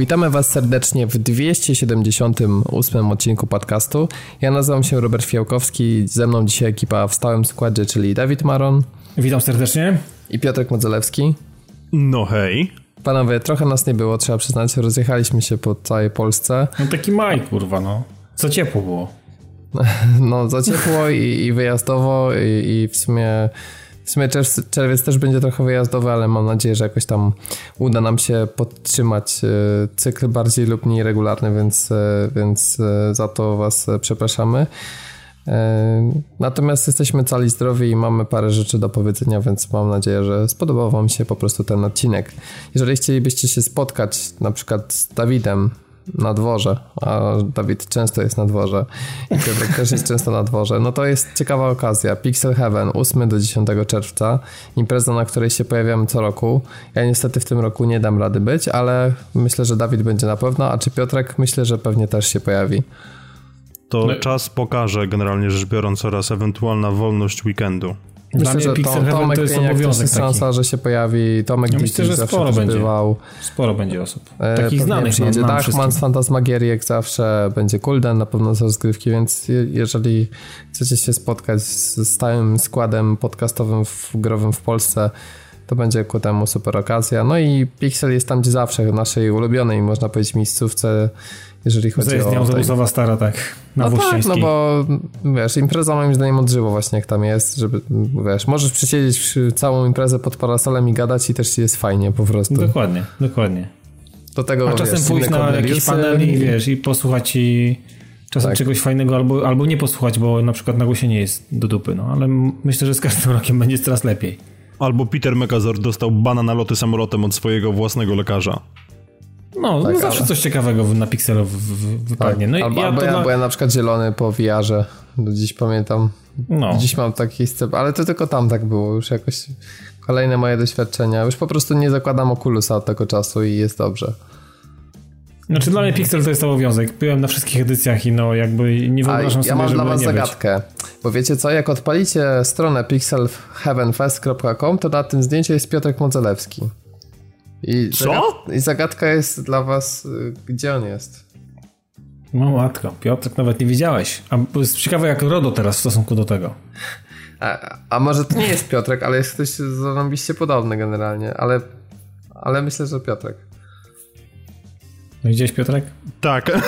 Witamy Was serdecznie w 278 odcinku podcastu. Ja nazywam się Robert Fiałkowski, ze mną dzisiaj ekipa w stałym składzie, czyli Dawid Maron. Witam serdecznie. I Piotrek Modzelewski. No hej. Panowie, trochę nas nie było, trzeba przyznać, rozjechaliśmy się po całej Polsce. No taki maj, kurwa, no. Co ciepło było. No, za ciepło i, i wyjazdowo i, i w sumie w sumie czerwiec też będzie trochę wyjazdowy, ale mam nadzieję, że jakoś tam uda nam się podtrzymać e, cykl bardziej lub mniej regularny, więc, e, więc e, za to Was przepraszamy. Natomiast jesteśmy cali zdrowi i mamy parę rzeczy do powiedzenia, więc mam nadzieję, że spodobał Wam się po prostu ten odcinek. Jeżeli chcielibyście się spotkać na przykład z Dawidem na dworze, a Dawid często jest na dworze i Piotrek też jest często na dworze, no to jest ciekawa okazja. Pixel Heaven 8 do 10 czerwca, impreza, na której się pojawiamy co roku. Ja niestety w tym roku nie dam rady być, ale myślę, że Dawid będzie na pewno, a czy Piotrek? Myślę, że pewnie też się pojawi. To no. czas pokaże generalnie rzecz biorąc oraz ewentualna wolność weekendu. Myślę, że Tom, Tomek to jest obowiązek jest szansa, że się pojawi. Tomek ja myślę, że sporo będzie. Bywał. Sporo będzie osób. E, Takich znanych przyjedzie Dachman z jak zawsze. Będzie Kulden na pewno z rozgrywki, więc jeżeli chcecie się spotkać z stałym składem podcastowym w, growym w Polsce, to będzie ku temu super okazja. No i Pixel jest tam gdzie zawsze, w naszej ulubionej, można powiedzieć, miejscówce jeżeli chodzi Zajezdnia o... Zajezdnia stara, tak, na no tak, no bo wiesz, impreza moim zdaniem odżyło właśnie jak tam jest, żeby, wiesz, możesz przysiedzieć całą imprezę pod parasolem i gadać i też jest fajnie po prostu. Dokładnie, dokładnie. Do tego, A czasem wiesz, pójść na jakiś panel i wiesz, i posłuchać i czasem tak. czegoś fajnego albo, albo nie posłuchać, bo na przykład nagłośnienie jest do dupy, no ale myślę, że z każdym rokiem będzie coraz lepiej. Albo Peter Megazord dostał bana na loty samolotem od swojego własnego lekarza. No, tak, no zawsze ale... coś ciekawego na Pixelu wypadnie. Tak. No albo, ja, albo, ja, albo ja na przykład zielony po VR-ze, do dziś pamiętam. No. Dziś mam taki scenariusz, ale to tylko tam tak było, już jakoś kolejne moje doświadczenia. Już po prostu nie zakładam okulusa od tego czasu i jest dobrze. Znaczy dla mnie Pixel to jest obowiązek. Byłem na wszystkich edycjach i no jakby nie wyobrażam A, sobie, Ja mam dla was zagadkę. Być. Bo wiecie co, jak odpalicie stronę pixelheavenfest.com to na tym zdjęciu jest Piotrek Modzelewski. I Co? Zagad I zagadka jest dla was, y, gdzie on jest. No matko, Piotrek nawet nie widziałeś. A jest ciekawe jak RODO teraz w stosunku do tego. A, a może to nie jest Piotrek, ale jest ktoś zarąbiście podobny generalnie, ale, ale myślę, że Piotrek. No gdzieś Piotrek? Tak.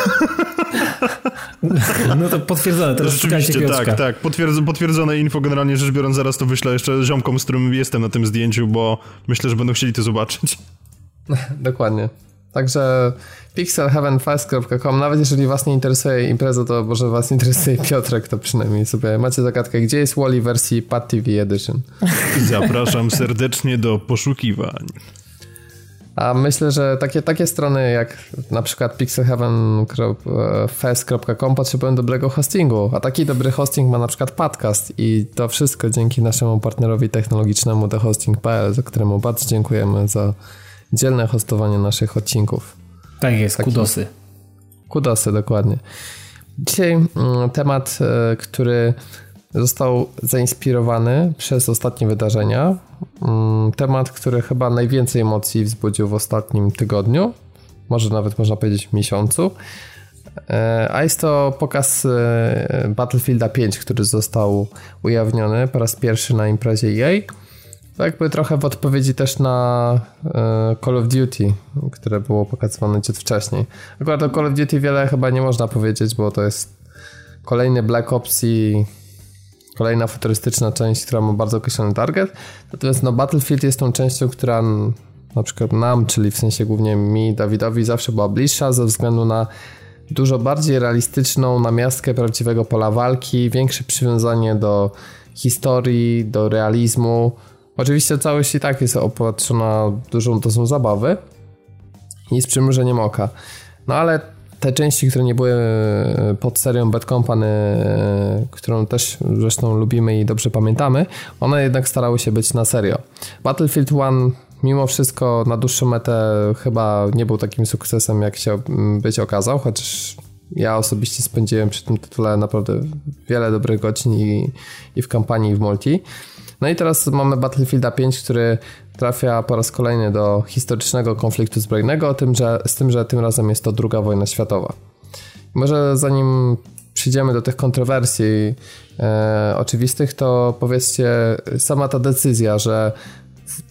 No to potwierdzone, teraz Rzeczywiście, tak, tak. potwierdzone info, generalnie rzecz biorąc, zaraz to wyślę jeszcze ziomkom, z którym jestem na tym zdjęciu, bo myślę, że będą chcieli to zobaczyć. Dokładnie. Także pixelheavenfest.com, nawet jeżeli was nie interesuje impreza, to może was interesuje Piotrek, to przynajmniej sobie macie zagadkę, gdzie jest Wally wersji Pad TV Edition. Zapraszam serdecznie do poszukiwań. A myślę, że takie, takie strony jak na przykład pixelheaven.fest.com potrzebują dobrego hostingu, a taki dobry hosting ma na przykład podcast i to wszystko dzięki naszemu partnerowi technologicznemu thehosting.pl, za któremu bardzo dziękujemy za dzielne hostowanie naszych odcinków. Tak jest, Taki, kudosy. Kudosy, dokładnie. Dzisiaj mm, temat, e, który został zainspirowany przez ostatnie wydarzenia. Mm, temat, który chyba najwięcej emocji wzbudził w ostatnim tygodniu, może nawet można powiedzieć miesiącu. E, a jest to pokaz e, Battlefielda 5, który został ujawniony po raz pierwszy na imprezie EA. To jakby trochę w odpowiedzi też na e, Call of Duty, które było pokazywane ciut wcześniej. Akurat o Call of Duty wiele chyba nie można powiedzieć, bo to jest kolejny Black Ops i kolejna futurystyczna część, która ma bardzo określony target. Natomiast no, Battlefield jest tą częścią, która na przykład nam, czyli w sensie głównie mi, Dawidowi, zawsze była bliższa ze względu na dużo bardziej realistyczną namiastkę prawdziwego pola walki, większe przywiązanie do historii, do realizmu. Oczywiście całość i tak jest opatrzona dużą dozą zabawy i z przymrużeniem oka. No ale te części, które nie były e, pod serią Bad Company, e, którą też zresztą lubimy i dobrze pamiętamy, one jednak starały się być na serio. Battlefield 1 mimo wszystko na dłuższą metę chyba nie był takim sukcesem, jak się być okazał, chociaż ja osobiście spędziłem przy tym tytule naprawdę wiele dobrych godzin i, i w kampanii, i w multi. No i teraz mamy Battlefielda 5, który trafia po raz kolejny do historycznego konfliktu zbrojnego, tym, że, z tym, że tym razem jest to druga wojna światowa. Może zanim przyjdziemy do tych kontrowersji e, oczywistych, to powiedzcie, sama ta decyzja, że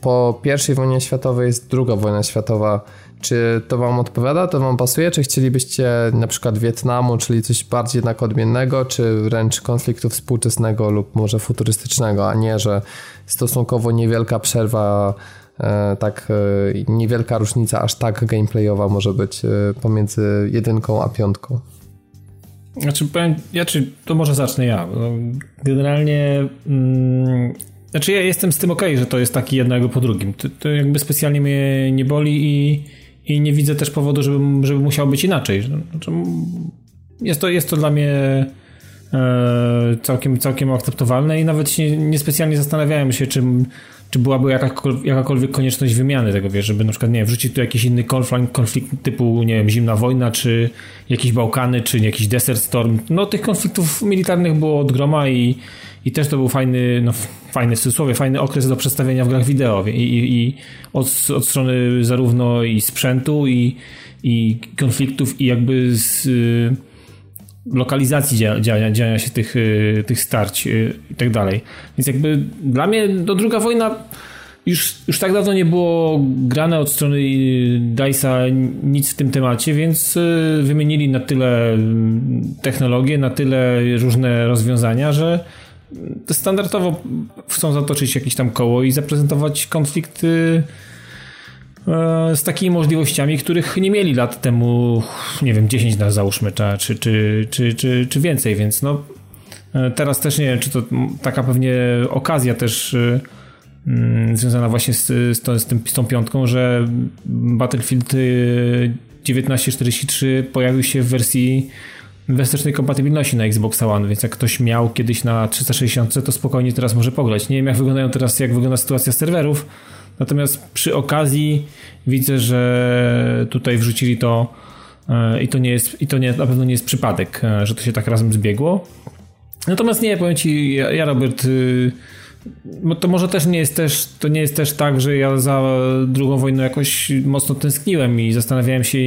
po I wojnie światowej jest druga wojna światowa, czy to wam odpowiada, to wam pasuje, czy chcielibyście na przykład Wietnamu, czyli coś bardziej jednak odmiennego, czy wręcz konfliktu współczesnego lub może futurystycznego, a nie, że stosunkowo niewielka przerwa e, tak e, niewielka różnica aż tak gameplayowa może być e, pomiędzy jedynką a piątką. Znaczy, powiem, ja czy to może zacznę ja. Generalnie mm, znaczy ja jestem z tym ok, że to jest taki jednego po drugim. To, to, jakby specjalnie mnie nie boli i, i nie widzę też powodu, żeby, żeby musiało być inaczej. Znaczy, jest, to, jest to dla mnie e, całkiem, całkiem akceptowalne i nawet się niespecjalnie zastanawiałem się, czym czy byłaby jakakolwiek, jakakolwiek konieczność wymiany tego, wiesz, żeby na przykład, nie wiem, wrzucić tu jakiś inny konflikt, konflikt typu, nie wiem, zimna wojna, czy jakieś Bałkany, czy jakiś Desert Storm. No tych konfliktów militarnych było od groma i, i też to był fajny, no fajny w cudzysłowie, fajny okres do przedstawienia w grach wideo i, i, i od, od strony zarówno i sprzętu i, i konfliktów i jakby z lokalizacji działania, działania się tych, y, tych starć y, i tak dalej. Więc jakby dla mnie no, druga wojna już, już tak dawno nie było grane od strony DICE'a nic w tym temacie, więc y, wymienili na tyle technologie, na tyle różne rozwiązania, że standardowo chcą zatoczyć jakieś tam koło i zaprezentować konflikty E, z takimi możliwościami, których nie mieli lat temu, nie wiem, 10 na załóżmy, czy, czy, czy, czy, czy więcej, więc no e, teraz też nie wiem, czy to taka pewnie okazja też e, mm, związana właśnie z, z, to, z, tym, z tą piątką, że Battlefield 1943 pojawił się w wersji wstecznej kompatybilności na Xbox One, więc jak ktoś miał kiedyś na 360, to spokojnie teraz może pograć. Nie wiem jak wyglądają teraz, jak wygląda sytuacja serwerów, Natomiast przy okazji widzę, że tutaj wrzucili to e, i to nie jest, i to nie, na pewno nie jest przypadek, e, że to się tak razem zbiegło. Natomiast nie, powiem ci, ja, ja Robert, y, to może też nie jest też, to nie jest też tak, że ja za drugą wojną jakoś mocno tęskniłem i zastanawiałem się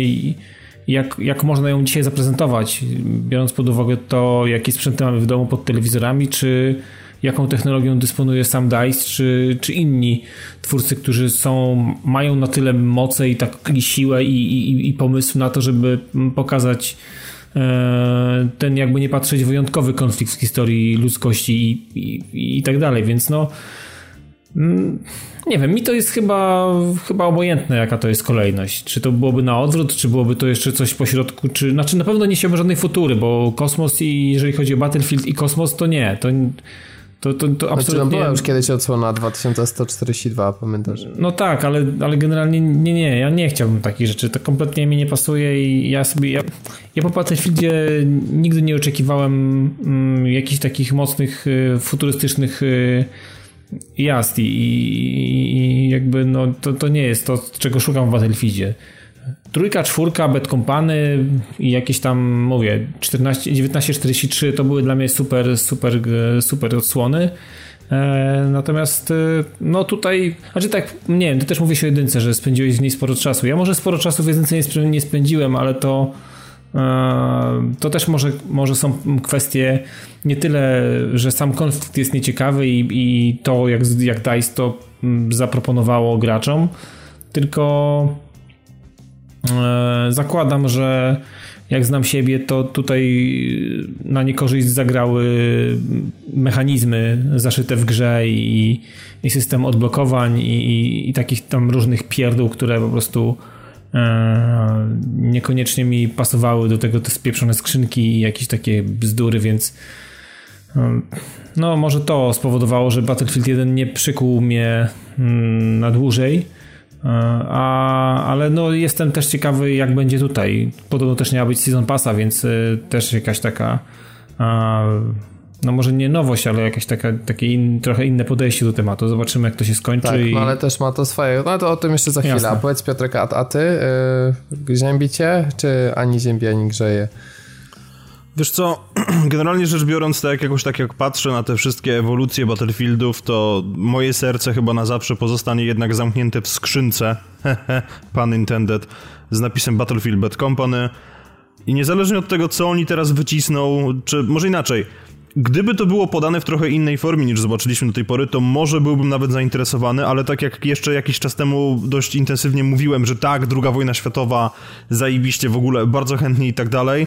jak, jak można ją dzisiaj zaprezentować, biorąc pod uwagę to, jakie sprzęty mamy w domu pod telewizorami, czy jaką technologią dysponuje sam DICE, czy, czy inni twórcy, którzy są, mają na tyle moce i tak i siłę i, i, i pomysł na to, żeby pokazać e, ten jakby nie patrzeć wyjątkowy konflikt w historii ludzkości i, i, i tak dalej, więc no nie wiem, mi to jest chyba, chyba obojętne, jaka to jest kolejność. Czy to byłoby na odwrót, czy byłoby to jeszcze coś po środku, czy... Znaczy na pewno nie siemy żadnej futury, bo kosmos i jeżeli chodzi o Battlefield i kosmos, to nie. To to, to, to absolutnie... Znaczy, no była już kiedyś odsłona 2142, pamiętasz? No tak, ale, ale generalnie nie, nie, ja nie chciałbym takich rzeczy, to kompletnie mi nie pasuje i ja sobie, ja, ja po Battlefieldzie nigdy nie oczekiwałem mm, jakichś takich mocnych, y, futurystycznych y, jazd i, i, i, jakby no to, to nie jest to, czego szukam w Battlefieldzie. Trójka, czwórka, Bad Company i jakieś tam, mówię, 14, 1943 to były dla mnie super, super, super odsłony. E, natomiast e, no tutaj, znaczy tak, nie wiem, ty też mówisz o jedynce, że spędziłeś w niej sporo czasu. Ja może sporo czasu w jedynce nie spędziłem, ale to e, to też może, może są kwestie nie tyle, że sam konflikt jest nieciekawy i, i to jak, jak DICE to mm, zaproponowało graczom, tylko E, zakładam, że jak znam siebie, to tutaj na niekorzyść zagrały mechanizmy zaszyte w grze i, i system odblokowań i, i, takich tam różnych pierdół, które po prostu e, niekoniecznie mi pasowały do tego te spieprzone skrzynki i jakieś takie bzdury, więc e, no może to spowodowało, że Battlefield 1 nie przykuł mnie mm, na dłużej E, a, ale no jestem też ciekawy, jak będzie tutaj. Podobno też miała być Season Passa, więc e, też jakaś taka no może nie nowość, ale jakaś taka, takie in, trochę inne podejście do tematu. Zobaczymy, jak to się skończy. Tak, i... no ale też ma to swoje. No to o tym jeszcze za chwilę. Jasne. A powiedz Piotrek, a, a ty yy, ziębi cię, czy ani ziębi, ani grzeje? Wiesz co, generalnie rzecz biorąc, tak jakoś tak jak patrzę na te wszystkie ewolucje Battlefieldów, to moje serce chyba na zawsze pozostanie jednak zamknięte w skrzynce, pan intended, z napisem Battlefield Bad Company. I niezależnie od tego, co oni teraz wycisną, czy może inaczej, Gdyby to było podane w trochę innej formie niż zobaczyliśmy do tej pory, to może byłbym nawet zainteresowany, ale tak jak jeszcze jakiś czas temu dość intensywnie mówiłem, że tak, druga wojna światowa, zajebiście w ogóle, bardzo chętnie i tak dalej,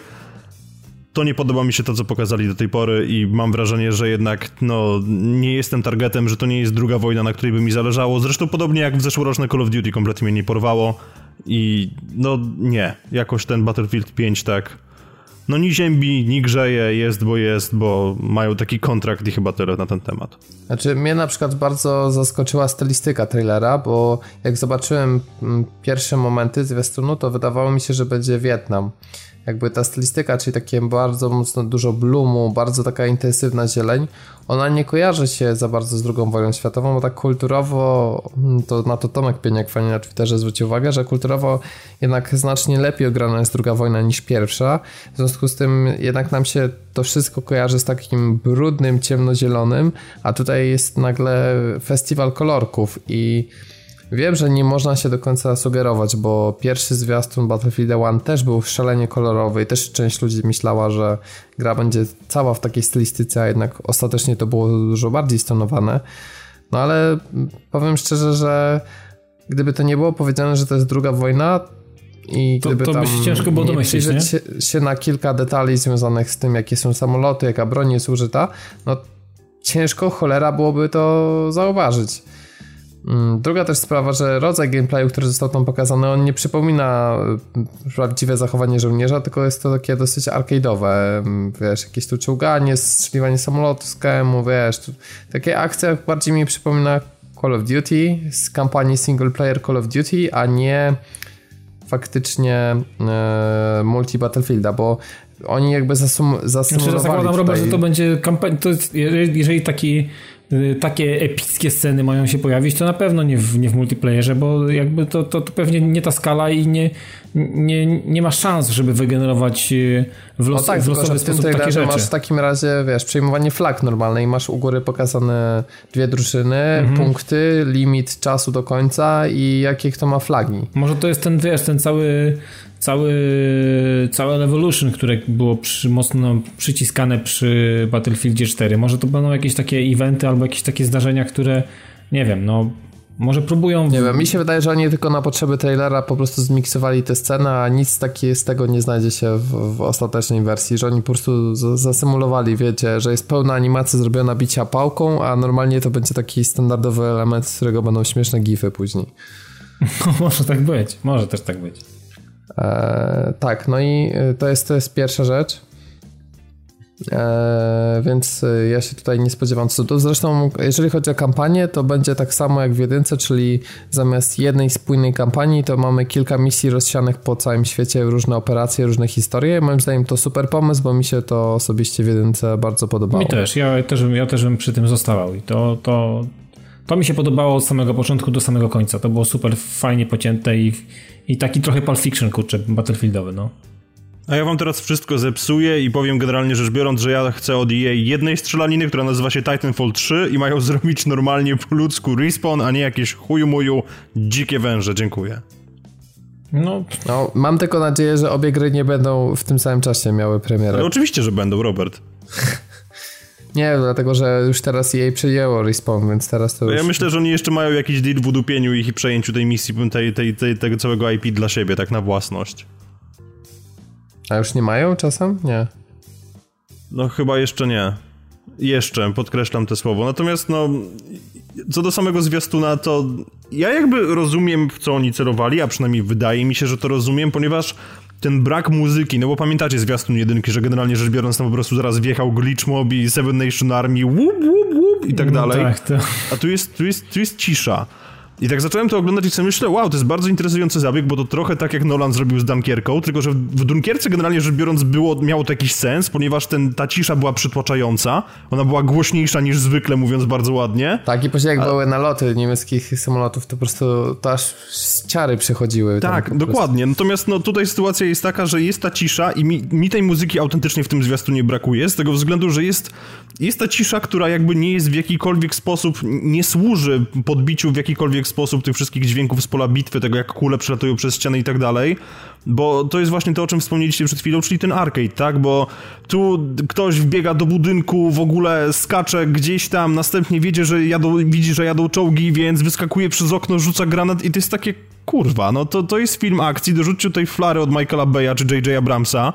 to nie podoba mi się to, co pokazali do tej pory i mam wrażenie, że jednak no, nie jestem targetem, że to nie jest druga wojna, na której by mi zależało. Zresztą podobnie jak w zeszłoroczne Call of Duty kompletnie mnie nie porwało i no nie, jakoś ten Battlefield 5 tak no ni ziębi, ni grzeje, jest bo jest, bo mają taki kontrakt i chyba tyle na ten temat. Znaczy mnie na przykład bardzo zaskoczyła stylistyka trailera, bo jak zobaczyłem mm, pierwsze momenty zwiastunu, to wydawało mi się, że będzie Wietnam jakby ta stylistyka, czyli takie bardzo mocno dużo blumu, bardzo taka intensywna zieleń, ona nie kojarzy się za bardzo z II wojną światową, bo tak kulturowo, mm, to na to Tomek Pieniak fajnie na Twitterze zwrócił uwagę, że kulturowo jednak znacznie lepiej ograna jest II wojna niż pierwsza, w związku z tym jednak nam się to wszystko kojarzy z takim brudnym, ciemnozielonym, a tutaj jest nagle festiwal kolorków i Wiem, że nie można się do końca sugerować, bo pierwszy zwiastun Battlefield 1 też był szalenie kolorowy i też część ludzi myślała, że gra będzie cała w takiej stylistyce, a jednak ostatecznie to było dużo bardziej stonowane. No ale powiem szczerze, że gdyby to nie było powiedziane, że to jest druga wojna, i to, gdyby to tam by się ciężko było domyślić, nie? Się, się na kilka detali związanych z tym, jakie są samoloty, jaka broń jest użyta, no ciężko cholera byłoby to zauważyć. Mm, druga też sprawa, że rodzaj gameplayu, który został tam pokazany, on nie przypomina y, prawdziwe zachowanie żołnierza, tylko jest to takie dosyć arcade'owe, mm, wiesz, jakieś tu czołganie, strzeliwanie samolotu z KM-u, wiesz, tu, takie akcje bardziej mi przypomina Call of Duty z kampanii single player Call of Duty, a nie faktycznie e, multi Battlefielda, bo oni jakby zasum, zasumowali znaczy, zakładam, Robert, że to będzie kampania, jeżeli taki takie epickie sceny mają się pojawić, to na pewno nie w, nie w multiplayerze, bo jakby to, to, to pewnie nie ta skala i nie, nie, nie ma szans, żeby wygenerować y, w, los, no tak, w losowy tylko, sposób takie rzeczy. masz w takim razie, wiesz, przejmowanie flag normalne i masz u góry pokazane dwie drużyny, mhm. punkty, limit czasu do końca i jakie kto ma flagi. Może to jest ten, wiesz, ten cały cały, całe Evolution, które było przy, mocno przyciskane przy Battlefieldzie 4. Może to będą jakieś takie eventy albo jakieś takie zdarzenia, które nie wiem, no może próbują... Nie wiem, mi się wydaje, że oni tylko na potrzeby trailera po prostu zmiksowali tę scenę, a nic takiego z tego nie znajdzie się w, w ostatecznej wersji, że oni po prostu zasymulowali, wiecie, że jest pełna animacja zrobiona bicia pałką, a normalnie to będzie taki standardowy element, z którego będą śmieszne gify później. może tak być, może też tak być. E, tak, no i e, to jest, to jest pierwsza rzecz. E, więc e, ja się tutaj nie spodziewam cudów. Zresztą, jeżeli chodzi o kampanię, to będzie tak samo jak w jedynce, czyli zamiast jednej spójnej kampanii, to mamy kilka misji rozsianych po całym świecie, różne operacje, różne historie. Moim zdaniem to super pomysł, bo mi się to osobiście w jedynce bardzo podobało. Mi też, ja też, ja też bym przy tym zostawał i to, to, to mi się podobało od samego początku do samego końca. To było super fajnie pocięte i i taki trochę Pulp Fiction, kurczę, Battlefieldowy, no. A ja wam teraz wszystko zepsuję i powiem generalnie rzecz biorąc, że ja chcę od EA jednej strzelaniny, która nazywa się Titanfall 3 i mają zrobić normalnie po ludzku respawn, a nie jakieś chuju muju dzikie węże. Dziękuję. No. no, mam tylko nadzieję, że obie gry nie będą w tym samym czasie miały premierę. Ale oczywiście, że będą, Robert. Nie, dlatego że już teraz jej przyjęło Respawn, więc teraz to no już... Ja myślę, że oni jeszcze mają jakiś deal w udupieniu ich i przejęciu tej misji, tej, tej, tej, tego całego IP dla siebie, tak na własność. A już nie mają czasem? Nie. No chyba jeszcze nie. Jeszcze, podkreślam te słowo. Natomiast no, co do samego zwiastuna, to ja jakby rozumiem, w co oni celowali, a przynajmniej wydaje mi się, że to rozumiem, ponieważ ten brak muzyki, no bo pamiętacie zwiastun jedynki, że generalnie rzecz biorąc, tam po prostu zaraz wjechał Glitch Mob i Seven Nation Army, łup, łup, łup i tak mm, dalej. tak, to... A tu jest, tu, jest, tu jest cisza. I tak zacząłem to oglądać i sobie myślę, wow, to jest bardzo interesujący zabieg, bo to trochę tak jak Nolan zrobił z Dunkierką, tylko że w Dunkierce generalnie rzecz biorąc było, miało to jakiś sens, ponieważ ten, ta cisza była przytłaczająca, ona była głośniejsza niż zwykle, mówiąc bardzo ładnie. Tak, i później jak A... były naloty niemieckich samolotów, to po prostu to aż ciary przechodziły. Tak, dokładnie. Natomiast no, tutaj sytuacja jest taka, że jest ta cisza i mi, mi tej muzyki autentycznie w tym zwiastunie brakuje, z tego względu, że jest, jest ta cisza, która jakby nie jest w jakikolwiek sposób, nie służy podbiciu w jakikolwiek sposób tych wszystkich dźwięków z pola bitwy, tego jak kule przelatują przez ściany i tak dalej, bo to jest właśnie to, o czym wspomnieliście przed chwilą, czyli ten arcade, tak? Bo tu ktoś wbiega do budynku, w ogóle skacze gdzieś tam, następnie wiedzie, że jadą, widzi, że jadą czołgi, więc wyskakuje przez okno, rzuca granat i to jest takie, kurwa, no to, to jest film akcji, dorzućcie tutaj flary od Michaela Beya czy J.J. Abramsa,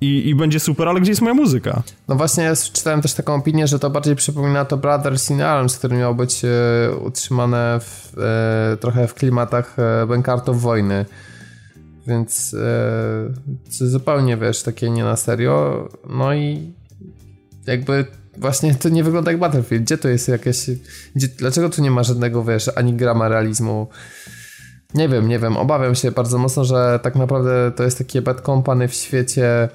i, i będzie super, ale gdzie jest moja muzyka? No właśnie, ja czytałem też taką opinię, że to bardziej przypomina to Brothers in Arms, które miało być e, utrzymane w, e, trochę w klimatach e, wojny. Więc e, zupełnie, wiesz, takie nie na serio. No i jakby właśnie to nie wygląda jak Battlefield. Gdzie to jest jakieś... Gdzie, dlaczego tu nie ma żadnego, wiesz, ani grama realizmu? Nie wiem, nie wiem. Obawiam się bardzo mocno, że tak naprawdę to jest takie bad company w świecie e,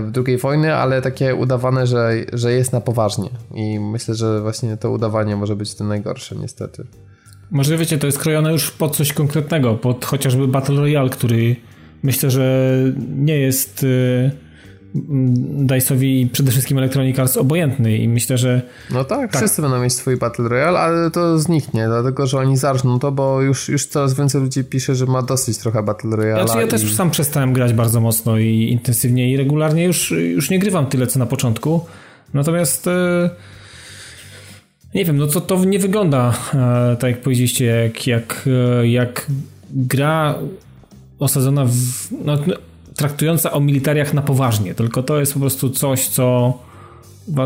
w II wojny, ale takie udawane, że, że jest na poważnie. I myślę, że właśnie to udawanie może być to najgorsze, niestety. Może wiecie, to jest krojone już pod coś konkretnego, pod chociażby Battle Royale, który myślę, że nie jest y, Dice'owi przede wszystkim Electronic Arts obojętny i myślę, że... No tak, tak, wszyscy będą mieć swój Battle Royale, ale to zniknie, dlatego, że oni zaczną to, bo już, już coraz więcej ludzi pisze, że ma dosyć trochę Battle Royale. Znaczy ja i... też sam przestałem grać bardzo mocno i intensywnie i regularnie już, już nie grywam tyle, co na początku, natomiast... Y, nie wiem, no to, to nie wygląda e, tak jak powiedzieliście, jak, jak, e, jak gra osadzona w... No, traktująca o militariach na poważnie, tylko to jest po prostu coś, co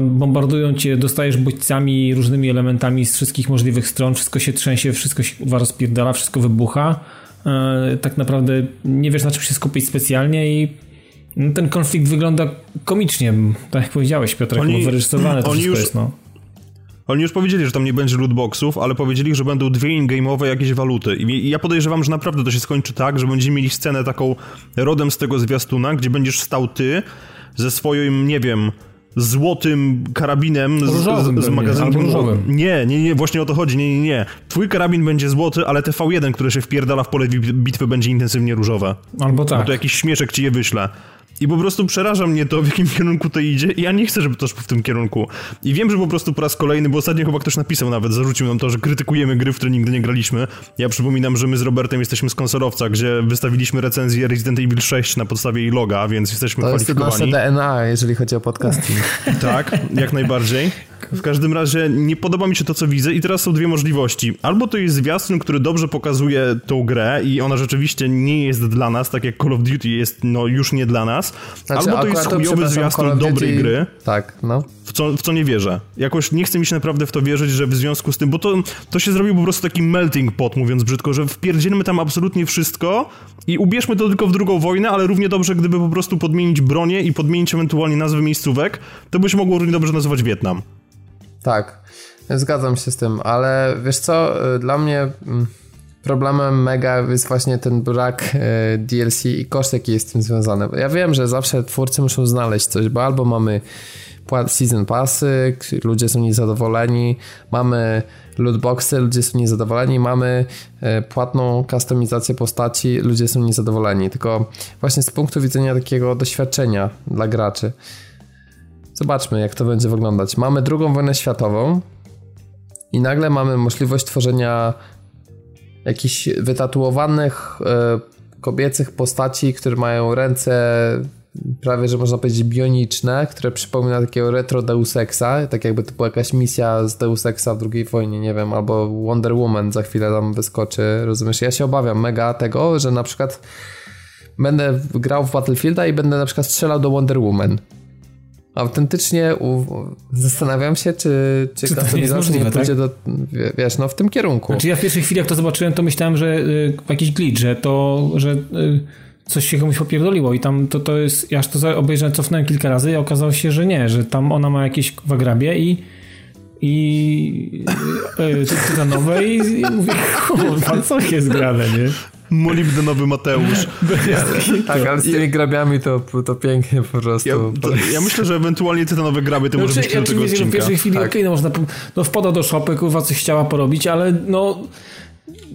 bombardują cię, dostajesz bodźcami, różnymi elementami z wszystkich możliwych stron, wszystko się trzęsie, wszystko się rozpierdala, wszystko wybucha. E, tak naprawdę nie wiesz na czym się skupić specjalnie i ten konflikt wygląda komicznie, tak jak powiedziałeś Piotr, oni, wyreżyserowany to oni już, jest. No. Oni już powiedzieli, że tam nie będzie lootboxów, ale powiedzieli, że będą dwie in-game'owe jakieś waluty. I ja podejrzewam, że naprawdę to się skończy tak, że będziemy mieli scenę taką rodem z tego zwiastuna, gdzie będziesz stał ty ze swoim, nie wiem, złotym karabinem z, z, magazynkiem. Nie, nie, nie, właśnie o to chodzi, nie, nie, nie. Twój karabin będzie złoty, ale TV1, który się wpierdala w pole bitwy będzie intensywnie różowe. Albo tak. Bo to jakiś śmieszek ci je wyśle. I po prostu przeraża mnie to, w jakim kierunku to idzie i ja nie chcę, żeby to szło w tym kierunku. I wiem, że po prostu po raz kolejny, bo ostatnio chyba ktoś napisał nawet, zarzucił nam to, że krytykujemy gry, w które nigdy nie graliśmy. Ja przypominam, że my z Robertem jesteśmy z konsolowca, gdzie wystawiliśmy recenzję Resident Evil 6 na podstawie jej loga, więc jesteśmy to kwalifikowani. To jest nasze DNA, jeżeli chodzi o podcasting. tak, jak najbardziej. W każdym razie nie podoba mi się to, co widzę i teraz są dwie możliwości. Albo to jest zwiastun, który dobrze pokazuje tą grę i ona rzeczywiście nie jest dla nas, tak jak Call of Duty jest no już nie dla nas. Znaczy, Albo to jest chujowy zwiastun dobrej gry. Tak, no. W co, w co nie wierzę. Jakoś nie chcę mi się naprawdę w to wierzyć, że w związku z tym, bo to, to się zrobił po prostu taki melting pot, mówiąc brzydko, że wpierdzielmy tam absolutnie wszystko i ubierzmy to tylko w drugą wojnę, ale równie dobrze, gdyby po prostu podmienić bronię i podmienić ewentualnie nazwy miejscówek, to by się mogło równie dobrze nazywać Wietnam. Tak, zgadzam się z tym, ale wiesz co, dla mnie mm, problemem mega jest właśnie ten brak e, DLC i koszt, jaki jest z tym związany. Ja wiem, że zawsze twórcy muszą znaleźć coś, bo albo mamy season passy, ludzie są niezadowoleni, mamy lootboxy, ludzie są niezadowoleni, mamy e, płatną kustomizację postaci, ludzie są niezadowoleni. Tylko właśnie z punktu widzenia takiego doświadczenia dla graczy. Zobaczmy, jak to będzie wyglądać. Mamy drugą wojnę światową i nagle mamy możliwość tworzenia jakichś wytatuowanych e, kobiecych postaci, które mają ręce prawie, że można powiedzieć bioniczne, które przypomina takiego retro Deus Exa, tak jakby to była jakaś misja z Deus Exa w II wojnie, nie wiem, albo Wonder Woman za chwilę tam wyskoczy, rozumiesz? Ja się obawiam mega tego, że na przykład będę grał w Battlefielda i będę na przykład strzelał do Wonder Woman autentycznie u, zastanawiam się, czy, czy, czy customizacja nie pójdzie tak? do, wiesz, no w tym kierunku. Znaczy ja w pierwszej chwili jak to zobaczyłem, to myślałem, że y, jakiś glitch, że to, że y, coś się komuś popierdoliło i tam to, to jest, ja aż to obejrzałem, cofnąłem kilka razy i okazało się, że nie, że tam ona ma jakieś wagrabie i i e, tytanowe i, i mówię, kurwa, co jest grane, nie? Molibdenowy Mateusz. tak, ale z tymi grabiami to, to pięknie po prostu. Ja, to, ja myślę, że ewentualnie tytanowe graby to no, może być ja tego odcinka. w pierwszej chwili tak. okej, okay, no można, no wpada do szopy, kurwa coś chciała porobić, ale no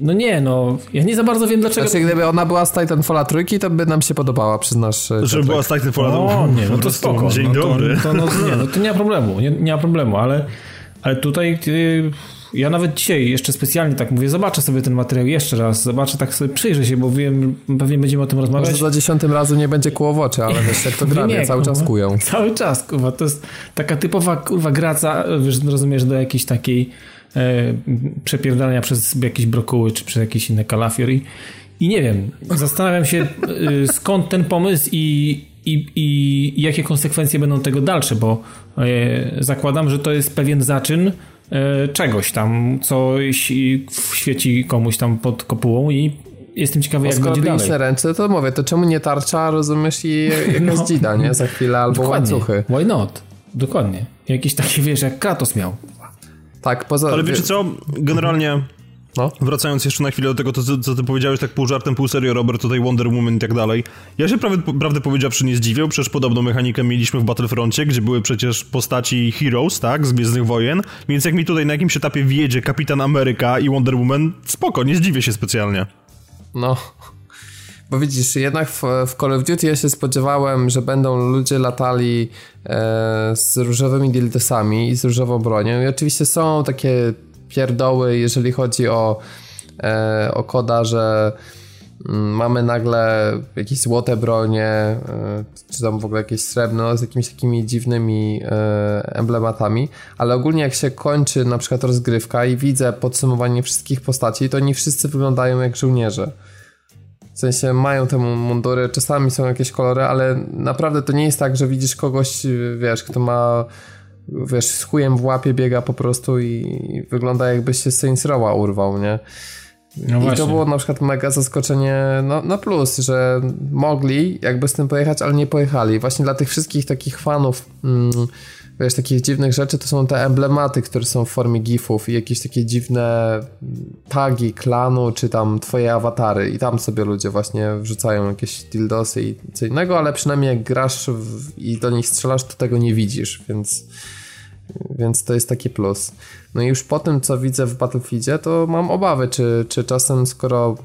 no nie, no, ja nie za bardzo wiem dlaczego. Znaczy, gdyby ona była z Titanfalla trójki, to by nam się podobała, przyznasz. E, Żeby była z Titanfalla O nie, no to spoko. Dzień no, dobry. To, to, no, nie, no to nie ma problemu, nie, nie ma problemu, ale, ale tutaj y, ja nawet dzisiaj jeszcze specjalnie tak mówię, zobaczę sobie ten materiał jeszcze raz, zobaczę, tak sobie przyjrzę się, bo wiem, pewnie będziemy o tym rozmawiać. Może za dziesiątym razu nie będzie kłowocze, ale wiesz, jak to gra, nie, cały czas kują. Cały czas, kurwa, to jest taka typowa, kurwa, graca, wiesz, rozumiesz, do jakiejś takiej e, przepierdania przez jakieś brokuły, czy przez jakieś inne kalafior i, i nie wiem, zastanawiam się e, skąd ten pomysł i, i, i jakie konsekwencje będą tego dalsze, bo e, zakładam, że to jest pewien zaczyn czegoś tam, co świeci komuś tam pod kopułą i jestem ciekawy, jak będzie dalej. ręce, to mówię, to czemu nie tarcza, rozumiesz, i jakaś no. dzida, nie? Za chwilę, albo Dokładnie. łańcuchy. Why not? Dokładnie. Jakiś taki, wiesz, jak Kratos miał. Tak, poza... Ale wiecie co, generalnie... No. Wracając jeszcze na chwilę do tego, to, co ty powiedziałeś tak pół żartem, pół serio, Robert, tutaj Wonder Woman i tak dalej. Ja się prawie, prawdę powiedziawszy nie zdziwię, przecież podobną mechanikę mieliśmy w Battlefroncie, gdzie były przecież postaci Heroes, tak, z Gwiezdnych Wojen, więc jak mi tutaj na jakimś etapie wjedzie Kapitan Ameryka i Wonder Woman, spoko, nie zdziwię się specjalnie. No, bo widzisz, jednak w, w, Call of Duty ja się spodziewałem, że będą ludzie latali e, z różowymi dildesami i z różową bronią. I oczywiście są takie pierdoły, jeżeli chodzi o, e, o koda, że mm, mamy nagle jakieś złote bronie, e, czy tam w ogóle jakieś srebrne, z jakimiś takimi dziwnymi e, emblematami, ale ogólnie jak się kończy na przykład rozgrywka i widzę podsumowanie wszystkich postaci, to oni wszyscy wyglądają jak żołnierze. W sensie mają te mundury, czasami są jakieś kolory, ale naprawdę to nie jest tak, że widzisz kogoś, wiesz, kto ma wiesz, z chujem w łapie biega po prostu i wygląda jakby się Saints Row'a urwał, nie? No I to było na przykład mega zaskoczenie no, na plus, że mogli jakby z tym pojechać, ale nie pojechali. Właśnie dla tych wszystkich takich fanów mm, wiesz, takich dziwnych rzeczy to są te emblematy, które są w formie gifów i jakieś takie dziwne tagi klanu, czy tam twoje awatary i tam sobie ludzie właśnie wrzucają jakieś dildosy i co innego, ale przynajmniej jak grasz w, i do nich strzelasz, to tego nie widzisz, więc więc to jest taki plus. No i już po tym, co widzę w Battlefieldzie, to mam obawy, czy, czy czasem skoro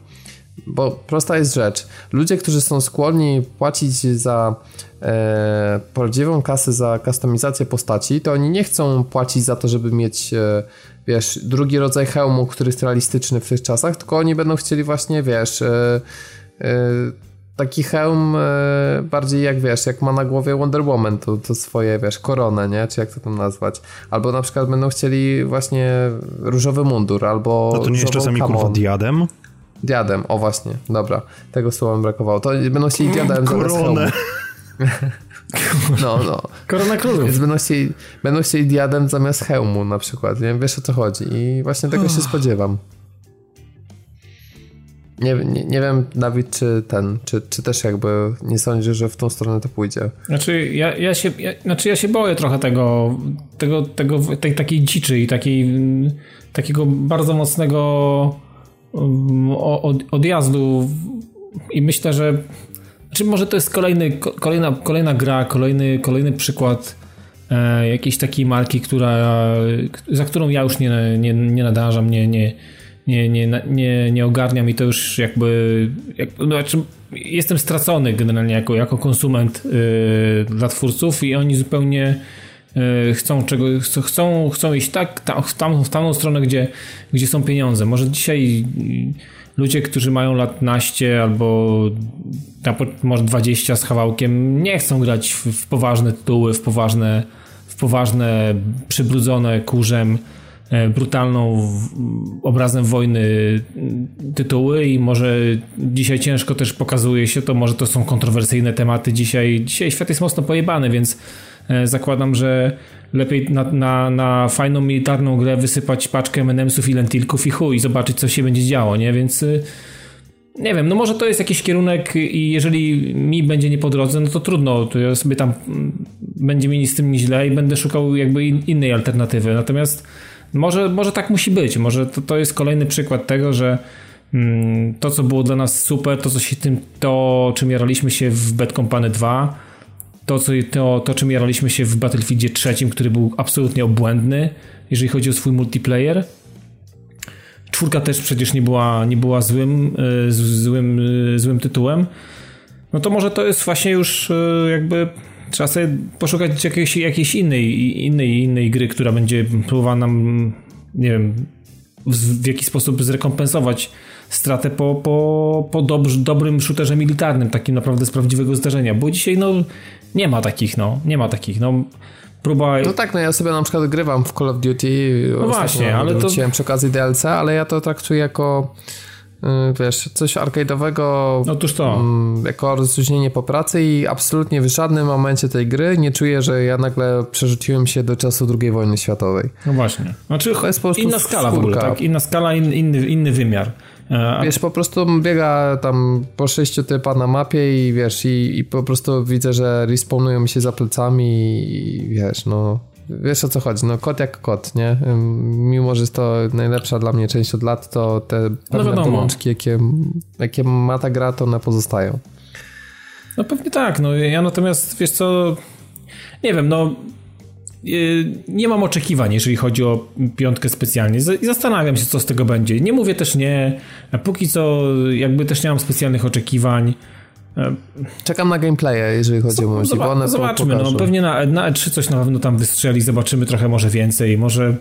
bo prosta jest rzecz. Ludzie, którzy są skłonni płacić za e, prawdziwą kasę za kustomizację postaci, to oni nie chcą płacić za to, żeby mieć e, wiesz, drugi rodzaj hełmu, który jest realistyczny w tych czasach, tylko oni będą chcieli właśnie, wiesz, e, e taki hełm e, bardziej jak wiesz, jak ma na głowie Wonder Woman, to, to swoje, wiesz, koronę, nie? Czy jak to tam nazwać. Albo na przykład będą chcieli właśnie różowy mundur, albo No to nie jest czasami kurwa diadem? Diadem, o właśnie, dobra. Tego słowa mi brakowało. To będą chcieli diadem zamiast hełmu. No, no. Korona królów. Więc będą chcieli, będą chcieli diadem zamiast hełmu na przykład, nie? Wiesz o co chodzi i właśnie tego się spodziewam. Nie, nie, nie, wiem, Dawid, czy ten, czy, czy też jakby nie sądzisz, że w tą stronę to pójdzie? Znaczy, ja, ja, się, ja, znaczy ja się boję trochę tego, tego, tego tej, takiej dziczy i takiej, takiego bardzo mocnego od, odjazdu i myślę, że znaczy może to jest kolejny, kolejna, kolejna gra, kolejny, kolejny przykład e, jakiejś takiej marki, która, za którą ja już nie, nie, nie nadążam, nie, nie, nie, nie, nie, nie ogarniam i to już jakby, jakby no, znaczy jestem stracony generalnie jako, jako konsument yy, dla twórców i oni zupełnie chcą czego, chcą, chcą iść tak tam, w, tam, w tamtą stronę, gdzie, gdzie są pieniądze. Może dzisiaj ludzie, którzy mają lat naście albo może 20 z kawałkiem nie chcą grać w, w poważne tytuły, w poważne, w poważne przybrudzone kurzem E, brutalną obrazem wojny tytuły i może dzisiaj ciężko też pokazuje się to, może to są kontrowersyjne tematy dzisiaj. Dzisiaj świat jest mocno pojebany, więc e, zakładam, że lepiej na, na, na fajną militarną grę wysypać paczkę M&M'sów i lentilków i chuj, zobaczyć co się będzie działo, nie? Więc e, nie wiem, no może to jest jakiś kierunek i jeżeli mi będzie nie po drodze, no to trudno, to ja sobie tam mm, będzie mi z tym źle i będę szukał jakby innej alternatywy. Natomiast może, może tak musi być, może to, to jest kolejny przykład tego, że mm, to, co było dla nas super, to, co się tym, to, czym jaraliśmy się w Bad Company 2, to, co, to, to czym jaraliśmy się w Battlefieldzie 3, który był absolutnie obłędny, jeżeli chodzi o swój multiplayer, Czwórka też przecież nie była, nie była złym, e, złym, e, złym tytułem. No to może to jest właśnie już e, jakby trzeba sobie poszukać jakiejś, jakiejś innej, innej, innej gry, która będzie próbowała nam, nie wiem, w, w jakiś sposób zrekompensować stratę po, po, po dobrym shooterze militarnym, takim naprawdę z prawdziwego zdarzenia, bo dzisiaj no nie ma takich, no, nie ma takich, no próba... No tak, no ja sobie na przykład grywam w Call of Duty. No właśnie, ale to... przy okazji DLC, ale ja to traktuję jako y, wiesz, coś arcade'owego Otóż to. Mm, jako rozluźnienie po pracy i absolutnie w żadnym momencie tej gry nie czuję, że ja nagle przerzuciłem się do czasu II wojny światowej. No właśnie. Znaczy, to jest po prostu inna skala skórka. w ogóle, tak? Inna skala, inny, inny wymiar. E, wiesz, po prostu biega tam po sześciu typa na mapie i wiesz, i, i po prostu widzę, że respawnują mi się za plecami i wiesz, no wiesz o co chodzi, no kot jak kot, nie? Mimo, że jest to najlepsza dla mnie część od lat, to te pewne no jakie, jakie ma ta gra, to one pozostają. No pewnie tak, no ja natomiast, wiesz co, nie wiem, no nie mam oczekiwań, jeżeli chodzi o piątkę specjalnie. I zastanawiam się, co z tego będzie. Nie mówię też nie. Póki co, jakby też nie mam specjalnych oczekiwań. E, Czekam na gameplaye, jeżeli chodzi o multi, Zobaczmy, no pewnie na, na E3 coś na pewno tam wystrzeli, zobaczymy trochę może więcej, może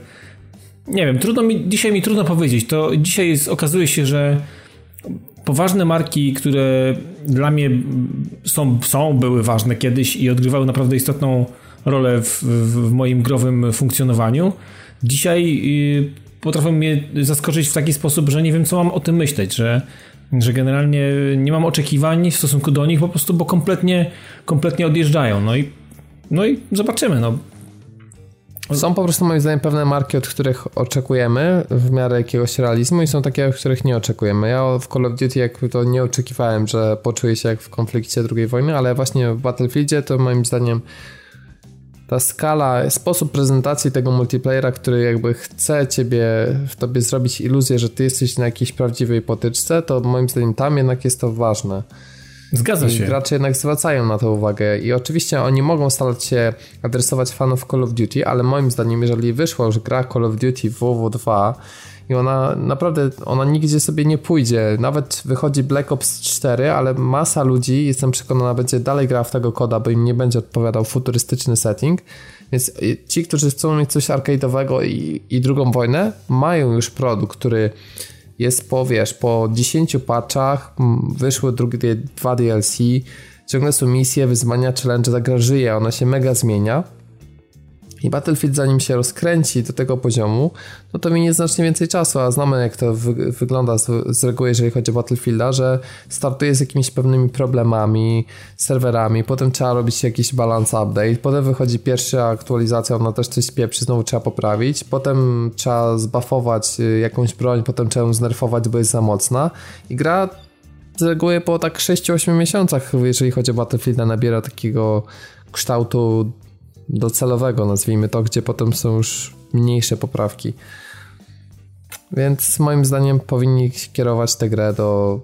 nie wiem, trudno mi, dzisiaj mi trudno powiedzieć, to dzisiaj jest, okazuje się, że poważne marki, które dla mnie są, są, były ważne kiedyś i odgrywały naprawdę istotną rolę w, w moim growym funkcjonowaniu. Dzisiaj y, potrafią mnie zaskoczyć w taki sposób, że nie wiem, co mam o tym myśleć, że, że generalnie nie mam oczekiwań w stosunku do nich po prostu, bo kompletnie, kompletnie odjeżdżają. No i, no i zobaczymy. No. Są po prostu moim zdaniem pewne marki, od których oczekujemy w miarę jakiegoś realizmu i są takie, od których nie oczekujemy. Ja w Call of Duty jakby to nie oczekiwałem, że poczuję się jak w konflikcie II wojny, ale właśnie w Battlefieldzie to moim zdaniem ta skala, sposób prezentacji tego multiplayera, który jakby chce ciebie, w tobie zrobić iluzję, że ty jesteś na jakiejś prawdziwej potyczce, to moim zdaniem tam jednak jest to ważne. Zgadza się. Gracze jednak zwracają na to uwagę i oczywiście oni mogą starać się adresować fanów Call of Duty, ale moim zdaniem, jeżeli wyszła już gra Call of Duty WW2 i ona naprawdę, ona nigdzie sobie nie pójdzie. Nawet wychodzi Black Ops 4, ale masa ludzi, jestem przekonana, będzie dalej grała w tego koda, bo im nie będzie odpowiadał futurystyczny setting. Więc ci, którzy chcą mieć coś arcade'owego i, i drugą wojnę, mają już produkt, który jest po, wiesz, po 10 patchach, wyszły drugie dwa DLC, ciągle są misje, wyzwania, challenge, ta ona się mega zmienia i Battlefield zanim się rozkręci do tego poziomu, no to minie znacznie więcej czasu, a znamy jak to wy wygląda z, z, reguły, jeżeli chodzi o Battlefielda, że startuje z jakimiś pewnymi problemami, serwerami, potem trzeba robić jakiś balance update, potem wychodzi pierwsza aktualizacja, ona też coś pieprzy, znowu trzeba poprawić, potem trzeba zbuffować y, jakąś broń, potem trzeba ją znerfować, bo jest za mocna. I gra z reguły po tak 6-8 miesiącach, jeżeli chodzi o Battlefielda, nabiera takiego kształtu docelowego, nazwijmy to, gdzie potem są już mniejsze poprawki. Więc moim zdaniem powinni kierować tę grę do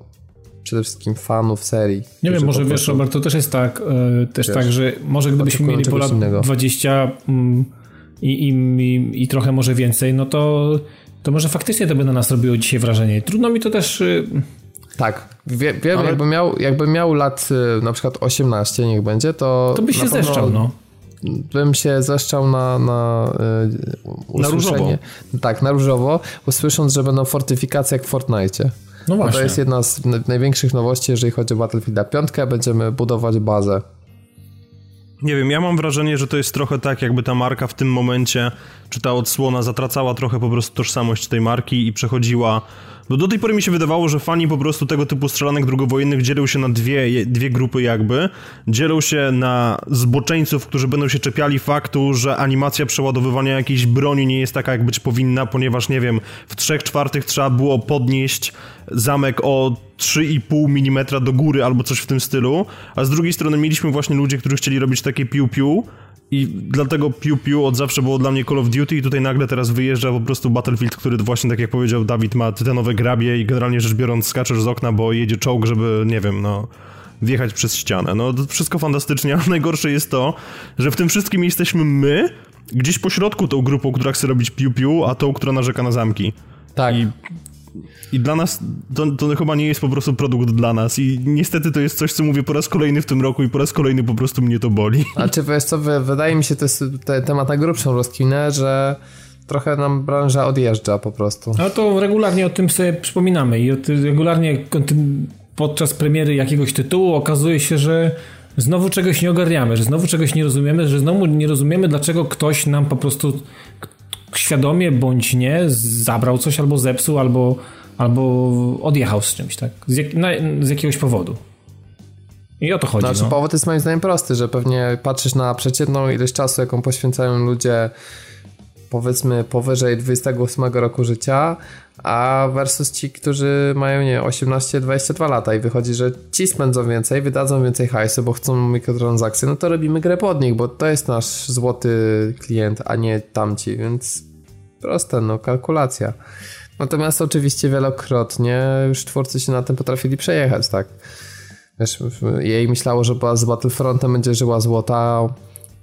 przede wszystkim fanów serii. Nie wiem, może wiesz, Robert, to też jest tak, yy, też wiesz, tak, że może gdybyśmy mieli po lat innego. 20 mm, i, i, i, i, trochę może więcej, no to, to może faktycznie to by na nas robiło dzisiaj wrażenie. Trudno mi to też... Yy, tak, wie, wiem, Ale... jakby, miał, jakby miał lat y, na przykład 18, niech będzie, to... To by się zeszczał, no bym się zeszczał na, na yy, Na różowo. Tak, na różowo, usłysząc, że będą fortyfikacje jak w Fortnite. No właśnie. to jest jedna z największych nowości, jeżeli chodzi o Battlefielda 5. Będziemy budować bazę. Nie wiem, ja mam wrażenie, że to jest trochę tak, jakby ta marka w tym momencie, czy ta odsłona zatracała trochę po prostu tożsamość tej marki i przechodziła Bo do tej pory mi się wydawało, że fani po prostu tego typu strzelanek drugowojennych dzielą się na dwie, dwie grupy jakby. Dzielą się na zboczeńców, którzy będą się czepiali faktu, że animacja przeładowywania jakiejś broni nie jest taka, jak być powinna, ponieważ, nie wiem, w trzech czwartych trzeba było podnieść zamek o 3,5 mm do góry albo coś w tym stylu, a z drugiej strony mieliśmy właśnie ludzie, którzy chcieli robić takie piu-piu, i dlatego Piu Piu od zawsze było dla mnie Call of Duty i tutaj nagle teraz wyjeżdża po prostu Battlefield, który właśnie tak jak powiedział Dawid ma tytanowe grabie i generalnie rzecz biorąc skaczesz z okna, bo jedzie czołg, żeby nie wiem, no wjechać przez ścianę. No to wszystko fantastycznie, ale najgorsze jest to, że w tym wszystkim jesteśmy my, gdzieś po środku tą grupą, która chce robić Piu Piu, a tą, która narzeka na zamki. Tak. I i dla nas to, to, chyba nie jest po prostu produkt dla nas. I niestety to jest coś, co mówię po raz kolejny w tym roku i po raz kolejny po prostu mnie to boli. A czy wiesz co, wydaje mi się, to jest te, temat na grubszą rozkwinę, że trochę nam branża odjeżdża po prostu. No to regularnie o tym sobie przypominamy i regularnie podczas premiery jakiegoś tytułu okazuje się, że znowu czegoś nie ogarniamy, że znowu czegoś nie rozumiemy, że znowu nie rozumiemy, dlaczego ktoś nam po prostu świadomie bądź nie zabrał coś albo zepsuł, albo, albo odjechał z czymś, tak? Z, jak, na, z jakiegoś powodu. I o to chodzi. Znaczy, no. powód jest moim zdaniem prosty, że pewnie patrzysz na przeciętną ilość czasu, jaką poświęcają ludzie powiedzmy powyżej 28 roku życia, a versus ci, którzy mają nie 18-22 lata i wychodzi, że ci spędzą więcej, wydadzą więcej hajsu, bo chcą mikrotransakcje, no to robimy grę pod nich, bo to jest nasz złoty klient, a nie tamci, więc proste, no kalkulacja. Natomiast oczywiście wielokrotnie już twórcy się na tym potrafili przejechać, tak. Wiesz, jej myślało, że z Battlefrontem będzie żyła złota,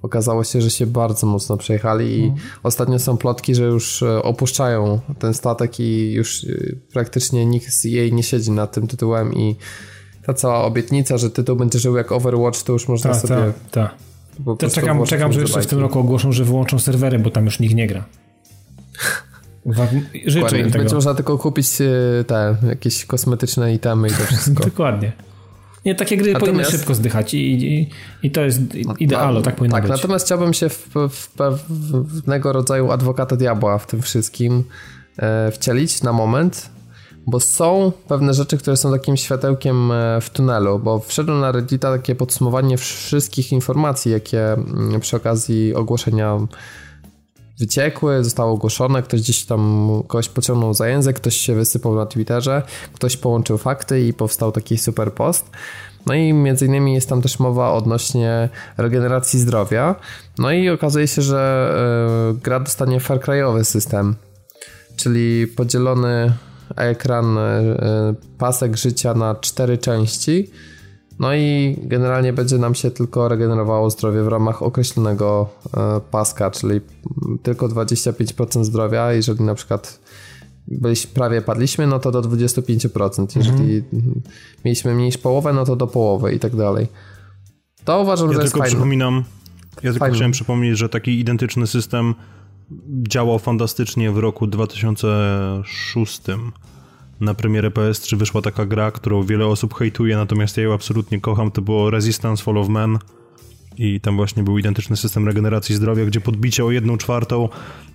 Okazało się, że się bardzo mocno przejechali i mhm. ostatnio są plotki, że już e, opuszczają ten statek i już e, praktycznie nikt z jej nie siedzi nad tym tytułem i ta cała obietnica, że tytuł będzie żył jak Overwatch, to już można ta, sobie... Tak, tak. Czekam, czekam że jeszcze w tym roku ogłoszą, że wyłączą serwery, bo tam już nikt nie gra. Życzę im tego. Będzie można tylko kupić e, te jakieś kosmetyczne itemy i to wszystko. Dokładnie. Nie, takie gry natomiast, powinny szybko zdychać i, i, i to jest idealo, tak powinno tak, być. Natomiast chciałbym się w, w pewnego rodzaju adwokata diabła w tym wszystkim e, wcielić na moment, bo są pewne rzeczy, które są takim światełkiem e, w tunelu, bo wszedłem na Reddita takie podsumowanie wszystkich informacji, jakie mm, przy okazji ogłoszenia wyciekły, zostało ogłoszone, ktoś gdzieś tam kogoś pociągnął za język, ktoś się wysypał na Twitterze, ktoś połączył fakty i powstał taki super post. No i między innymi jest tam też mowa odnośnie regeneracji zdrowia. No i okazuje się, że yy, gra dostanie Far system, czyli podzielony ekran, yy, pasek życia na cztery części no i generalnie będzie nam się tylko regenerowało zdrowie w ramach określonego e, paska, czyli tylko 25% zdrowia. Jeżeli na przykład byliśmy, prawie padliśmy, no to do 25%. Jeżeli mhm. mieliśmy mniej niż połowę, no to do połowy i tak dalej. To uważam, ja że tylko jest przypominam, Ja tylko chciałem przypomnieć, że taki identyczny system działał fantastycznie w roku 2006 na premierę PS3 wyszła taka gra, którą wiele osób hejtuje, natomiast ja ją absolutnie kocham, to było Resistance Fall of Man i tam właśnie był identyczny system regeneracji zdrowia, gdzie podbicie o jedną czwartą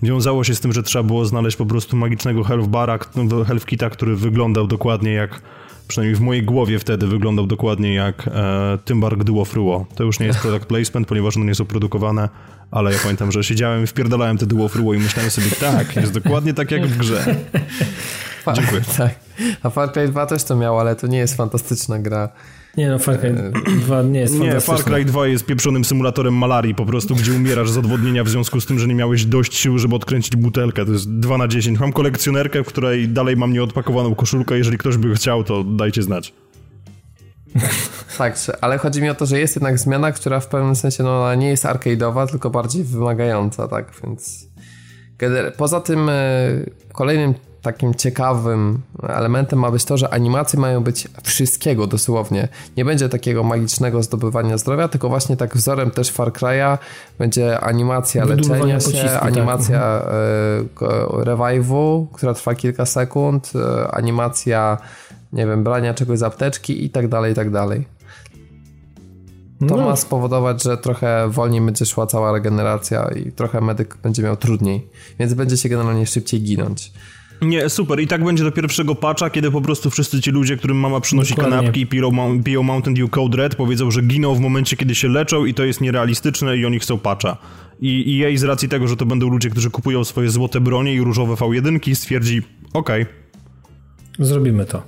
wiązało się z tym, że trzeba było znaleźć po prostu magicznego health bara, health kita, który wyglądał dokładnie jak przynajmniej w mojej głowie wtedy wyglądał dokładnie jak e, Tymbark Duo Fruo. To już nie jest product placement, ponieważ one nie są produkowane, ale ja pamiętam, że siedziałem i wpierdalałem te Duo Fruo i myślałem sobie, tak, jest dokładnie tak jak w grze. Dziękuję. Tak. A Far Cry 2 też to miał, ale to nie jest fantastyczna gra. Nie no, Far Cry 2 nie jest Nie, Far Cry 2 jest pieprzonym symulatorem malarii po prostu, gdzie umierasz z odwodnienia w związku z tym, że nie miałeś dość sił, żeby odkręcić butelkę. To jest 2 na 10. Mam kolekcjonerkę, w której dalej mam nieodpakowaną koszulkę. Jeżeli ktoś by chciał, to dajcie znać. tak, ale chodzi mi o to, że jest jednak zmiana, która w pewnym sensie no, ona nie jest arcade'owa, tylko bardziej wymagająca, tak, więc... Poza tym e, kolejnym takim ciekawym elementem ma być to, że animacje mają być wszystkiego dosłownie. Nie będzie takiego magicznego zdobywania zdrowia, tylko właśnie tak wzorem też Far Cry'a będzie animacja leczenia się, tak. animacja tak. revive'u, która trwa kilka sekund, e, animacja nie wiem, brania czegoś z apteczki i tak dalej, i tak dalej. To no. ma spowodować, że trochę wolniej będzie szła cała regeneracja i trochę medyk będzie miał trudniej, więc będzie się generalnie szybciej ginąć. Nie, super. I tak będzie do pierwszego patcha, kiedy po prostu wszyscy ci ludzie, którym mama przynosi Dokładnie. kanapki i piją, piją Mountain Dew Code Red, powiedzą, że giną w momencie, kiedy się leczą i to jest nierealistyczne i oni chcą patcha. I jej z racji tego, że to będą ludzie, którzy kupują swoje złote bronie i różowe V1, stwierdzi, okej. Okay. Zrobimy to.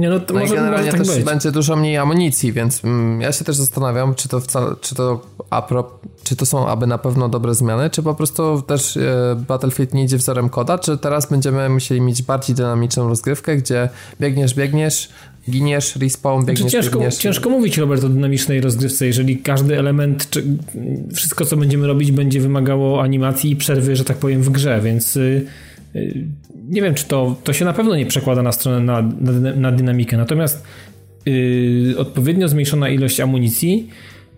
Nie, no to no może, generalnie może tak też być. będzie dużo mniej amunicji, więc mm, ja się też zastanawiam, czy to wcale, czy to apro, czy to są aby na pewno dobre zmiany, czy po prostu też e, Battlefield nie idzie wzorem koda, czy teraz będziemy musieli mieć bardziej dynamiczną rozgrywkę, gdzie biegniesz, biegniesz, giniesz, respawn, biegniesz, znaczy, ciężko, biegniesz. Ciężko mówić, Robert, o dynamicznej rozgrywce, jeżeli każdy element, czy wszystko, co będziemy robić, będzie wymagało animacji i przerwy, że tak powiem, w grze, więc... Y, nie wiem, czy to, to się na pewno nie przekłada na stronę, na, na, na dynamikę. Natomiast yy, odpowiednio zmniejszona ilość amunicji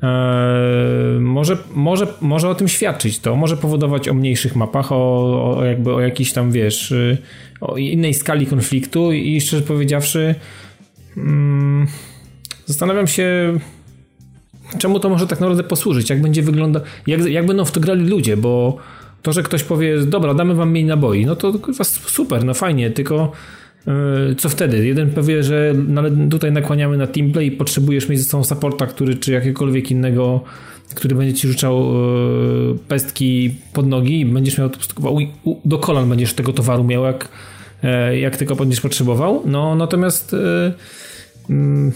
yy, może, może, może o tym świadczyć. To może powodować o mniejszych mapach, o, o jakby o jakiejś tam, wiesz, yy, o innej skali konfliktu i szczerze powiedziawszy mm, zastanawiam się czemu to może tak naprawdę posłużyć, jak będzie wyglądać, jak, jak będą w to grali ludzie, bo to, że ktoś powie, dobra, damy wam mniej naboi, no to super, no fajnie, tylko yy, co wtedy? Jeden powie, że tutaj nakłaniamy na teamplay i potrzebujesz mieć ze sobą supporta, który, czy jakiegokolwiek innego, który będzie ci rzucał yy, pestki pod nogi i będziesz miał do kolan będziesz tego towaru miał, jak, yy, jak tylko będziesz potrzebował. No, natomiast mm,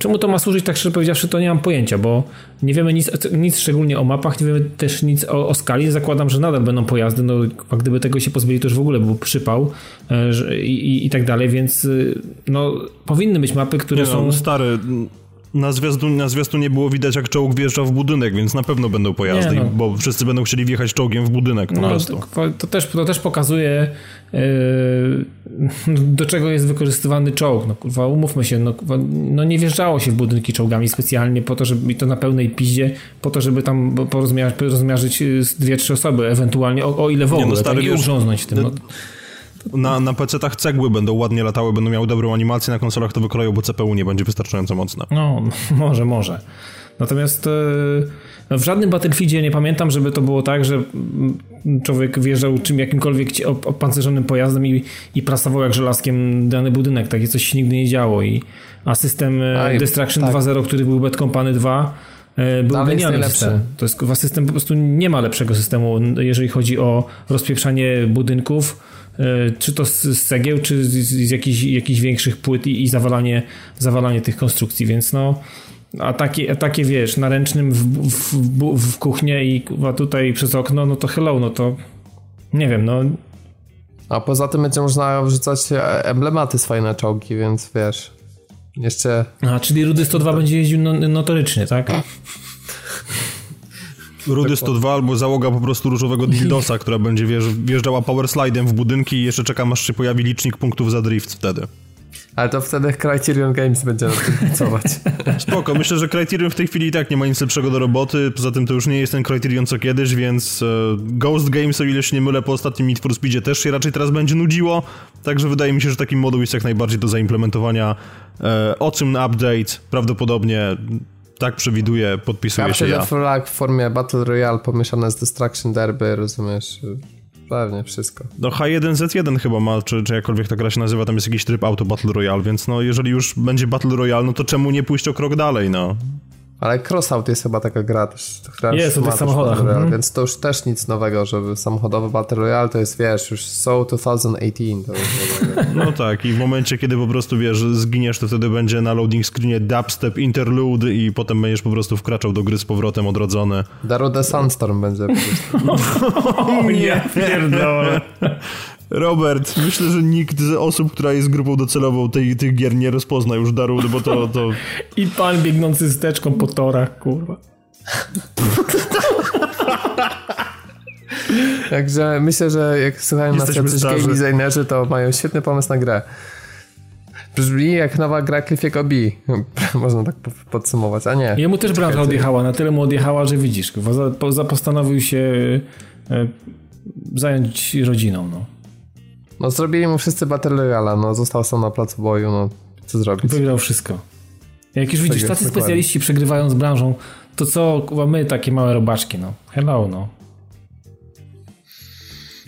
Czemu to ma służyć, tak szczerze powiedziawszy, to nie mam pojęcia, bo nie wiemy nic, nic szczególnie o mapach, nie wiemy też nic o, o skali. Zakładam, że nadal będą pojazdy, no a gdyby tego się pozbyli, to już w ogóle był przypał e, i, i, i tak dalej, więc y, no powinny być mapy, które no, są... Stary, na, zwiastu, na zwiastunie było widać, jak czołg wjeżdża w budynek, więc na pewno będą pojazdy, nie, no. bo wszyscy będą chcieli wjechać czołgiem w budynek po no, prostu. To, to, też, to też pokazuje, yy, do czego jest wykorzystywany czołg. No kurwa, umówmy się, no, no nie wjeżdżało się w budynki czołgami specjalnie po to, żeby to na pełnej piździe, po to, żeby tam porozmiarzyć dwie, trzy osoby, ewentualnie, o, o ile w ogóle, nie, no, stary, tak, i ugrząznąć tym. No. Na, na PC-tach cegły będą ładnie latały, będą miały dobrą animację, na konsolach to wykroją, bo CPU nie będzie wystarczająco mocne. No, może, może. Natomiast e, w żadnym Battlefieldzie nie pamiętam, żeby to było tak, że człowiek wjeżdżał czym jakimkolwiek opancerzonym pojazdem i, i prasował jak żelazkiem dany budynek. Takie coś się nigdy nie działo. I, a system e, Aj, Destruction tak. 2.0, który był Bad Company 2 e, był Dalej genialny system. To jest system, po prostu nie ma lepszego systemu, jeżeli chodzi o rozpieprzanie budynków czy to z, cegieł, czy z, z jakichś, jakichś większych płyt i, i zawalanie, zawalanie tych konstrukcji, więc no a takie, a takie wiesz, na ręcznym w, w, w, w kuchnię i tutaj przez okno, no to hello, no to nie wiem, no a poza tym będzie można wrzucać emblematy swoje na czołgi, więc wiesz, jeszcze... A, czyli Rudy 102 będzie jeździł no, notorycznie, tak? Rudy 102 albo załoga po prostu różowego dildosa, która będzie wjeżdżała power slidem w budynki i jeszcze czekam aż się pojawi licznik punktów za drift wtedy. Ale to wtedy Criterion Games będzie na tym pracować. Spoko, myślę, że Criterion w tej chwili i tak nie ma nic lepszego do roboty, poza tym to już nie jest ten Criterion co kiedyś, więc e, Ghost Games, o ile się nie mylę, po ostatnim Need for Speedzie też się raczej teraz będzie nudziło, także wydaje mi się, że taki moduł jest jak najbardziej do zaimplementowania. E, o czym update prawdopodobnie tak przewiduje, podpisuje się ja. Flag w formie Battle Royale pomieszane z Destruction Derby, rozumiesz? Pewnie, wszystko. No H1Z1 chyba ma, czy, czy jakkolwiek ta gra się nazywa, tam jest jakiś tryb Auto Battle Royale, więc no jeżeli już będzie Battle Royale, no to czemu nie pójść o krok dalej, no? Ale Crossout jest chyba taka gra też. Która jest o tych samochodach. Royale, mm. Więc to już też nic nowego, żeby samochodowy Battle Royale to jest, wiesz, już so 2018. To no tak, i w momencie, kiedy po prostu, wiesz, zginiesz, to wtedy będzie na loading screenie dubstep interlude i potem będziesz po prostu wkraczał do gry z powrotem odrodzony. Darude Sandstorm będzie po prostu. nie, pierdolę. Robert, myślę, że nikt z osób, która jest grupą docelową tej, tych gier nie rozpozna już Darude, bo to, to... I pan biegnący z teczką po torach, kurwa. Także myślę, że jak słuchają nas jacyś game designerzy, to mają świetny pomysł na grę. Brzmi jak nowa gra Cliffiego B. Można tak podsumować, a nie. Jemu też branża odjechała, na tyle mu odjechała, że widzisz, za, postanowił się e, zająć rodziną, no. No zrobili mu wszyscy Battle Royale, no został sam na placu boju, no co zrobić? Wygrał wszystko. Jak już widzisz, tak tacy specjaliści przegrywają z branżą, to co, my takie małe robaczki, no. Hello, no.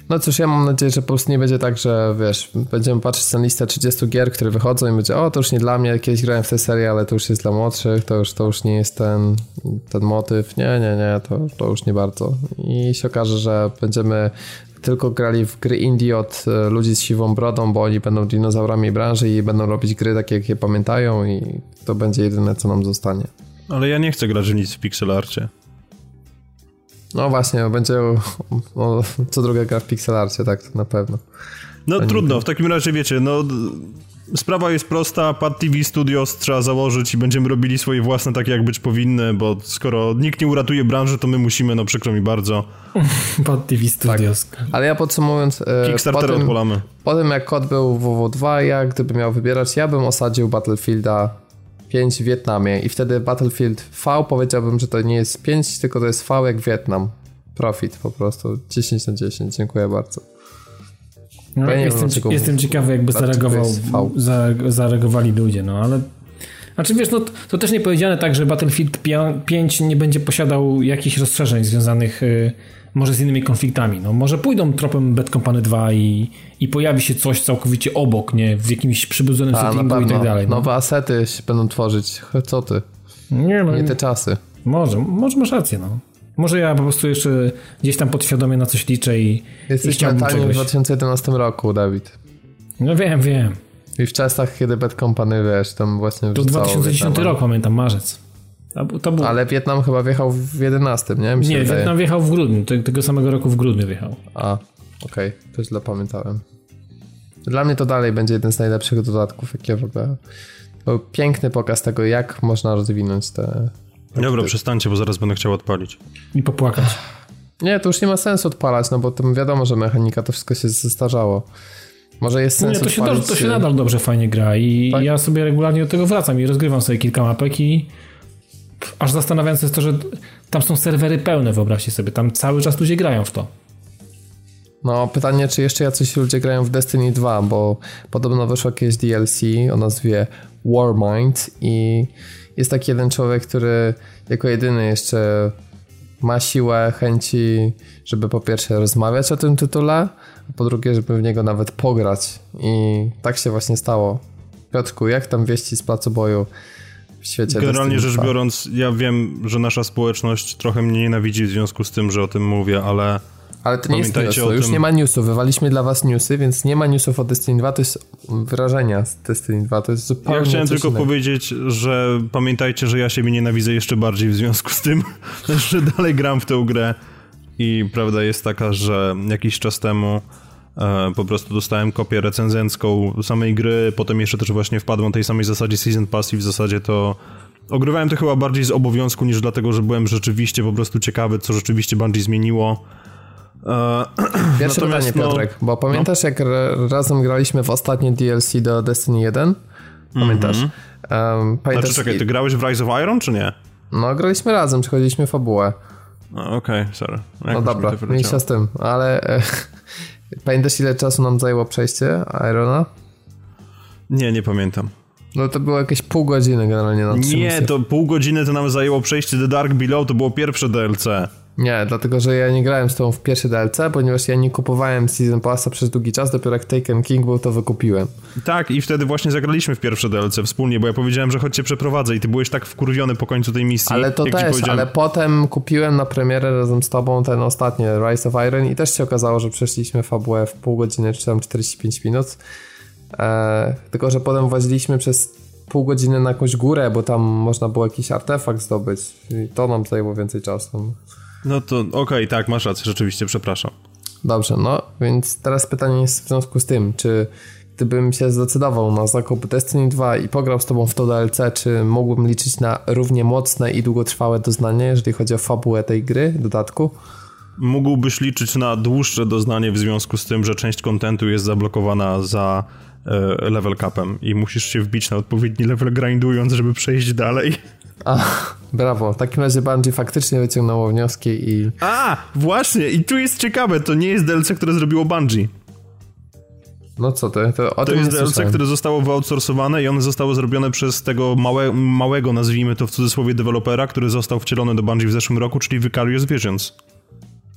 No cóż, ja mam nadzieję, że po prostu nie będzie tak, że wiesz, będziemy patrzeć na listę 30 gier, które wychodzą i będzie, o to już nie dla mnie, kiedyś grałem w tę serię, ale to już jest dla młodszych, to już, to już nie jest ten, ten motyw, nie, nie, nie, to, to już nie bardzo. I się okaże, że będziemy tylko grali w gry indie od e, ludzi z siwą brodą, bo oni będą dinozaurami branży i będą robić gry takie, jak je pamiętają i to będzie jedyne, co nam zostanie. Ale ja nie chcę grać w nic w pixelarcie. No właśnie, będzie o, co druga gra w pixelarcie, tak, to na pewno. No trudno, w takim razie wiecie, no sprawa jest prosta, Pad TV Studios trzeba założyć i będziemy robili swoje własne takie jak być powinny, bo skoro nikt nie uratuje branży, to my musimy, no przykro mi bardzo. Pad TV Studios. Tak. Ale ja podsumowując... E, Kickstarter po tym, odpalamy. Po tym jak kod był w WW2, ja gdybym miał wybierać, ja bym osadził Battlefielda 5 w Wietnamie i wtedy Battlefield V powiedziałbym, że to nie jest 5, tylko to jest V jak Wietnam. Profit po prostu. 10 na 10. Dziękuję bardzo. No, ja jestem, wiem, jestem ciekawy, jakby zareagował, zareagowali ludzie, no ale. Znaczy wiesz, no to też nie powiedziane tak, że Battlefield 5 nie będzie posiadał jakichś rozszerzeń związanych y, może z innymi konfliktami. No może pójdą tropem Bad Company 2 i, i pojawi się coś całkowicie obok, nie? W jakimś przybudzonym settingu i tak dalej. No. Nowe asety się będą tworzyć. Co ty? Nie, no, nie te czasy. Może, może masz rację, no. Może ja po prostu jeszcze gdzieś tam podświadomie na coś liczę i, Jesteś i chciałbym czegoś. w 2011 roku, Dawid. No wiem, wiem. I w czasach, kiedy Bad Company, wiesz, tam właśnie To 2010 rok, pamiętam, marzec. Był... Ale Wietnam chyba wjechał w 11, nie? Nie, wydaje. Wietnam wjechał w grudniu, tego samego roku w grudniu wjechał. A, okej, okay. to źle pamiętałem. Dla mnie to dalej będzie jeden z najlepszych dodatków, jakie w ogóle... Był piękny pokaz tego, jak można rozwinąć te... Dobra, przestańcie, bo zaraz będę chciał odpalić. I popłakać. Nie, to już nie ma sensu odpalać, no bo to wiadomo, że mechanika to wszystko się zestarzało. Może jest sens Nie, to się, do, to się nadal dobrze fajnie gra i tak? ja sobie regularnie do tego wracam i rozgrywam sobie kilka mapek i aż zastanawiające jest to, że tam są serwery pełne, wyobraźcie sobie, tam cały czas ludzie grają w to. No, pytanie, czy jeszcze jacyś ludzie grają w Destiny 2, bo podobno wyszło jakieś DLC o nazwie Warmind i jest taki jeden człowiek, który jako jedyny jeszcze ma siłę, chęci, żeby po pierwsze rozmawiać o tym tytule, a po drugie, żeby w niego nawet pograć. I tak się właśnie stało. Piotrku, jak tam wieści z placu boju? W świecie. Generalnie rzecz biorąc, ja wiem, że nasza społeczność trochę mnie nienawidzi w związku z tym, że o tym mówię, ale. Ale to nie jest news, już tym... nie ma newsów. Wywaliśmy dla was newsy, więc nie ma newsów o Destiny 2. To jest wyrażenia z Destiny 2. To jest zupełnie. Ja chciałem tylko innego. powiedzieć, że pamiętajcie, że ja siebie nienawidzę jeszcze bardziej w związku z tym, że dalej gram w tę grę. I prawda jest taka, że jakiś czas temu po prostu dostałem kopię recenzencką samej gry, potem jeszcze też właśnie wpadłem tej samej zasadzie Season Pass i w zasadzie to ogrywałem to chyba bardziej z obowiązku niż dlatego, że byłem rzeczywiście po prostu ciekawy, co rzeczywiście Bungie zmieniło. E, Pierwsze pytanie, no, Piotrek, bo pamiętasz no? jak razem graliśmy w ostatnie DLC do Destiny 1? Pamiętasz? Mm -hmm. um, pamiętasz znaczy czekaj, ty grałeś w Rise of Iron, czy nie? No, graliśmy razem, przechodziliśmy fabułę. Okej, okay, sorry. Jak no dobra, mniejsza z tym, ale e, Pamiętasz ile czasu nam zajęło przejście Irona? Nie, nie pamiętam. No to było jakieś pół godziny generalnie na Nie, misje. to pół godziny to nam zajęło przejście The Dark Below, to było pierwsze DLC. Nie, dlatego że ja nie grałem z tą w pierwszy DLC, ponieważ ja nie kupowałem Season Passa przez długi czas, dopiero jak Taken King był, to wykupiłem. Tak, i wtedy właśnie zagraliśmy w pierwsze DLC wspólnie, bo ja powiedziałem, że chodźcie przeprowadzę i ty byłeś tak wkurwiony po końcu tej misji. Ale to też, ale potem kupiłem na premierę razem z tobą ten ostatni Rise of Iron i też się okazało, że przeszliśmy fabułę w pół godziny, czy tam 45 minut. Eee, tylko, że potem właziliśmy przez pół godziny na jakąś górę, bo tam można było jakiś artefakt zdobyć i to nam zajęło więcej czasu. No to okej, okay, tak, masz rację, rzeczywiście, przepraszam. Dobrze, no więc teraz pytanie jest w związku z tym, czy gdybym się zdecydował na zakup Destiny 2 i pograł z tobą w to DLC, czy mógłbym liczyć na równie mocne i długotrwałe doznanie, jeżeli chodzi o fabułę tej gry, dodatku? Mógłbyś liczyć na dłuższe doznanie w związku z tym, że część kontentu jest zablokowana za e, level capem i musisz się wbić na odpowiedni level grindując, żeby przejść dalej. A, brawo. W takim razie Bungie faktycznie wyciągnęło wnioski i... A, właśnie. I tu jest ciekawe. To nie jest DLC, które zrobiło Bungie. No co ty? To, to jest DLC, słyszałem. które zostało wyoutsourcowane i one zostało zrobione przez tego małe, małego, nazwijmy to w cudzysłowie, dewelopera, który został wcielony do Bungie w zeszłym roku, czyli Vicarious Visions.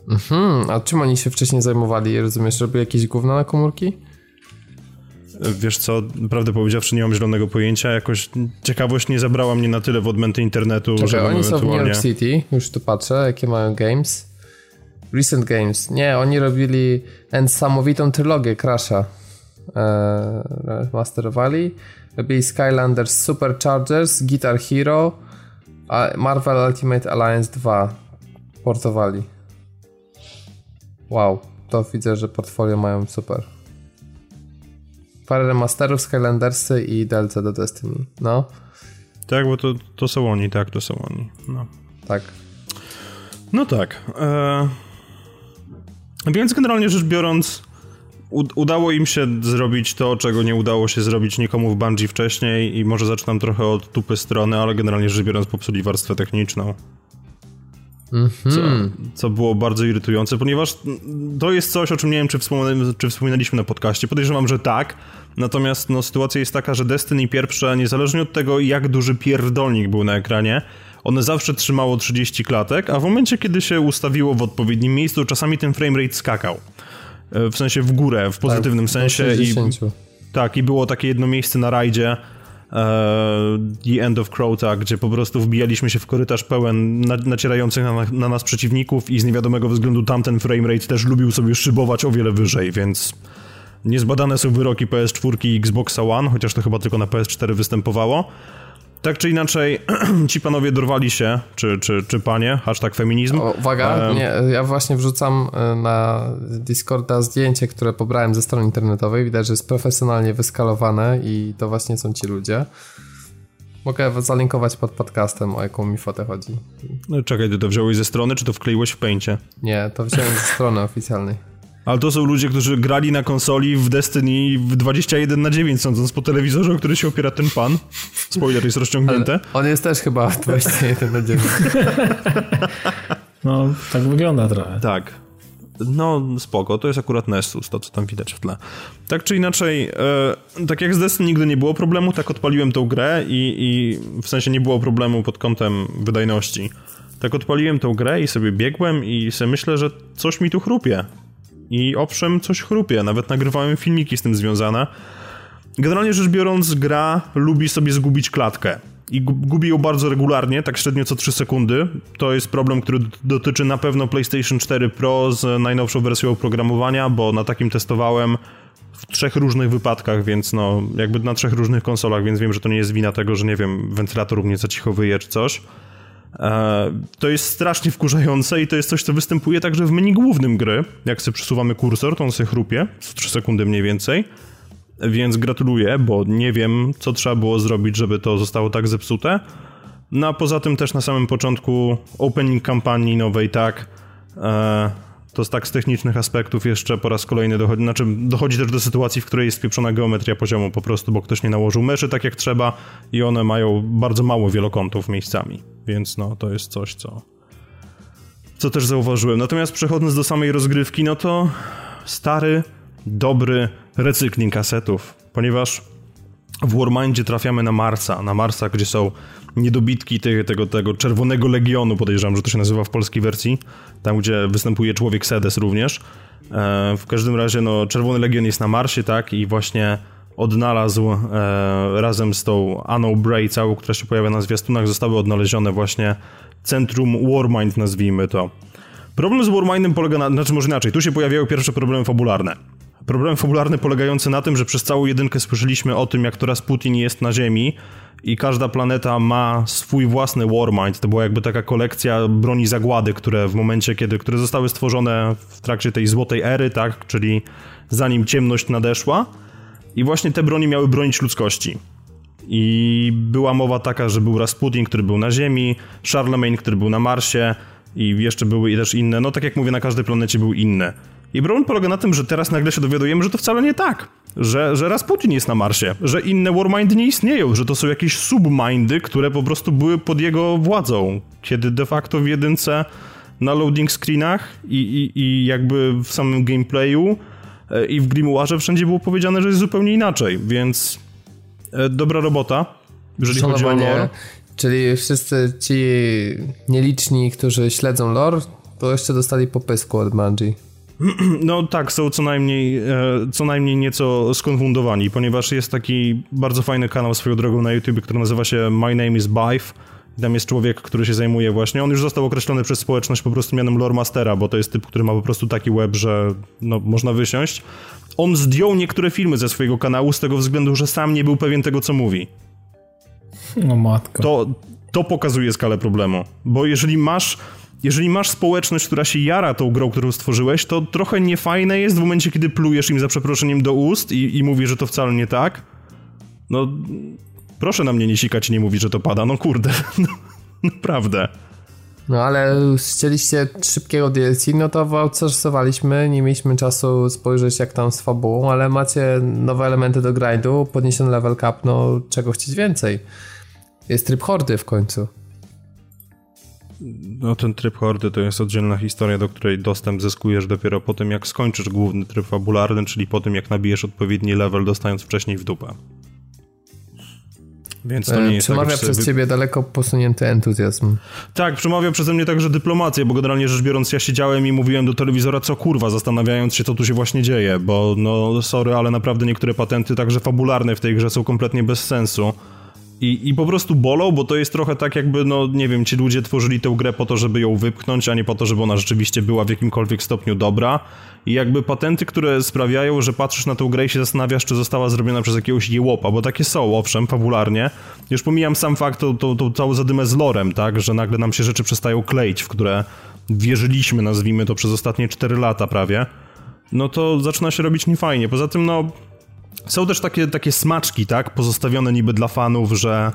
Mhm, a czym oni się wcześniej zajmowali? Rozumiesz, robili jakieś gówna na komórki? Wiesz co, prawdę powiedziawszy nie mam zielonego pojęcia, jakoś ciekawość nie zabrała mnie na tyle w odmęty internetu, Czekaj, że oni są w. New York City, już tu patrzę, jakie mają games. Recent Games. Nie, oni robili niesamowitą trylogię Crasha. Eee, masterowali. Robili Skylanders Superchargers, Guitar Hero, a Marvel Ultimate Alliance 2 portowali. Wow, to widzę, że portfolio mają super. Parę remasterów, Skylandersy i DLC do Destiny. No, Tak, bo to, to są oni, tak, to są oni. No, tak. no tak. E... Więc generalnie rzecz biorąc, udało im się zrobić to, czego nie udało się zrobić nikomu w Bungie wcześniej i może zaczynam trochę od tupy strony, ale generalnie rzecz biorąc popsuli warstwę techniczną. Co, co było bardzo irytujące, ponieważ to jest coś, o czym nie wiem, czy, czy wspominaliśmy na podcaście. Podejrzewam, że tak. Natomiast no, sytuacja jest taka, że Destiny pierwsze, niezależnie od tego, jak duży pierdolnik był na ekranie, one zawsze trzymało 30 klatek, a w momencie, kiedy się ustawiło w odpowiednim miejscu, czasami ten framerate skakał. E, W sensie w górę, w pozytywnym Tak, sensie. I 60. tak, i było takie jedno miejsce na rajdzie, The End of Crota, gdzie po prostu wbijaliśmy się w korytarz pełen na, nacierających na, na nas przeciwników i z niewiadomego względu tamten framerate też lubił sobie szybować o wiele wyżej, więc niezbadane są wyroki PS4 i Xboxa One, chociaż to chyba tylko na PS4 występowało. Tak czy inaczej, ci panowie dorwali się, czy, czy, czy panie, hashtag feminizm. O, uwaga, Em, nie, ja właśnie wrzucam e, na Discorda zdjęcie, które pobrałem ze strony internetowej. Widać, że jest profesjonalnie wyskalowane i to właśnie są ci ludzie. Mogę zalinkować pod podcastem, o jaką mi fotę chodzi. No, Czekaj, ty to wziąłeś ze strony, czy to wkleiłeś w pęcie? Nie, to wziąłem ze strony oficjalnej. Ale to są ludzie, którzy grali na konsoli w Destiny w 21 na 9, sądząc po telewizorze, o który się opiera ten pan. Spoiler jest rozciągnięte. On jest też chyba 21 na 9. No, tak wygląda trochę. Tak. No, spoko, to jest akurat Nessus, to co tam widać w tle. Tak czy inaczej, e, tak jak z Destiny nigdy nie było problemu, tak odpaliłem tą grę i, i w sensie nie było problemu pod kątem wydajności. Tak odpaliłem tą grę i sobie biegłem i sobie myślę, że coś mi tu chrupie. I owszem, coś chrupie, nawet nagrywałem filmiki z tym związane. Generalnie rzecz biorąc, gra lubi sobie zgubić klatkę. I gu- gubi ją bardzo regularnie, tak średnio co 3 sekundy. To jest problem, który dotyczy na pewno PlayStation 4 Pro z najnowszą wersją oprogramowania, bo na takim testowałem w trzech różnych wypadkach, więc no, jakby na trzech różnych konsolach, więc wiem, że to nie jest wina tego, że nie wiem, wentylator mnie za cicho wyje czy coś. E, To jest strasznie wkurzające i to jest coś, co występuje także w menu głównym gry. Jak sobie przesuwamy kursor, to on sobie chrupie, co 3 sekundy mniej więcej. Więc gratuluję, bo nie wiem, co trzeba było zrobić, żeby to zostało tak zepsute. No a poza tym też na samym początku opening kampanii nowej, tak, e, to z tak z technicznych aspektów jeszcze po raz kolejny dochodzi, znaczy dochodzi też do sytuacji, w której jest spieprzona geometria poziomu po prostu, bo ktoś nie nałożył meszy tak jak trzeba i one mają bardzo mało wielokątów miejscami, więc no to jest coś, co co też zauważyłem. Natomiast przechodząc do samej rozgrywki, no to stary, dobry recykling kasetów, ponieważ w Warmindzie trafiamy na Marsa, na Marsa, gdzie są niedobitki tego, tego, tego czerwonego legionu, podejrzewam, że to się nazywa w polskiej wersji, tam gdzie występuje człowiek Sedes również. E, w każdym razie, no, czerwony legion jest na Marsie, tak, i właśnie odnalazł e, razem z tą Anną Bray całą, która się pojawia na zwiastunach, zostały odnalezione właśnie centrum Warmind, nazwijmy to. Problem z Warmindem polega na, znaczy może inaczej, tu się pojawiają pierwsze problemy fabularne. Problem fabularny polegający na tym, że przez całą jedynkę słyszeliśmy o tym, jak to Rasputin jest na Ziemi i każda planeta ma swój własny Warmind. To była jakby taka kolekcja broni zagłady, które w momencie, kiedy, które zostały stworzone w trakcie tej złotej ery, tak, czyli zanim ciemność nadeszła. I właśnie te broni miały bronić ludzkości. I była mowa taka, że był Rasputin, który był na Ziemi, Charlemagne, który był na Marsie i jeszcze były też inne. No tak jak mówię, na każdej planecie były inne. I problem polega na tym, że teraz nagle się dowiadujemy, że to wcale nie tak. Że, że Rasputin jest na Marsie, że inne Warmindy nie istnieją, że to są jakieś submindy, które po prostu były pod jego władzą. Kiedy de facto w jedynce na loading screenach i, i, i jakby w samym gameplayu i w Grimoirze wszędzie było powiedziane, że jest zupełnie inaczej, więc e, dobra robota, jeżeli chodzi o Szanowanie. lore. Czyli wszyscy ci nieliczni, którzy śledzą lore, to jeszcze dostali popysku od Bungie. No tak, są co najmniej, e, co najmniej nieco skonfundowani, ponieważ jest taki bardzo fajny kanał swoją drogą na YouTube, który nazywa się My Name is Bife. Tam jest człowiek, który się zajmuje właśnie. On już został określony przez społeczność po prostu mianem lore mastera, bo to jest typ, który ma po prostu taki web, że no, można wysiąść. On zdjął niektóre filmy ze swojego kanału z tego względu, że sam nie był pewien tego, co mówi. No matko. To, to pokazuje skalę problemu. Bo jeżeli masz jeżeli masz społeczność, która się jara tą grą, którą stworzyłeś, to trochę niefajne jest w momencie, kiedy plujesz im za przeproszeniem do ust i, i mówisz, że to wcale nie tak. No, proszę na mnie nie sikać i nie mówić, że to pada. No kurde, no, naprawdę. No ale chcieliście szybkiego DLC, no to outsourcowaliśmy, nie mieliśmy czasu spojrzeć jak tam z fabułą, ale macie nowe elementy do grindu, podniesiony level cap, no czego chcieć więcej. Jest tryb hordy w końcu. No ten tryb hordy to jest oddzielna historia, do której dostęp zyskujesz dopiero po tym, jak skończysz główny tryb fabularny, czyli po tym, jak nabijesz odpowiedni level, dostając wcześniej w dupę. Więc to nie jest Przemawia tak, przez ciebie daleko posunięty entuzjazm. Tak, przemawia przeze mnie także dyplomację, bo generalnie rzecz biorąc ja siedziałem i mówiłem do telewizora co kurwa, zastanawiając się co tu się właśnie dzieje, bo no sorry, ale naprawdę niektóre patenty także fabularne w tej grze są kompletnie bez sensu. I, I po prostu bolą, bo to jest trochę tak jakby, no nie wiem, ci ludzie tworzyli tę grę po to, żeby ją wypchnąć, a nie po to, żeby ona rzeczywiście była w jakimkolwiek stopniu dobra. I jakby patenty, które sprawiają, że patrzysz na tę grę i się zastanawiasz, czy została zrobiona przez jakiegoś jełopa, bo takie są, owszem, fabularnie. Już pomijam sam fakt, tą, tą, tą całą zadymę z lorem, tak, że nagle nam się rzeczy przestają kleić, w które wierzyliśmy, nazwijmy to, przez ostatnie 4 lata prawie. No to zaczyna się robić niefajnie. Poza tym, no, są też takie, takie smaczki, tak, pozostawione niby dla fanów, że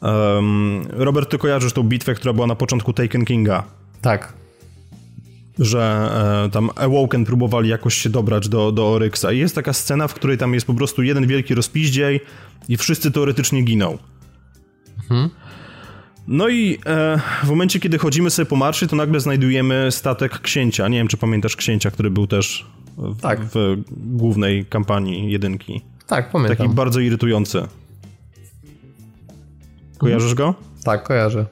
um, Robert, ty kojarzysz tą bitwę, która była na początku Taken Kinga? Tak. Że e, tam Awoken próbowali jakoś się dobrać do, do Oryxa i jest taka scena, w której tam jest po prostu jeden wielki rozpiździej i wszyscy teoretycznie giną. Mhm. No i e, w momencie, kiedy chodzimy sobie po marszy, to nagle znajdujemy statek księcia. Nie wiem, czy pamiętasz księcia, który był też w, tak. w głównej kampanii jedynki. Tak, pamiętam. Taki bardzo irytujący. Kojarzysz go? Tak, kojarzę.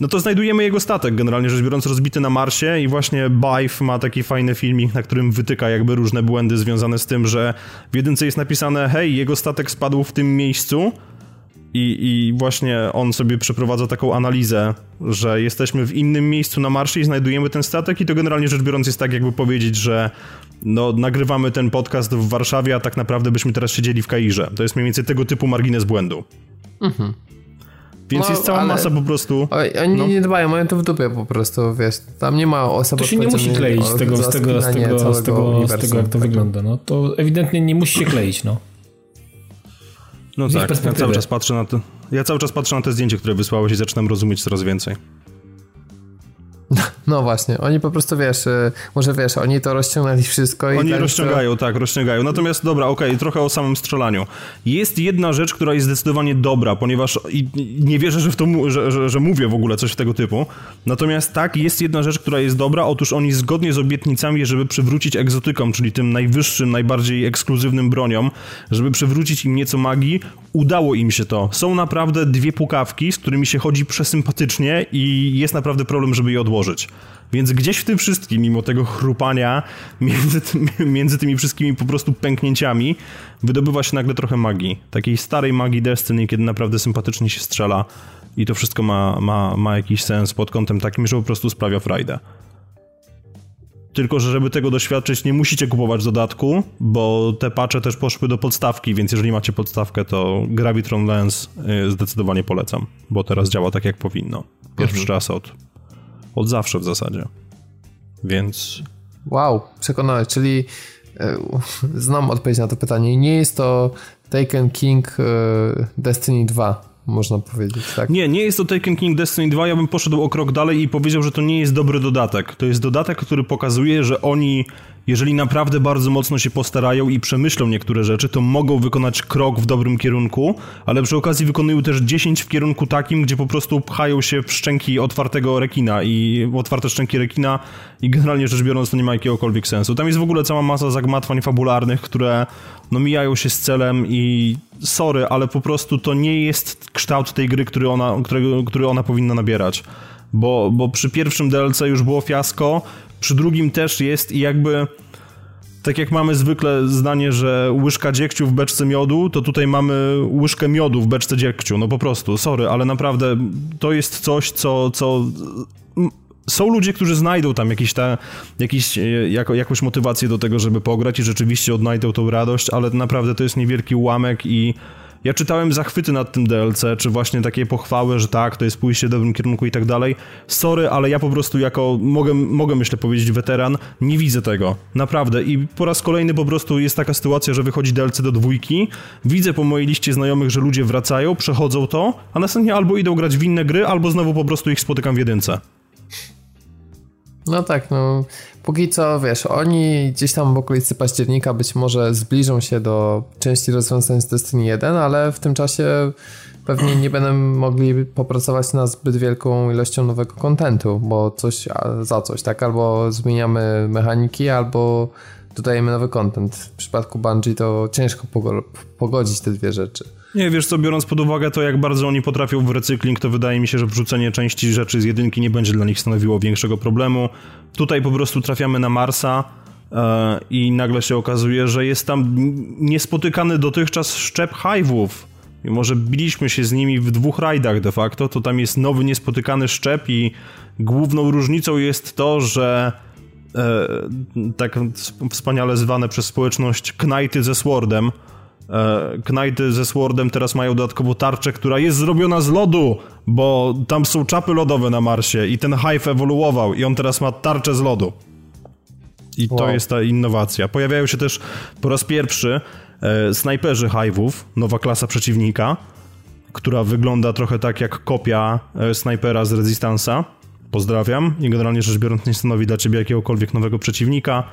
No to znajdujemy jego statek, generalnie rzecz biorąc, rozbity na Marsie i właśnie Bife ma taki fajny filmik, na którym wytyka jakby różne błędy związane z tym, że w jedynce jest napisane hej, jego statek spadł w tym miejscu, i, I właśnie on sobie przeprowadza taką analizę, że jesteśmy w innym miejscu na marszy i znajdujemy ten statek i to generalnie rzecz biorąc jest tak jakby powiedzieć, że no, nagrywamy ten podcast w Warszawie, a tak naprawdę byśmy teraz siedzieli w Kairze. To jest mniej więcej tego typu margines błędu. Mhm. Więc no, jest cała masa po prostu. Oni no. nie dbają, mają to w dupie po prostu, wiesz. Tam nie ma osoby. To się nie musi kleić z tego, z tego, z tego, z tego, z tego, jak to wygląda. No. To ewidentnie nie musi się kleić, no. No tak, ja cały czas patrzę na to. Ja cały czas patrzę na te zdjęcie, które wysłałeś i zaczynam rozumieć coraz więcej. No właśnie, oni po prostu wiesz, y, może wiesz, oni to rozciągnęli wszystko i. Oni tak rozciągają, to... tak, rozciągają. Natomiast dobra, okej, okay, trochę o samym strzelaniu. Jest jedna rzecz, która jest zdecydowanie dobra, ponieważ i, nie wierzę, że, w to, że, że, że mówię w ogóle coś tego typu. Natomiast tak, jest jedna rzecz, która jest dobra. Otóż oni zgodnie z obietnicami, żeby przywrócić egzotykom, czyli tym najwyższym, najbardziej ekskluzywnym broniom, żeby przywrócić im nieco magii, udało im się to. Są naprawdę dwie pukawki, z którymi się chodzi przesympatycznie i jest naprawdę problem, żeby je odłożyć. Więc gdzieś w tym wszystkim, mimo tego chrupania między, między tymi wszystkimi po prostu pęknięciami, wydobywa się nagle trochę magii. Takiej starej magii Destiny, kiedy naprawdę sympatycznie się strzela i to wszystko ma, ma, ma jakiś sens pod kątem takim, że po prostu sprawia frajdę. Tylko, że żeby tego doświadczyć, nie musicie kupować dodatku, bo te patche też poszły do podstawki, więc jeżeli macie podstawkę, to Gravitron Lens y, zdecydowanie polecam, bo teraz działa tak, jak powinno. Pierwszy mhm. raz od, od zawsze w zasadzie. Więc... Wow, przekonałeś, czyli e, znam odpowiedź na to pytanie. Nie jest to Taken King e, Destiny 2 można powiedzieć, tak? Nie, nie jest to Taken King Destiny 2, ja bym poszedł o krok dalej i powiedział, że to nie jest dobry dodatek. To jest dodatek, który pokazuje, że oni jeżeli naprawdę bardzo mocno się postarają i przemyślą niektóre rzeczy, to mogą wykonać krok w dobrym kierunku, ale przy okazji wykonują też 10 w kierunku takim, gdzie po prostu pchają się w szczęki otwartego rekina i otwarte szczęki rekina i generalnie rzecz biorąc to nie ma jakiegokolwiek sensu. Tam jest w ogóle cała masa zagmatwań fabularnych, które no mijają się z celem i sorry, ale po prostu to nie jest kształt tej gry, który ona, którego, który ona powinna nabierać bo, bo przy pierwszym DLC już było fiasko, przy drugim też jest i jakby tak jak mamy zwykle zdanie, że łyżka dziegciu w beczce miodu, to tutaj mamy łyżkę miodu w beczce dziegciu. No po prostu, sorry, ale naprawdę to jest coś, co, co są ludzie, którzy znajdą tam jakiś ta, jakiś, e, jako, jakąś motywację do tego, żeby pograć i rzeczywiście odnajdą tą radość, ale naprawdę to jest niewielki ułamek i ja czytałem zachwyty nad tym DLC, czy właśnie takie pochwały, że tak, to jest pójście w dobrym kierunku i tak dalej. Sorry, ale ja po prostu jako, mogę, mogę myślę powiedzieć, weteran, nie widzę tego. Naprawdę. I po raz kolejny po prostu jest taka sytuacja, że wychodzi DLC do dwójki, widzę po mojej liście znajomych, że ludzie wracają, przechodzą to, a następnie albo idą grać w inne gry, albo znowu po prostu ich spotykam w jedynce. No tak, no póki co, wiesz, oni gdzieś tam w okolicy października być może zbliżą się do części rozwiązań z Destiny 1, ale w tym czasie pewnie nie będą mogli popracować nad zbyt wielką ilością nowego kontentu, bo coś za coś, tak? Albo zmieniamy mechaniki, albo dodajemy nowy kontent. W przypadku Bungie to ciężko pogodzić te dwie rzeczy. Nie, wiesz co, biorąc pod uwagę to, jak bardzo oni potrafią w recykling, to wydaje mi się, że wrzucenie części rzeczy z jedynki nie będzie dla nich stanowiło większego problemu. Tutaj po prostu trafiamy na Marsa e, i nagle się okazuje, że jest tam niespotykany dotychczas szczep hive'ów. Mimo, że biliśmy się z nimi w dwóch rajdach de facto, to tam jest nowy, niespotykany szczep i główną różnicą jest to, że e, tak wspaniale zwane przez społeczność knajty ze Swordem, E, Knighty ze Swordem teraz mają dodatkowo tarczę, która jest zrobiona z lodu, bo tam są czapy lodowe na Marsie i ten Hive ewoluował i on teraz ma tarczę z lodu. I wow. to jest ta innowacja. Pojawiają się też po raz pierwszy e, snajperzy Hive'ów, nowa klasa przeciwnika, która wygląda trochę tak jak kopia e, snajpera z Resistance'a. Pozdrawiam i generalnie rzecz biorąc nie stanowi dla ciebie jakiegokolwiek nowego przeciwnika.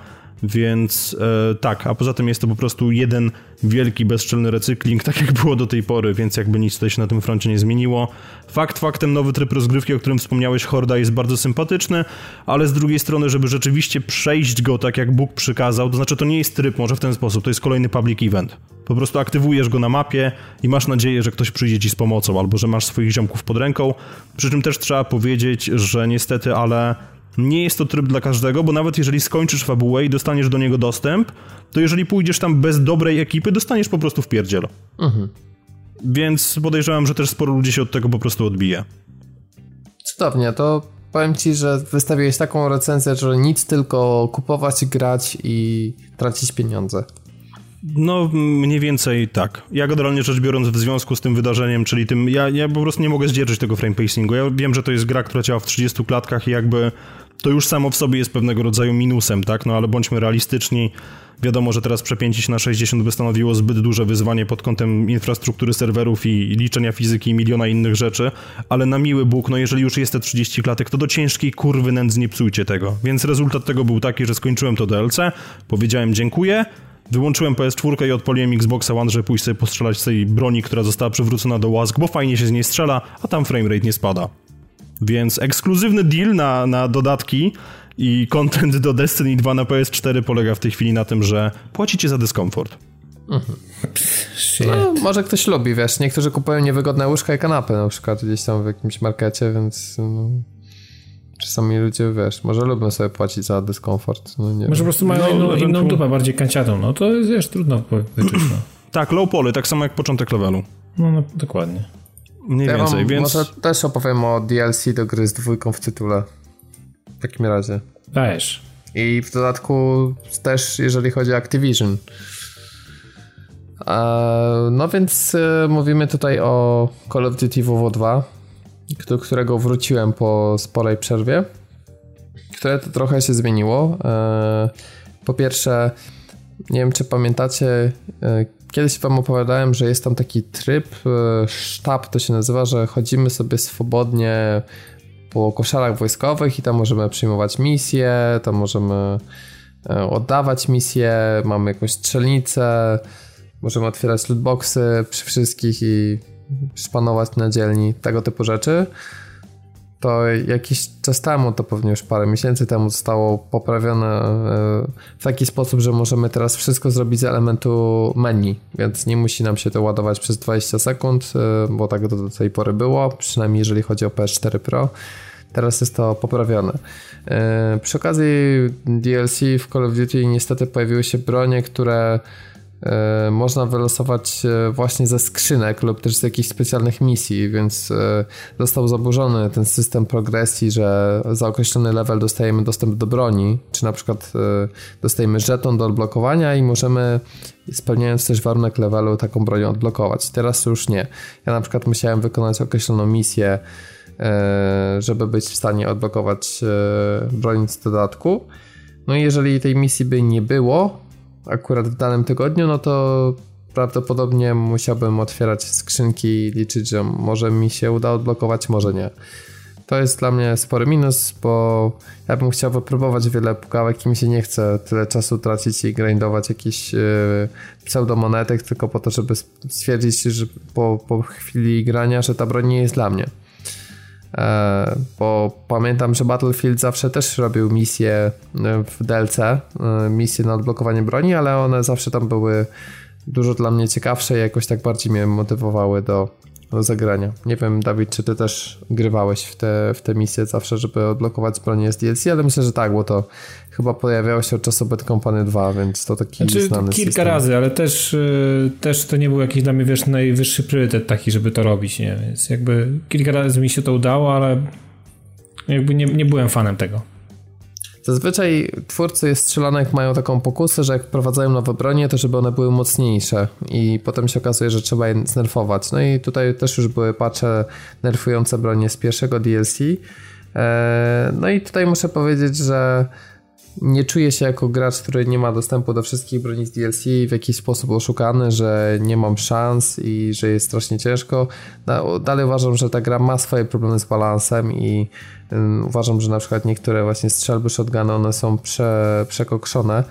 Więc e, tak, a poza tym jest to po prostu jeden wielki, bezczelny recykling, tak jak było do tej pory, więc jakby nic tutaj się na tym froncie nie zmieniło. Fakt faktem, nowy tryb rozgrywki, o którym wspomniałeś, Horda, jest bardzo sympatyczny, ale z drugiej strony, żeby rzeczywiście przejść go tak, jak Bóg przykazał, to znaczy to nie jest tryb, może w ten sposób, to jest kolejny public event. Po prostu aktywujesz go na mapie i masz nadzieję, że ktoś przyjdzie ci z pomocą, albo że masz swoich ziomków pod ręką. Przy czym też trzeba powiedzieć, że niestety, ale nie jest to tryb dla każdego, bo nawet jeżeli skończysz fabułę i dostaniesz do niego dostęp, to jeżeli pójdziesz tam bez dobrej ekipy, dostaniesz po prostu w pierdziel. Mhm. Więc podejrzewam, że też sporo ludzi się od tego po prostu odbije. Cudownie, to powiem ci, że wystawiłeś taką recenzję, że nic tylko kupować, grać i tracić pieniądze. No, mniej więcej tak. Ja generalnie rzecz biorąc w związku z tym wydarzeniem, czyli tym, ja, ja po prostu nie mogę zdzierżyć tego frame pacingu. Ja wiem, że to jest gra, która działa w 30 klatkach i jakby to już samo w sobie jest pewnego rodzaju minusem, tak? No ale bądźmy realistyczni. Wiadomo, że teraz przepięcie na 60 by stanowiło zbyt duże wyzwanie pod kątem infrastruktury serwerów i liczenia fizyki i miliona innych rzeczy, ale na miły Bóg, no jeżeli już jest te 30 klatek, to do ciężkiej kurwy nędz nie psujcie tego. Więc rezultat tego był taki, że skończyłem to DLC, powiedziałem dziękuję, Wyłączyłem PS4 i odpaliłem Xboxa One, żeby pójść sobie postrzelać z tej broni, która została przywrócona do łask, bo fajnie się z niej strzela, a tam framerate nie spada. Więc ekskluzywny deal na, na dodatki i content do Destiny 2 na PS4 polega w tej chwili na tym, że płacicie za dyskomfort. Mhm. No, może ktoś lubi, wiesz, niektórzy kupują niewygodne łóżka i kanapy na przykład gdzieś tam w jakimś markecie, więc no, czasami ludzie, wiesz, może lubią sobie płacić za dyskomfort. No, nie może po prostu mają no, inną, inną dupę, bardziej kanciatą, no to jest, wiesz, trudno wyczuć. No. tak, low poly, tak samo jak początek levelu. No, no dokładnie. Mniej ja więcej, więc... Może też opowiem o DLC do gry z dwójką w tytule. W takim razie. Dajesz. I w dodatku też, jeżeli chodzi o Activision. No więc e, mówimy tutaj o Call of Duty WW 2, do którego wróciłem po sporej przerwie, które to trochę się zmieniło. E, po pierwsze, nie wiem czy pamiętacie, e, Kiedyś wam opowiadałem, że jest tam taki tryb, e, sztab to się nazywa, że chodzimy sobie swobodnie po koszarach wojskowych i tam możemy przyjmować misje, tam możemy e, oddawać misje, mamy jakąś strzelnicę, możemy otwierać lootboxy przy wszystkich i szpanować na dzielni, tego typu rzeczy to jakiś czas temu, to pewnie już parę miesięcy temu zostało poprawione e, w taki sposób, że możemy teraz wszystko zrobić z elementu menu, więc nie musi nam się to ładować przez 20 sekund, e, bo tak do tej pory było, przynajmniej jeżeli chodzi o PS4 Pro. teraz jest to poprawione. Przy okazji DLC w Call of Duty niestety pojawiły się bronie, które E, można wylosować e, właśnie ze skrzynek lub też z jakichś specjalnych misji, więc e, został zaburzony ten system progresji, że za określony level dostajemy dostęp do broni, czy na przykład dostajemy żeton do odblokowania i możemy spełniając też warunek levelu taką bronią odblokować. Teraz już nie. Ja na przykład musiałem wykonać określoną misję, żeby być w stanie odblokować broń z dodatku. No i jeżeli tej misji by nie było, akurat w danym tygodniu, no to prawdopodobnie musiałbym otwierać skrzynki i liczyć, że może mi się uda odblokować, może nie. To jest dla mnie spory minus, bo ja bym chciał wypróbować wiele pukawek i mi się nie chce tyle czasu tracić i grindować jakiś yy, pseudomonetek tylko po to, żeby stwierdzić, że po, po chwili grania, że ta broń nie jest dla mnie. E, bo pamiętam, że Battlefield zawsze też robił misje e, w DLC, e, misje na odblokowanie broni, ale one zawsze tam były dużo dla mnie ciekawsze i jakoś tak bardziej mnie motywowały do, do zagrania. Nie wiem, Dawid, czy ty też grywałeś w te, w te misje zawsze, żeby odblokować bronię z DLC, ale myślę, że tak, bo to chyba pojawiało się od czasu Bad Company 2, więc to taki znaczy, znany kilka system. razy, ale też, y, też to nie był jakiś dla mnie, wiesz, najwyższy priorytet taki, żeby to robić, nie? Więc jakby kilka razy mi się to udało, ale jakby nie, nie byłem fanem tego. Zazwyczaj twórcy strzelanek mają taką pokusę, że jak wprowadzają nowe bronie, to żeby one były mocniejsze i potem się okazuje, że trzeba je znerfować. No i tutaj też już były patche nerfujące bronie z pierwszego DLC. E, no i tutaj muszę powiedzieć, że nie czuję się jako gracz, który nie ma dostępu do wszystkich broni z DLC w jakiś sposób oszukany, że nie mam szans i że jest strasznie ciężko. Dalej uważam, że ta gra ma swoje problemy z balansem i uważam, że na przykład niektóre właśnie strzelby shotguny one są prze, przekokszone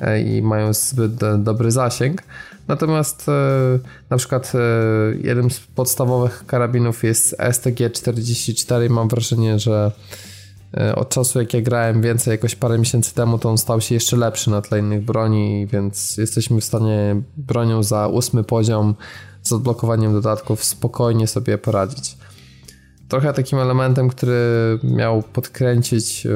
e, i mają zbyt dobry zasięg. Natomiast e, na przykład e, jeden z podstawowych karabinów jest STG-44 i mam wrażenie, że od czasu jak ja grałem więcej, jakoś parę miesięcy temu, to on stał się jeszcze lepszy na tle innych broni, więc jesteśmy w stanie bronią za ósmy poziom z odblokowaniem dodatków spokojnie sobie poradzić. Trochę takim elementem, który miał podkręcić e,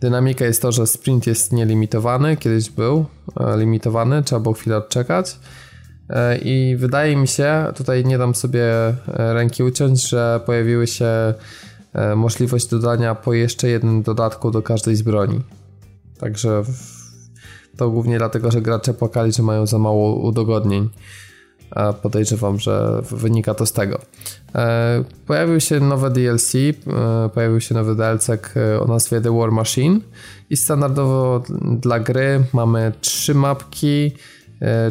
dynamikę jest to, że sprint jest nielimitowany, kiedyś był e, limitowany, trzeba było chwilę odczekać. I wydaje mi się, tutaj nie dam sobie ręki uciąć, że pojawiły się E, możliwość dodania po jeszcze jednym dodatku do każdej z broni. Także to głównie dlatego, że gracze płakali, że mają za mało udogodnień. Podejrzewam, że wynika to z tego. E, pojawił się nowe DLC, e, pojawił się nowy DLC o nazwie The War Machine i standardowo dla gry mamy trzy mapki,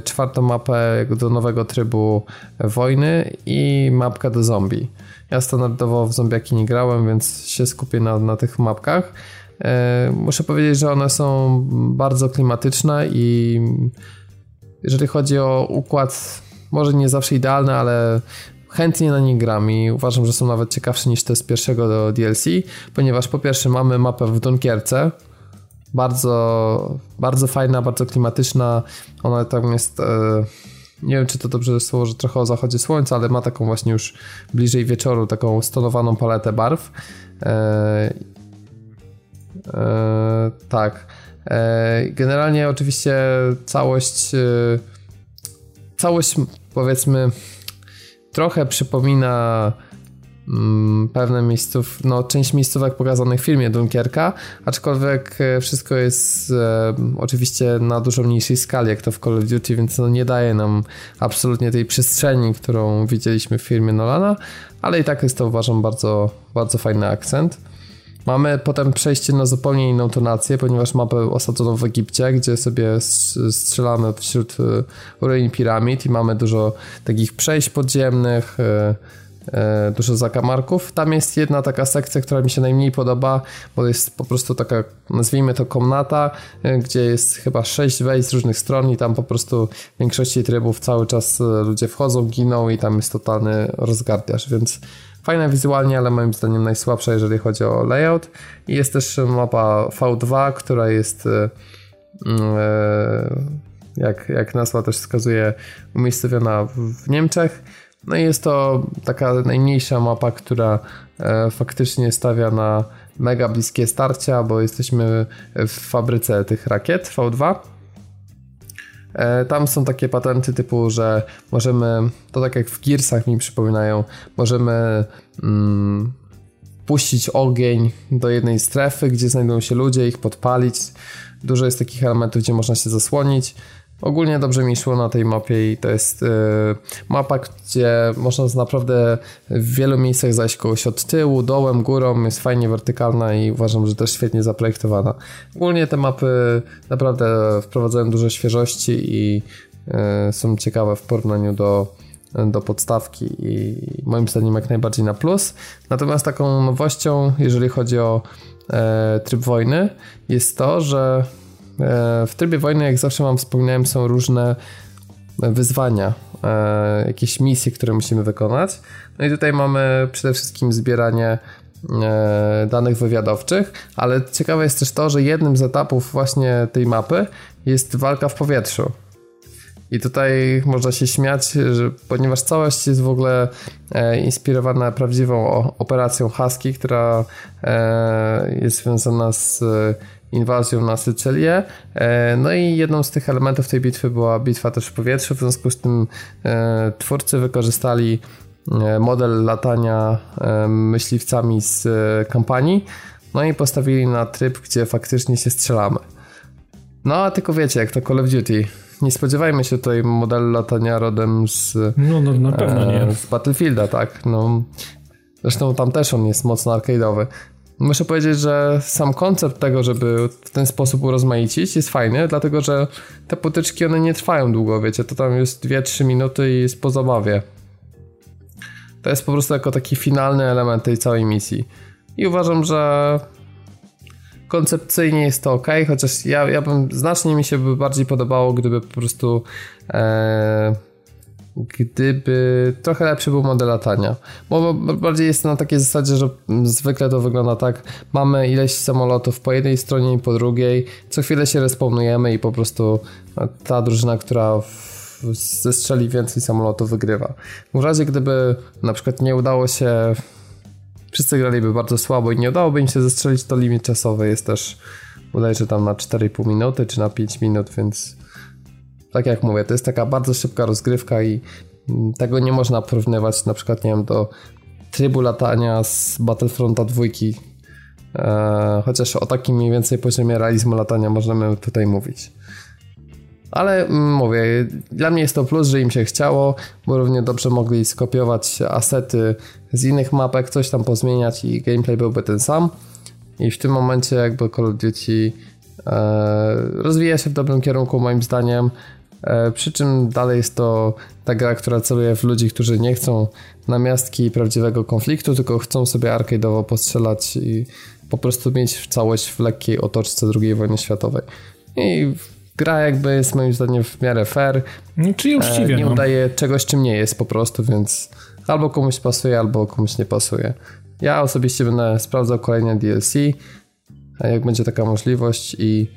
czwartą mapę do nowego trybu wojny i mapkę do zombie. Ja standardowo w zombiaki nie grałem, więc się skupię na, na tych mapkach. E, muszę powiedzieć, że one są bardzo klimatyczne i jeżeli chodzi o układ, może nie zawsze idealny, ale chętnie na nie gram i uważam, że są nawet ciekawsze niż te z pierwszego do DLC, ponieważ po pierwsze mamy mapę w Dunkierce, bardzo, bardzo fajna, bardzo klimatyczna, ona tam jest... E, nie wiem, czy to dobrze słowo, że trochę o zachodzie słońca, ale ma taką właśnie już bliżej wieczoru, taką stonowaną paletę barw. E, e, tak. E, generalnie oczywiście całość całość powiedzmy trochę przypomina pewne miejsców, no część miejscówek pokazanych w filmie Dunkierka, aczkolwiek e, wszystko jest e, oczywiście na dużo mniejszej skali jak to w Call of Duty, więc no nie daje nam absolutnie tej przestrzeni, którą widzieliśmy w filmie Nolana, ale i tak jest to uważam bardzo, bardzo fajny akcent. Mamy potem przejście na zupełnie inną tonację, ponieważ mapę osadzoną w Egipcie, gdzie sobie strzelamy wśród e, ruin piramid i mamy dużo takich przejść podziemnych, E, dużo zakamarków. Tam jest jedna taka sekcja, która mi się najmniej podoba, bo jest po prostu taka, nazwijmy to komnata, e, gdzie jest chyba sześć wejść z różnych stron i tam po prostu w większości trybów cały czas e, ludzie wchodzą, giną i tam jest totalny rozgardiaż, więc fajna wizualnie, ale moim zdaniem najsłabsza, jeżeli chodzi o layout. I jest też mapa V2, która jest jak, jak nazwa też wskazuje, umiejscowiona w Niemczech No i jest to taka najmniejsza mapa, która e, faktycznie stawia na mega bliskie starcia, bo jesteśmy w fabryce tych rakiet V2. E, tam są takie patenty typu, że możemy, to tak jak w Gearsach mi przypominają, możemy mm, puścić ogień do jednej strefy, gdzie znajdują się ludzie, ich podpalić. Dużo jest takich elementów, gdzie można się zasłonić. Ogólnie dobrze mi szło na tej mapie i to jest y, mapa, gdzie można naprawdę w wielu miejscach zajść kogoś od tyłu, dołem, górą, jest fajnie wertykalna i uważam, że też świetnie zaprojektowana. Ogólnie te mapy naprawdę wprowadzają dużo świeżości i y, są ciekawe w porównaniu do, do podstawki i moim zdaniem jak najbardziej na plus. Natomiast taką nowością, jeżeli chodzi o e, tryb wojny, jest to, że E, w trybie wojny, jak zawsze wam wspomniałem, są różne wyzwania, e, jakieś misje, które musimy wykonać. No i tutaj mamy przede wszystkim zbieranie e, danych wywiadowczych, ale ciekawe jest też to, że jednym z etapów właśnie tej mapy jest walka w powietrzu. I tutaj można się śmiać, że, ponieważ całość jest w ogóle e, inspirowana prawdziwą operacją Husky, która e, jest związana z inwazją na Sycylię. E, no i jedną z tych elementów tej bitwy była bitwa też w powietrzu, w związku z tym e, twórcy wykorzystali e, model latania myśliwcami z kampanii, no i postawili na tryb, gdzie faktycznie się strzelamy. No a tylko wiecie, jak to Call of Duty. Nie spodziewajmy się tutaj modelu latania rodem z, no, no, na pewno nie. z Battlefielda, tak? No, zresztą tam też on jest mocno arcade'owy. Muszę powiedzieć, że sam koncept tego, żeby w ten sposób urozmaicić jest fajny, dlatego że te potyczki one nie trwają długo, wiecie, to tam jest 2-3 minuty i jest po zabawie. To jest po prostu jako taki finalny element tej całej misji. I uważam, że koncepcyjnie jest to ok, chociaż ja, ja bym znacznie mi się by bardziej podobało, gdyby po prostu e, gdyby trochę lepszy był model latania. Bo bardziej jest na takiej zasadzie, że zwykle to wygląda tak, mamy ileś samolotów po jednej stronie i po drugiej, co chwilę się respawnujemy i po prostu ta drużyna, która zestrzeli więcej samolotów wygrywa. W razie gdyby na przykład nie udało się wszyscy graliby bardzo słabo i nie udałoby im się zestrzelić, to limit czasowy jest też bodajże tam na 4,5 minuty czy na 5 minut, więc tak jak mówię, to jest taka bardzo szybka rozgrywka i tego nie można porównywać na przykład, nie wiem, do trybu latania z Battlefronta 2. Eee, chociaż o takim mniej więcej poziomie realizmu latania możemy tutaj mówić. Ale mm, mówię, dla mnie jest to plus, że im się chciało, bo równie dobrze mogli skopiować asety z innych mapek, coś tam pozmieniać i gameplay byłby ten sam. I w tym momencie jakby Call of Duty e, rozwija się w dobrym kierunku moim zdaniem. E, przy czym dalej jest to ta gra, która celuje w ludzi, którzy nie chcą namiastki prawdziwego konfliktu, tylko chcą sobie arcade'owo postrzelać i po prostu mieć całość w lekkiej otoczce II wojny światowej. I gra jakby jest moim zdaniem w miarę fair. No, czyli uczciwie. E, nie no. udaje czegoś, czym nie jest po prostu, więc albo komuś pasuje, albo komuś nie pasuje. Ja osobiście będę sprawdzał kolejne DLC, jak będzie taka możliwość i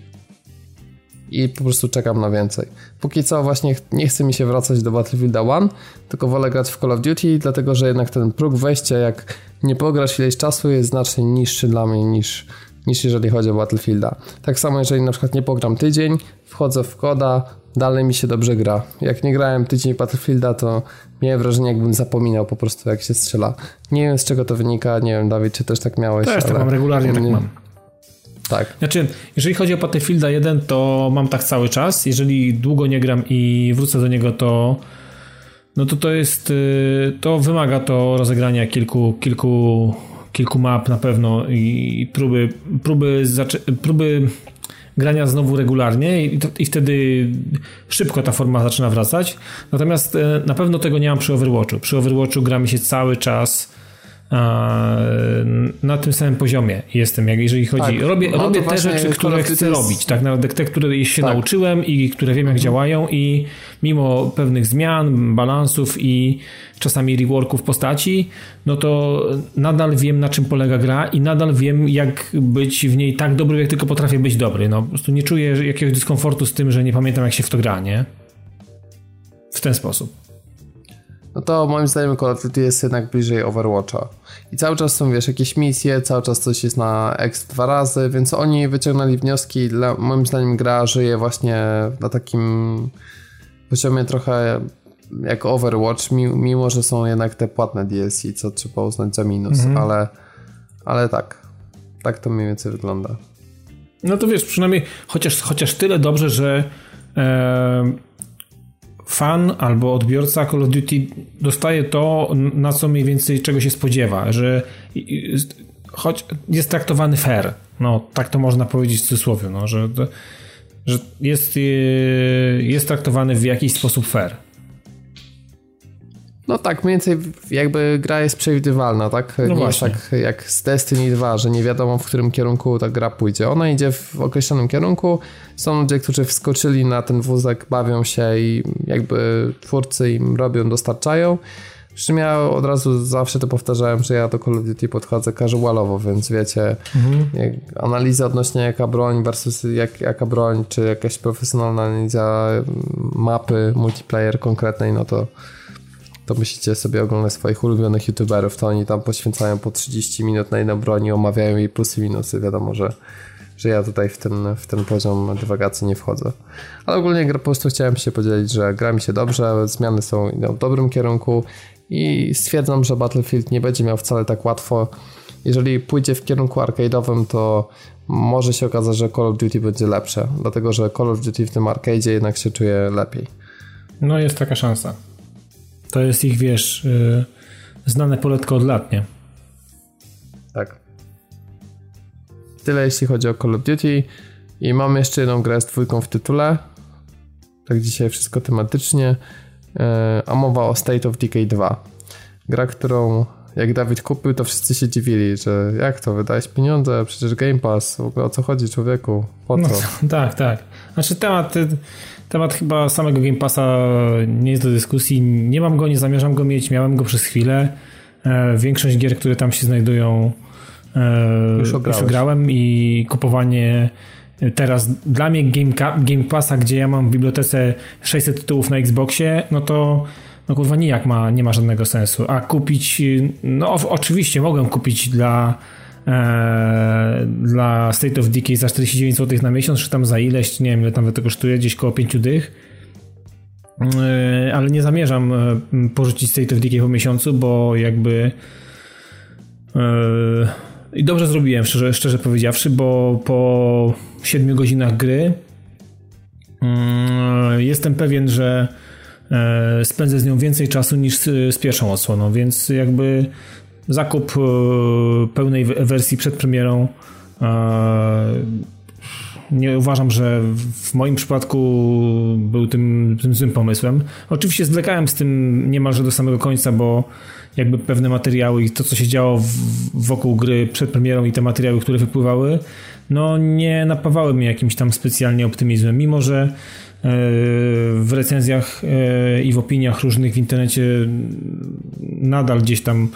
i po prostu czekam na więcej. Póki co właśnie nie chce mi się wracać do Battlefielda 1, tylko wolę grać w Call of Duty, dlatego że jednak ten próg wejścia, jak nie pograsz ileś czasu, jest znacznie niższy dla mnie niż, niż jeżeli chodzi o Battlefielda. Tak samo jeżeli na przykład nie pogram tydzień, wchodzę w koda, dalej mi się dobrze gra. Jak nie grałem tydzień Battlefielda, to miałem wrażenie, jakbym zapominał po prostu jak się strzela. Nie wiem z czego to wynika, nie wiem Dawid, czy też tak miałeś. Też tak mam, regularnie tak mam. Tak. Znaczy, jeżeli chodzi o Battlefielda 1, to mam tak cały czas. Jeżeli długo nie gram i wrócę do niego, to no to to jest, y, to wymaga to rozegrania kilku, kilku, kilku map na pewno i próby, próby, próby grania znowu regularnie i, to, i wtedy szybko ta forma zaczyna wracać. Natomiast y, na pewno tego nie mam przy Overwatchu. Przy Overwatchu gramy się cały czas na tym samym poziomie jestem, jak jeżeli chodzi. Tak. Robię, no robię te rzeczy, które chcę jest... robić, tak? Nawet te, które się tak. nauczyłem i które wiem, jak mhm. działają, i mimo pewnych zmian, balansów i czasami reworków postaci, no to nadal wiem, na czym polega gra i nadal wiem, jak być w niej tak dobry, jak tylko potrafię być dobry. No po prostu nie czuję jakiegoś dyskomfortu z tym, że nie pamiętam, jak się w to gra, nie? W ten sposób. No to moim zdaniem Call of Duty jest jednak bliżej Overwatcha. I cały czas są, wiesz, jakieś misje, cały czas coś jest na X dwa razy, więc oni wyciągnęli wnioski. Dla, moim zdaniem gra żyje właśnie na takim poziomie trochę jak Overwatch, mimo że są jednak te płatne DLC, co trzeba uznać za minus, mhm. ale, ale tak, tak to mniej więcej wygląda. No to wiesz, przynajmniej chociaż, chociaż tyle dobrze, że e, fan albo odbiorca Call of Duty dostaje to, na co mniej więcej czego się spodziewa, że choć jest traktowany fair. No, tak to można powiedzieć w cudzysłowie, no, że, że jest, e, jest traktowany w jakiś sposób fair. No tak, mniej więcej jakby gra jest przewidywalna, tak? No nie właśnie. jest tak jak z Destiny 2, że nie wiadomo w którym kierunku ta gra pójdzie. Ona idzie w określonym kierunku. Są ludzie, którzy wskoczyli na ten wózek, bawią się i jakby twórcy im robią, dostarczają. Przy czym ja od razu zawsze to powtarzałem, że ja do Call of Duty podchodzę casualowo, więc wiecie, mhm. analiza odnośnie jaka broń versus jak, jaka broń, czy jakaś profesjonalna analiza mapy multiplayer konkretnej, no to to musicie sobie oglądać swoich ulubionych youtuberów, to oni tam poświęcają po 30 minut na inną broń i omawiają jej plusy i minusy. Wiadomo, że, że ja tutaj w ten, w ten poziom dywagacji nie wchodzę. Ale ogólnie po prostu chciałem się podzielić, że gra mi się dobrze, zmiany są w dobrym kierunku i stwierdzam, że Battlefield nie będzie miał wcale tak łatwo. Jeżeli pójdzie w kierunku arcade'owym, to może się okazać, że Call of Duty będzie lepsze, dlatego że Call of Duty w tym arcade'zie jednak się czuje lepiej. No jest taka szansa. To jest ich, wiesz, yy, znane poletko od lat, nie? Tak. Tyle jeśli chodzi o Call of Duty. I mam jeszcze jedną grę z dwójką w tytule. Tak dzisiaj wszystko tematycznie. Yy, a mowa o State of Decay 2. Gra, którą jak Dawid kupił, to wszyscy się dziwili, że jak to, wydałeś pieniądze, przecież Game Pass, w ogóle o co chodzi człowieku, po co? No, tak, tak. Znaczy temat Temat chyba samego Game Passa nie jest do dyskusji. Nie mam go, nie zamierzam go mieć. Miałem go przez chwilę. E, większość gier, które tam się znajdują, e, już, już grałem i kupowanie teraz dla mnie Game, Game Passa, gdzie ja mam w bibliotece 600 tytułów na Xboxie, no to no kurwa nijak ma, nie ma żadnego sensu. A kupić, no oczywiście mogę kupić dla E, dla State of Decay za 49 zł na miesiąc, czy tam za ileś, nie wiem ile tam to kosztuje, gdzieś koło 5 dych. E, ale nie zamierzam e, porzucić State of Decay po miesiącu, bo jakby i dobrze zrobiłem, szczerze, szczerze powiedziawszy, bo po 7 godzinach gry jestem pewien, że spędzę z nią więcej czasu niż z pierwszą odsłoną, więc jakby zakup e, pełnej wersji przed premierą e, nie uważam, że w moim przypadku był tym, tym złym pomysłem. Oczywiście zwlekałem z tym niemalże do samego końca, bo jakby pewne materiały i to, co się działo wokół gry przed premierą i te materiały, które wypływały, no nie napawały mnie jakimś tam specjalnie optymizmem, mimo że e, w recenzjach i w opiniach różnych w internecie nadal gdzieś tam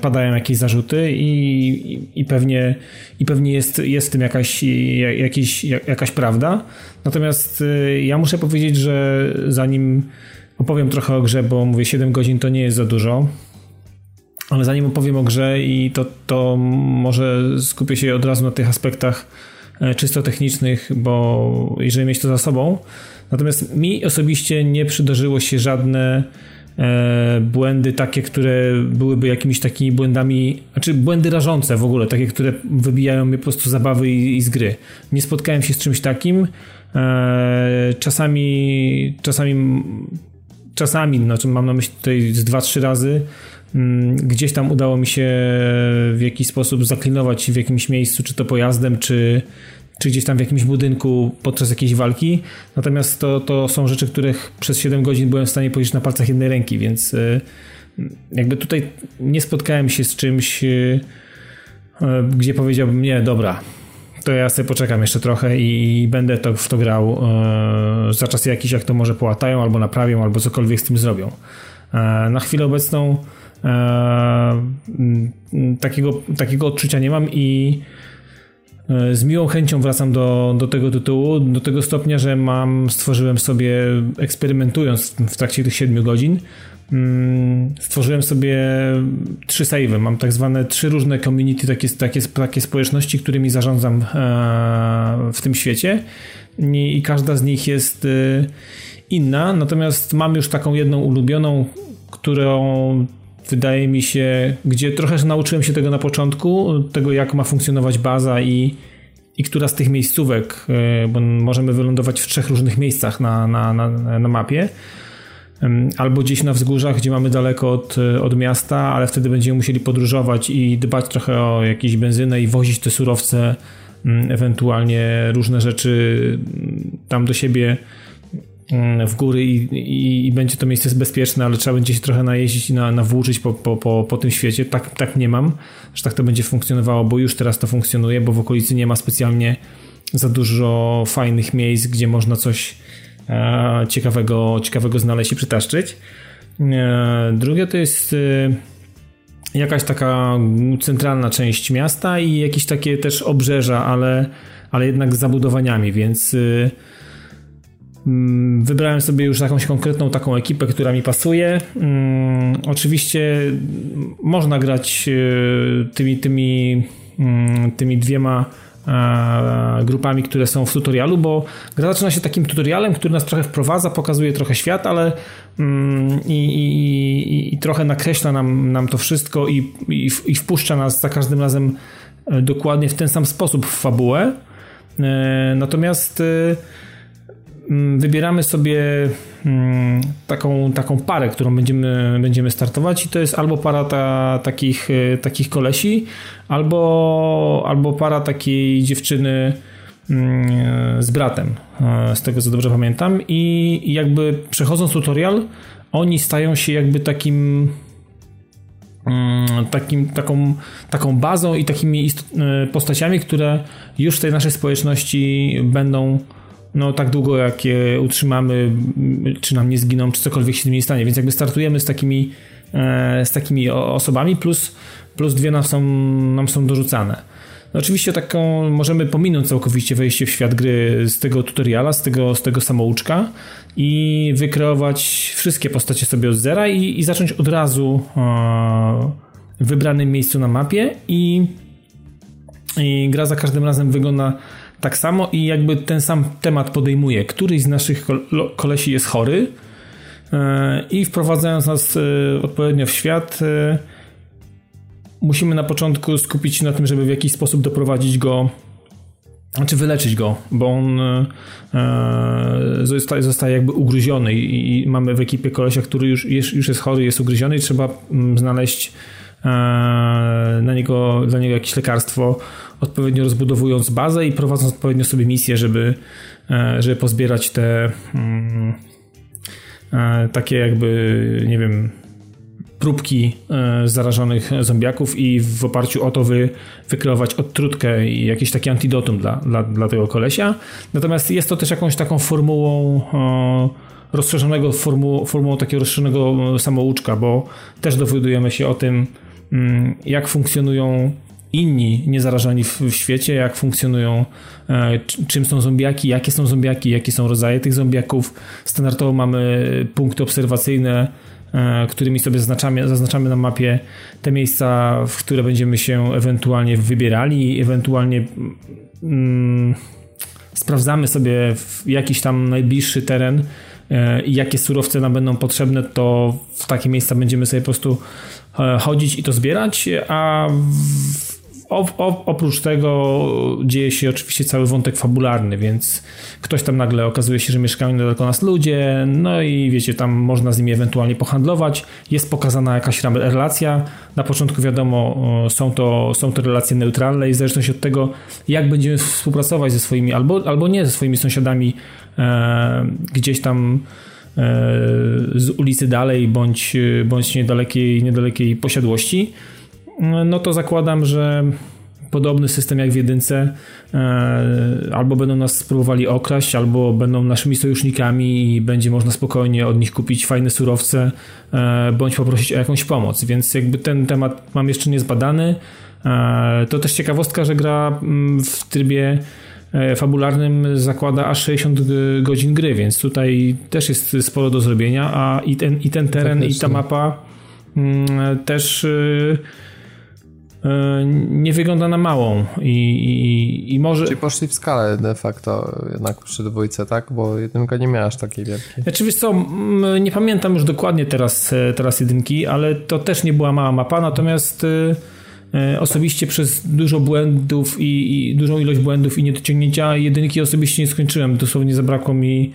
padają jakieś zarzuty i, i, pewnie, i pewnie jest, jest w tym jakaś, jakiś, jakaś prawda. Natomiast e, ja muszę powiedzieć, że zanim opowiem trochę o grze, bo mówię 7 godzin to nie jest za dużo, ale zanim opowiem o grze i to, to może skupię się od razu na tych aspektach e, czysto technicznych, bo jeżeli mieć to za sobą. Natomiast mi osobiście nie przydarzyło się żadne E, błędy takie, które byłyby jakimiś takimi błędami, znaczy błędy rażące w ogóle, takie, które wybijają mnie po prostu zabawy i, i z gry. Nie spotkałem się z czymś takim. E, czasami, czasami, czasami, znaczy mam na myśli tutaj z dwa, trzy razy, mm, gdzieś tam udało mi się w jakiś sposób zaklinować w jakimś miejscu, czy to pojazdem, czy, czy gdzieś tam w jakimś budynku podczas jakiejś walki. Natomiast to, to są rzeczy, których przez 7 godzin byłem w stanie powiedzieć na palcach jednej ręki, więc e, jakby tutaj nie spotkałem się z czymś, e, e, gdzie powiedziałbym, nie, dobra, to ja sobie poczekam jeszcze trochę i będę to, w to grał za czas jakiś, jak to może połatają, albo naprawią, albo cokolwiek z tym zrobią. Na chwilę obecną takiego, takiego odczucia nie mam i z miłą chęcią wracam do, do tego tytułu, do tego stopnia, że mam, stworzyłem sobie, eksperymentując w trakcie tych 7 godzin, mm, stworzyłem sobie trzy savey. Mam tak zwane trzy różne community, takie, takie, takie społeczności, którymi zarządzam e, w tym świecie i każda z nich jest e, inna, natomiast mam już taką jedną ulubioną, którą wydaje mi się, gdzie trochę nauczyłem się tego na początku, tego jak ma funkcjonować baza i, i która z tych miejscówek, e, bo możemy wylądować w trzech różnych miejscach na, na, na, na mapie, albo gdzieś na wzgórzach, gdzie mamy daleko od, od miasta, ale wtedy będziemy musieli podróżować i dbać trochę o jakieś benzynę i wozić te surowce, ewentualnie różne rzeczy tam do siebie w góry i, i, i, będzie to miejsce bezpieczne, ale trzeba będzie się trochę najeździć i na, nawłóczyć po, po, po, po tym świecie. Tak, tak nie mam, że tak to będzie funkcjonowało, bo już teraz to funkcjonuje, bo w okolicy nie ma specjalnie za dużo fajnych miejsc, gdzie można coś e, ciekawego, ciekawego znaleźć i przytaszczyć. E, drugie to jest e, jakaś taka centralna część miasta i jakieś takie też obrzeża, ale, ale jednak z zabudowaniami, więc e, Mm, wybrałem sobie już jakąś konkretną taką ekipę, która mi pasuje. Mm, oczywiście można grać e, tymi, tymi, mm, tymi dwiema e, grupami, które są w tutorialu, bo gra zaczyna się takim tutorialem, który nas trochę wprowadza, pokazuje trochę świat, ale i, i, i trochę nakreśla nam, nam to wszystko i, i, i wpuszcza nas za każdym razem e, dokładnie w ten sam sposób w fabułę. Natomiast Mm, wybieramy sobie mm, taką, taką parę, którą będziemy, będziemy startować i to jest albo para ta, takich, e, takich kolesi, albo, albo para takiej dziewczyny mm, z bratem, e, z tego co dobrze pamiętam. I jakby przechodząc tutorial oni stają się jakby takim takim, taką, taką bazą i takimi e, postaciami, które już w tej naszej społeczności będą no tak długo jak je utrzymamy, czy nam nie zginą, czy cokolwiek się nie stanie. Więc jakby startujemy z takimi, e, z takimi osobami, plus, plus dwie nam są, nam są dorzucane. No oczywiście taką możemy pominąć całkowicie wejście w świat gry z tego tutoriala, z tego, z tego samouczka i wykreować wszystkie postacie sobie od zera i, i zacząć od razu e, w wybranym miejscu na mapie i, i gra za każdym razem wygląda tak samo i jakby ten sam temat podejmuje. Któryś z naszych kolesi jest chory e, i wprowadzając nas e, odpowiednio w świat, e, musimy na początku skupić się na tym, żeby w jakiś sposób doprowadzić go znaczy wyleczyć go, bo on zostaje, zostaje jakby ugryziony i, mamy w ekipie kolesia, który już, już jest chory, jest ugryziony i trzeba mm, znaleźć na niego, dla niego jakieś lekarstwo odpowiednio rozbudowując bazę i prowadząc odpowiednio sobie misję, żeby, e, żeby pozbierać te mm, e, takie jakby, nie wiem, próbki e, zarażonych zombiaków i w oparciu o to wy, wykreować odtrutkę i jakieś takie antidotum dla, dla, dla tego kolesia. Natomiast jest to też jakąś taką formułą rozszerzonego, formułą, formułą takiego rozszerzonego samouczka, bo też dowiadujemy się o tym, mm, jak funkcjonują inni niezarażeni w, w świecie, jak funkcjonują, e, czym są zombiaki, jakie są zombiaki, jakie są rodzaje tych zombiaków. Standardowo mamy punkty obserwacyjne, e, którymi sobie zaznaczamy, zaznaczamy na mapie te miejsca, w które będziemy się ewentualnie wybierali, ewentualnie mm, sprawdzamy sobie jakiś tam najbliższy teren e, i jakie surowce nam będą potrzebne, to w takie miejsca będziemy sobie po prostu chodzić i to zbierać, a o, oprócz tego dzieje się oczywiście cały wątek fabularny, więc ktoś tam nagle okazuje się, że mieszkają niedaleko nas ludzie, no i wiecie, tam można z nimi ewentualnie pohandlować. Jest pokazana jakaś relacja. Na początku wiadomo, są to, są to relacje neutralne i w zależności od tego, jak będziemy współpracować ze swoimi, albo, albo nie ze swoimi sąsiadami e, gdzieś tam e, z ulicy dalej, bądź, bądź niedalekiej, niedalekiej posiadłości no to zakładam, że podobny system jak w jedynce e, albo będą nas spróbowali okraść, albo będą naszymi sojusznikami i będzie można spokojnie od nich kupić fajne surowce, e, bądź poprosić o jakąś pomoc. Więc jakby ten temat mam jeszcze niezbadany. To też ciekawostka, że gra mm, w trybie fabularnym zakłada aż 60 godzin gry, więc tutaj też jest sporo do zrobienia, a i ten, i ten teren, i ta mapa mm, też E, nie wygląda na małą i, i, i może... Czyli poszli w skalę de facto jednak przy dwójce, tak? Bo jedynka nie miała aż takiej wielkiej. Znaczy wiesz co, nie pamiętam już dokładnie teraz, e, teraz jedynki, ale to też nie była mała mapa, natomiast e, osobiście przez dużo błędów i, i dużą ilość błędów i niedociągnięcia jedynki osobiście nie skończyłem. Dosłownie zabrakło mi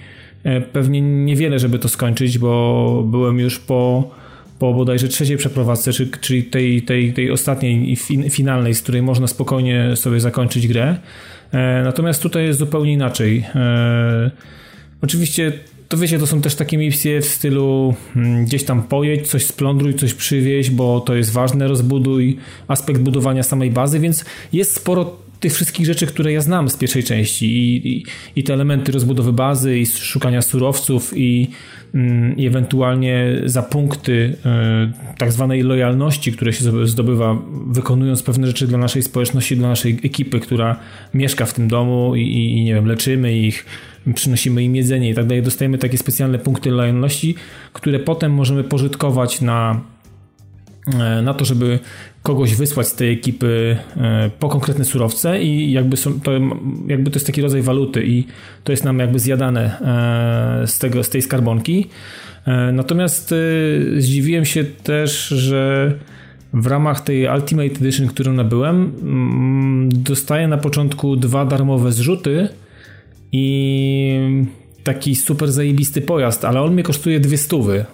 pewnie niewiele, żeby to skończyć, bo byłem już po po bodajże trzeciej przeprowadzce, czyli tej, tej, tej ostatniej i finalnej, z której można spokojnie sobie zakończyć grę. E, natomiast tutaj jest zupełnie inaczej. E, oczywiście to wiecie, to są też takie misje w stylu mm, gdzieś tam pojedź, coś splądruj, coś przywieź, bo to jest ważne, rozbuduj aspekt budowania samej bazy, więc jest sporo tych wszystkich rzeczy, które ja znam z pierwszej części i, i, i te elementy rozbudowy bazy i szukania surowców i Mm, i ewentualnie za punkty e, tak zwanej lojalności, które się zdobywa wykonując pewne rzeczy dla naszej społeczności, dla naszej ekipy, która mieszka w tym domu i, i nie wiem, leczymy ich, przynosimy im jedzenie i tak dalej. Dostajemy takie specjalne punkty lojalności, które potem możemy pożytkować na e, na to, żeby kogoś wysłać z tej ekipy e, po konkretne surowce i jakby, są, to, jakby to jest taki rodzaj waluty i to jest nam jakby zjadane e, z, tego, z tej skarbonki. E, natomiast zdziwiłem się też, że w ramach tej Ultimate Edition, którą nabyłem, mm, dostaję na początku dwa darmowe zrzuty i taki super zajebisty pojazd, ale on mnie kosztuje dwie stówy.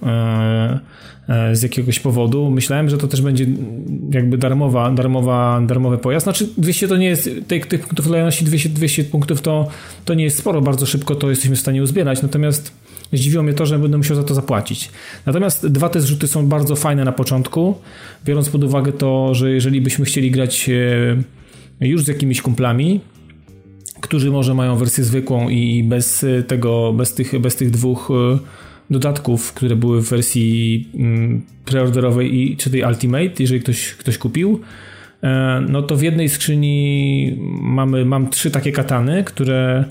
E, z jakiegoś powodu. Myślałem, że to też będzie jakby darmowa, darmowa, darmowy pojazd. Znaczy 200 to nie jest, tych, tych punktów lojalności 200, 200 punktów to, to nie jest sporo, bardzo szybko to jesteśmy w stanie uzbierać, natomiast zdziwiło mnie to, że będę musiał za to zapłacić. Natomiast dwa te zrzuty są bardzo fajne na początku, biorąc pod uwagę to, że jeżeli byśmy chcieli grać e, już z jakimiś kumplami, którzy może mają wersję zwykłą i bez tego, bez tych, bez tych dwóch e, dodatków, które były w wersji mm, preorderowej i czy tej Ultimate, jeżeli ktoś, ktoś kupił, e, no to w jednej skrzyni mamy, mam trzy takie katany, które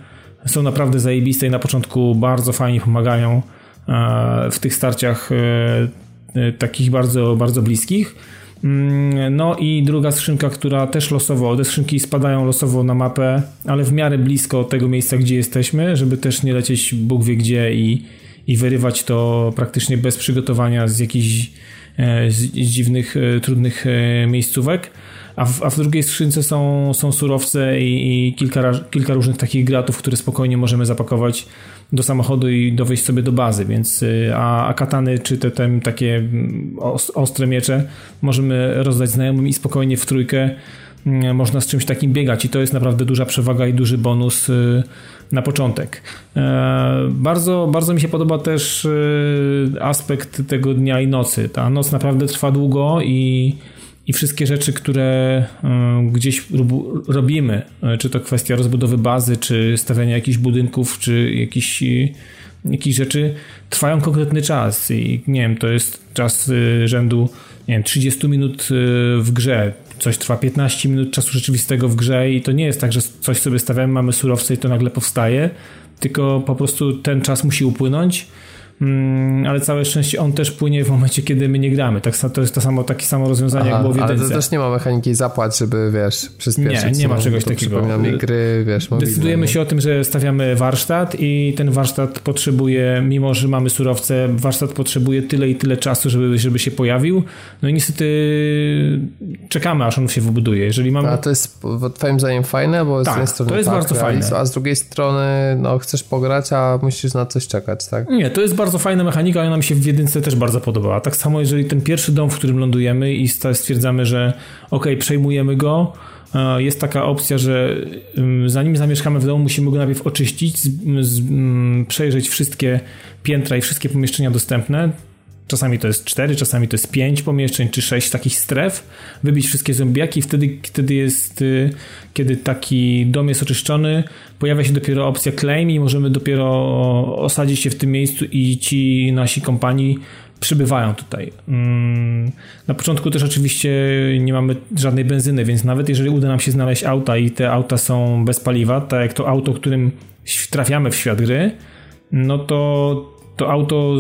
są naprawdę zajebiste i na początku bardzo fajnie pomagają e, w tych starciach e, takich bardzo, bardzo bliskich. Mm, no i druga skrzynka, która też losowo, te skrzynki spadają losowo na mapę, ale w miarę blisko tego miejsca, gdzie jesteśmy, żeby też nie lecieć Bóg wie gdzie i, i wyrywać to praktycznie bez przygotowania z jakichś e, z, dziwnych, e, trudnych e, miejscówek. A w, a w drugiej skrzynce są, są surowce i, i kilka, kilka różnych takich gratów, które spokojnie możemy zapakować do samochodu i dowieść sobie do bazy, więc a, a katany czy te, te takie mm, ostre miecze możemy rozdać znajomym i spokojnie w trójkę można z czymś takim biegać i to jest naprawdę duża przewaga i duży bonus na początek. E, bardzo, bardzo mi się podoba też e, aspekt tego dnia i nocy. Ta noc naprawdę trwa długo i, i wszystkie rzeczy, które e, gdzieś robimy, czy to kwestia rozbudowy bazy, czy stawiania jakichś budynków, czy jakichś jakichś rzeczy trwają konkretny czas i nie wiem, to jest czas rzędu nie wiem, 30 minut w grze, coś trwa 15 minut czasu rzeczywistego w grze i to nie jest tak, że coś sobie stawiamy, mamy surowce i to nagle powstaje, tylko po prostu ten czas musi upłynąć ale całe szczęście on też płynie w momencie, kiedy my nie gramy. Tak, to jest to samo, takie samo rozwiązanie, Aha, jak było w jedynce. Ale to też nie ma mechaniki zapłać, żeby, wiesz, przyspieszyć. Nie, nie ma czegoś takiego. Gry, wiesz, Decydujemy się o tym, że stawiamy warsztat i ten warsztat potrzebuje, mimo że mamy surowce, warsztat potrzebuje tyle i tyle czasu, żeby, żeby się pojawił. No i niestety czekamy, aż on się wybuduje. Jeżeli mamy... A to jest twoim zdaniem fajne, bo tak, z jednej strony to jest tak, bardzo fajne. A z drugiej strony, no, chcesz pograć, a musisz na coś czekać, tak? Nie, to jest bardzo bardzo fajna mechanika, ona mi się w jedynce też bardzo podobała. Tak samo jeżeli ten pierwszy dom, w którym lądujemy i stwierdzamy, że ok, przejmujemy go, e, jest taka opcja, że zanim zamieszkamy w domu, musimy go najpierw oczyścić, z, z, przejrzeć wszystkie piętra i wszystkie pomieszczenia dostępne. Czasami to jest 4, czasami to jest 5 pomieszczeń, czy 6 takich stref, wybić wszystkie zombiaki, wtedy, wtedy jest, y, kiedy taki dom jest oczyszczony, pojawia się dopiero opcja claim i możemy dopiero osadzić się w tym miejscu i ci nasi kompanii przybywają tutaj. Mm, na początku też oczywiście nie mamy żadnej benzyny, więc nawet jeżeli uda nam się znaleźć auta i te auta są bez paliwa, tak jak to auto, którym trafiamy w świat gry, no to to auto,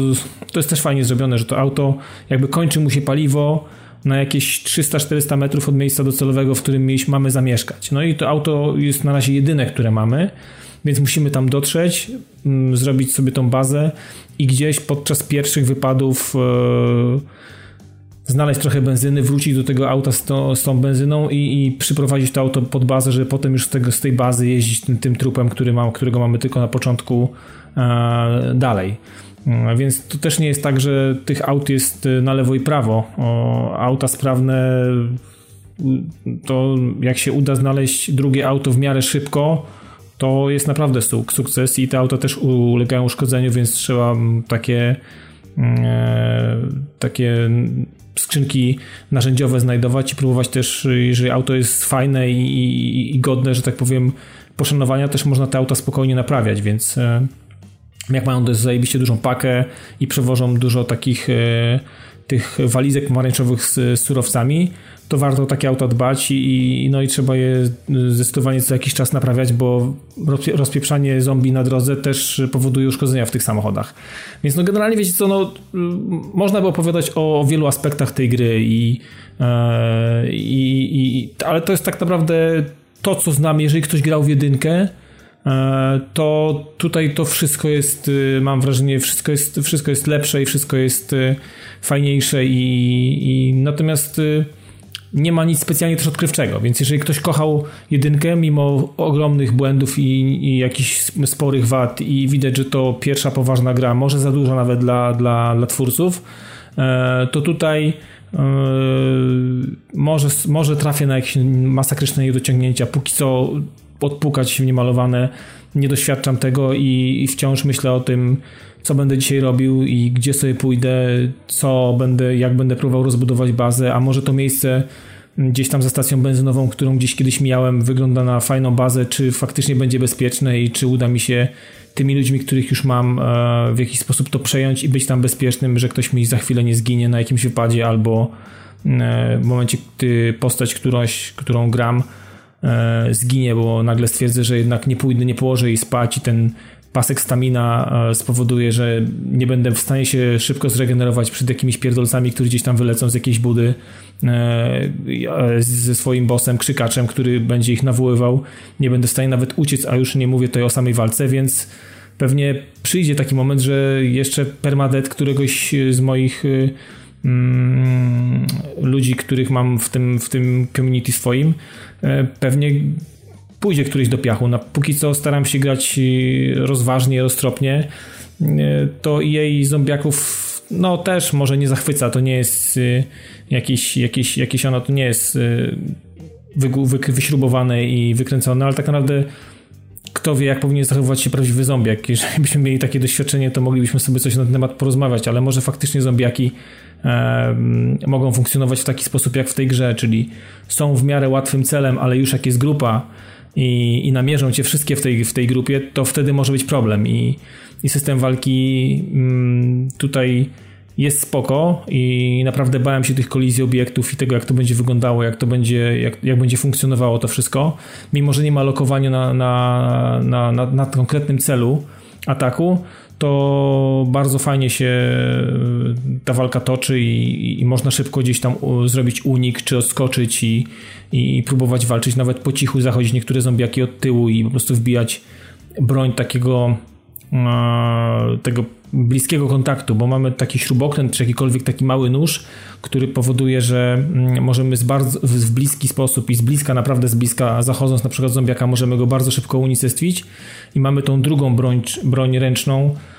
to jest też fajnie zrobione, że to auto jakby kończy mu się paliwo na jakieś 300-400 metrów od miejsca docelowego, w którym mamy zamieszkać. No i to auto jest na razie jedyne, które mamy, więc musimy tam dotrzeć, mm, zrobić sobie tą bazę i gdzieś podczas pierwszych wypadów e, znaleźć trochę benzyny, wrócić do tego auta z, to, z tą benzyną i, i, przyprowadzić to auto pod bazę, żeby potem już z, tego, z tej bazy jeździć tym, tym trupem, który mam, którego mamy tylko na początku e, dalej. Więc to też nie jest tak, że tych aut jest na lewo i prawo. O, auta sprawne, to jak się uda znaleźć drugie auto w miarę szybko, to jest naprawdę sukces i te auta też ulegają uszkodzeniu, więc trzeba takie e, takie skrzynki narzędziowe znajdować i próbować też, jeżeli auto jest fajne i, i, i godne, że tak powiem, poszanowania, też można te auta spokojnie naprawiać, więc e, jak mają dość zajebiście dużą pakę i przewożą dużo takich e, tych walizek pomarańczowych z, z surowcami, to warto o takie auta dbać i, no i trzeba je zdecydowanie co jakiś czas naprawiać, bo rozpieprzanie zombie na drodze też powoduje uszkodzenia w tych samochodach. Więc no generalnie wiecie co, no, można by opowiadać o wielu aspektach tej gry i, e, i, i ale to jest tak naprawdę to, co znam, jeżeli ktoś grał w jedynkę, to tutaj to wszystko jest, e, mam wrażenie, wszystko jest, wszystko jest lepsze i wszystko jest fajniejsze i, i natomiast nie ma nic specjalnie też odkrywczego, więc jeżeli ktoś kochał jedynkę mimo ogromnych błędów i, i jakichś sporych wad i widać, że to pierwsza poważna gra, może za dużo nawet dla, dla, dla twórców, e, to tutaj e, może, może trafię na jakieś masakryczne niedociągnięcia. Póki co odpukać niemalowane, nie doświadczam tego i, i wciąż myślę o tym, co będę dzisiaj robił i gdzie sobie pójdę, co będę, jak będę próbował rozbudować bazę, a może to miejsce gdzieś tam za stacją benzynową, którą gdzieś kiedyś mijałem, wygląda na fajną bazę, czy faktycznie będzie bezpieczne i czy uda mi się tymi ludźmi, których już mam, e, w jakiś sposób to przejąć i być tam bezpiecznym, że ktoś mi za chwilę nie zginie na jakimś wypadzie albo e, w momencie, gdy postać którąś, którą gram zginie, bo nagle stwierdzę, że jednak nie pójdę, nie położę jej spać i ten pasek stamina e, spowoduje, że nie będę w stanie się szybko zregenerować przed jakimiś pierdolcami, którzy gdzieś tam wylecą z jakiejś budy e, ze swoim bossem, krzykaczem, który będzie ich nawoływał. Nie będę w stanie nawet uciec, a już nie mówię tutaj o samej walce, więc pewnie przyjdzie taki moment, że jeszcze permadet któregoś z moich e, mm, ludzi, których mam w tym, w tym community swoim, pewnie pójdzie któryś do piachu. Na póki co staram się grać y, rozważnie, roztropnie. Y, to jej zombiaków no też może nie zachwyca, to nie jest jakieś, jakieś, jakieś ono to nie jest wy, wy, wyśrubowane i wykręcone, ale tak naprawdę kto wie, jak powinien zachowywać się prawdziwy zombiak. Jeżeli byśmy mieli takie doświadczenie, to moglibyśmy sobie coś na ten temat porozmawiać, ale może faktycznie zombiaki e, mogą funkcjonować w taki sposób jak w tej grze, czyli są w miarę łatwym celem, ale już jak jest grupa, i, i namierzą cię wszystkie w tej, w tej grupie, to wtedy może być problem i, i system walki tutaj jest spoko i naprawdę bałem się tych kolizji obiektów i tego, jak to będzie wyglądało, jak to będzie, jak, jak będzie funkcjonowało to wszystko. Mimo, że nie ma lokowania na, na, na, na, na konkretnym celu ataku, to bardzo fajnie się y, ta walka toczy i, i, można szybko gdzieś tam zrobić unik, czy odskoczyć i, i próbować walczyć, nawet po cichu zachodzić niektóre zombiaki od tyłu i po prostu wbijać broń takiego e, tego bliskiego kontaktu, bo mamy taki śrubokręt czy jakikolwiek taki mały nóż, który powoduje, że mm, możemy z bardzo, w bliski sposób i z bliska, naprawdę z bliska, zachodząc na przykład zombiaka, możemy go bardzo szybko unicestwić. I mamy tą drugą broń, broń ręczną, e,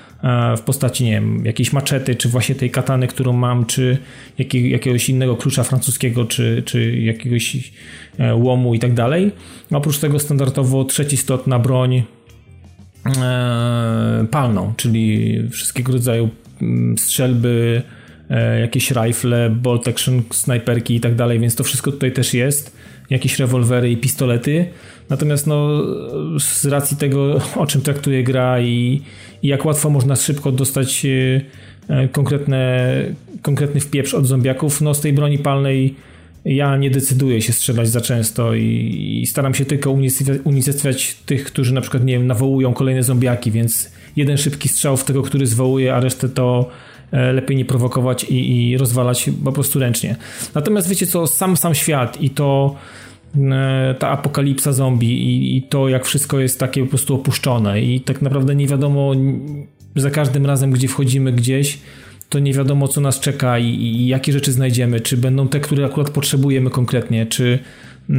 w postaci, nie wiem, jakiejś maczety, czy właśnie tej katany, którą mam, czy jakiegoś innego klucza francuskiego, czy, czy jakiegoś e, łomu i tak dalej. Oprócz tego standardowo trzeci stot na broń e, palną, czyli wszystkiego rodzaju mm, strzelby, jakieś rifle, bolt action, snajperki i tak dalej, więc to wszystko tutaj też jest. jakieś rewolwery i pistolety. Natomiast no, z racji tego, o czym traktuje gra i, i jak łatwo można szybko dostać e, konkretne, konkretny wpieprz od zombiaków, no z tej broni palnej ja nie decyduję się strzelać za często i, i staram się tylko unicestwiać tych, którzy na przykład, nie wiem, nawołują kolejne zombiaki, więc jeden szybki strzał w tego, który zwołuje, a resztę to e, lepiej nie prowokować i, i rozwalać po prostu ręcznie. Natomiast wiecie co, sam sam świat i to e, ta apokalipsa zombie i, i, to, jak wszystko jest takie po prostu opuszczone. I tak naprawdę nie wiadomo za każdym razem, gdzie wchodzimy gdzieś, to nie wiadomo, co nas czeka i, i jakie rzeczy znajdziemy, czy będą te, które akurat potrzebujemy konkretnie, czy, e,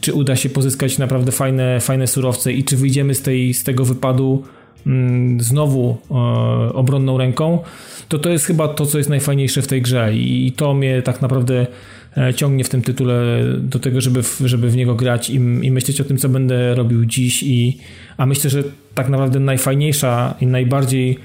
czy uda się pozyskać naprawdę fajne, fajne surowce? I czy wyjdziemy z, tej, z tego wypadu znowu e, obronną ręką, to to jest chyba to, co jest najfajniejsze w tej grze. I, to mnie tak naprawdę e, ciągnie w tym tytule do tego, żeby w, żeby w niego grać i, i myśleć o tym, co będę robił dziś i a myślę, że tak naprawdę najfajniejsza i najbardziej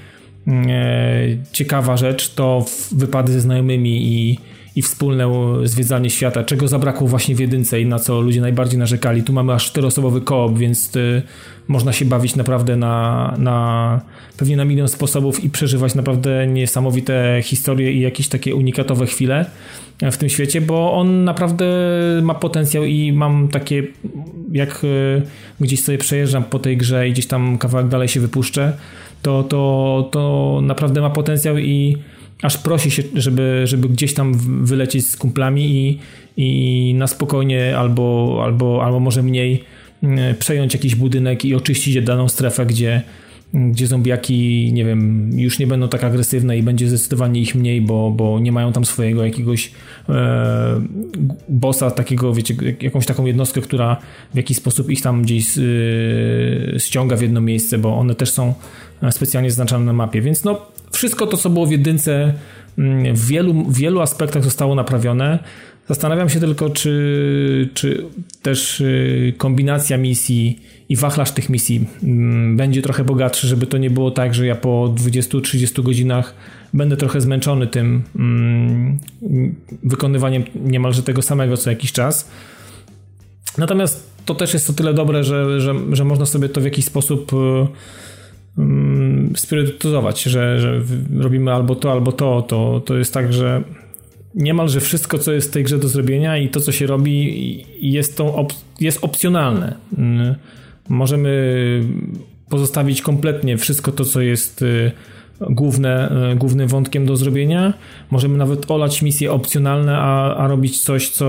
E, ciekawa rzecz to wypady ze znajomymi i, i wspólne zwiedzanie świata, czego zabrakło właśnie w jedynce i na co ludzie najbardziej narzekali. Tu mamy aż czteroosobowy koop, więc y, można się bawić naprawdę na, na pewnie na milion sposobów i przeżywać naprawdę niesamowite historie i jakieś takie unikatowe chwile w tym świecie, bo on naprawdę ma potencjał i mam takie, jak y, gdzieś sobie przejeżdżam po tej grze i gdzieś tam kawałek dalej się wypuszczę, to, to, to naprawdę ma potencjał i aż prosi się, żeby, żeby gdzieś tam wylecieć z kumplami i, i na spokojnie albo, albo, albo może mniej mm, przejąć jakiś budynek i oczyścić daną strefę, gdzie, gdzie zombiaki, nie wiem, już nie będą tak agresywne i będzie zdecydowanie ich mniej, bo, bo nie mają tam swojego jakiegoś e, bossa, takiego, wiecie, jakąś taką jednostkę, która w jakiś sposób ich tam gdzieś e, ściąga w jedno miejsce, bo one też są specjalnie zaznaczane na mapie. Więc no, wszystko to, co było w jedynce, mm, w wielu, w wielu aspektach zostało naprawione. Zastanawiam się tylko, czy, czy też y, kombinacja misji i wachlarz tych misji mm, będzie trochę bogatszy, żeby to nie było tak, że ja po 20-30 godzinach będę trochę zmęczony tym mm, wykonywaniem niemalże tego samego co jakiś czas. Natomiast to też jest o tyle dobre, że, że, że można sobie to w jakiś sposób y, Mm, spirytyzować, że, że robimy albo to, albo to, to, to jest tak, że niemalże wszystko, co jest w tej grze do zrobienia i to, co się robi, jest, tą op jest opcjonalne. Mm, możemy pozostawić kompletnie wszystko to, co jest y, główne, y, głównym wątkiem do zrobienia. Możemy nawet olać misje opcjonalne, a, a robić coś, co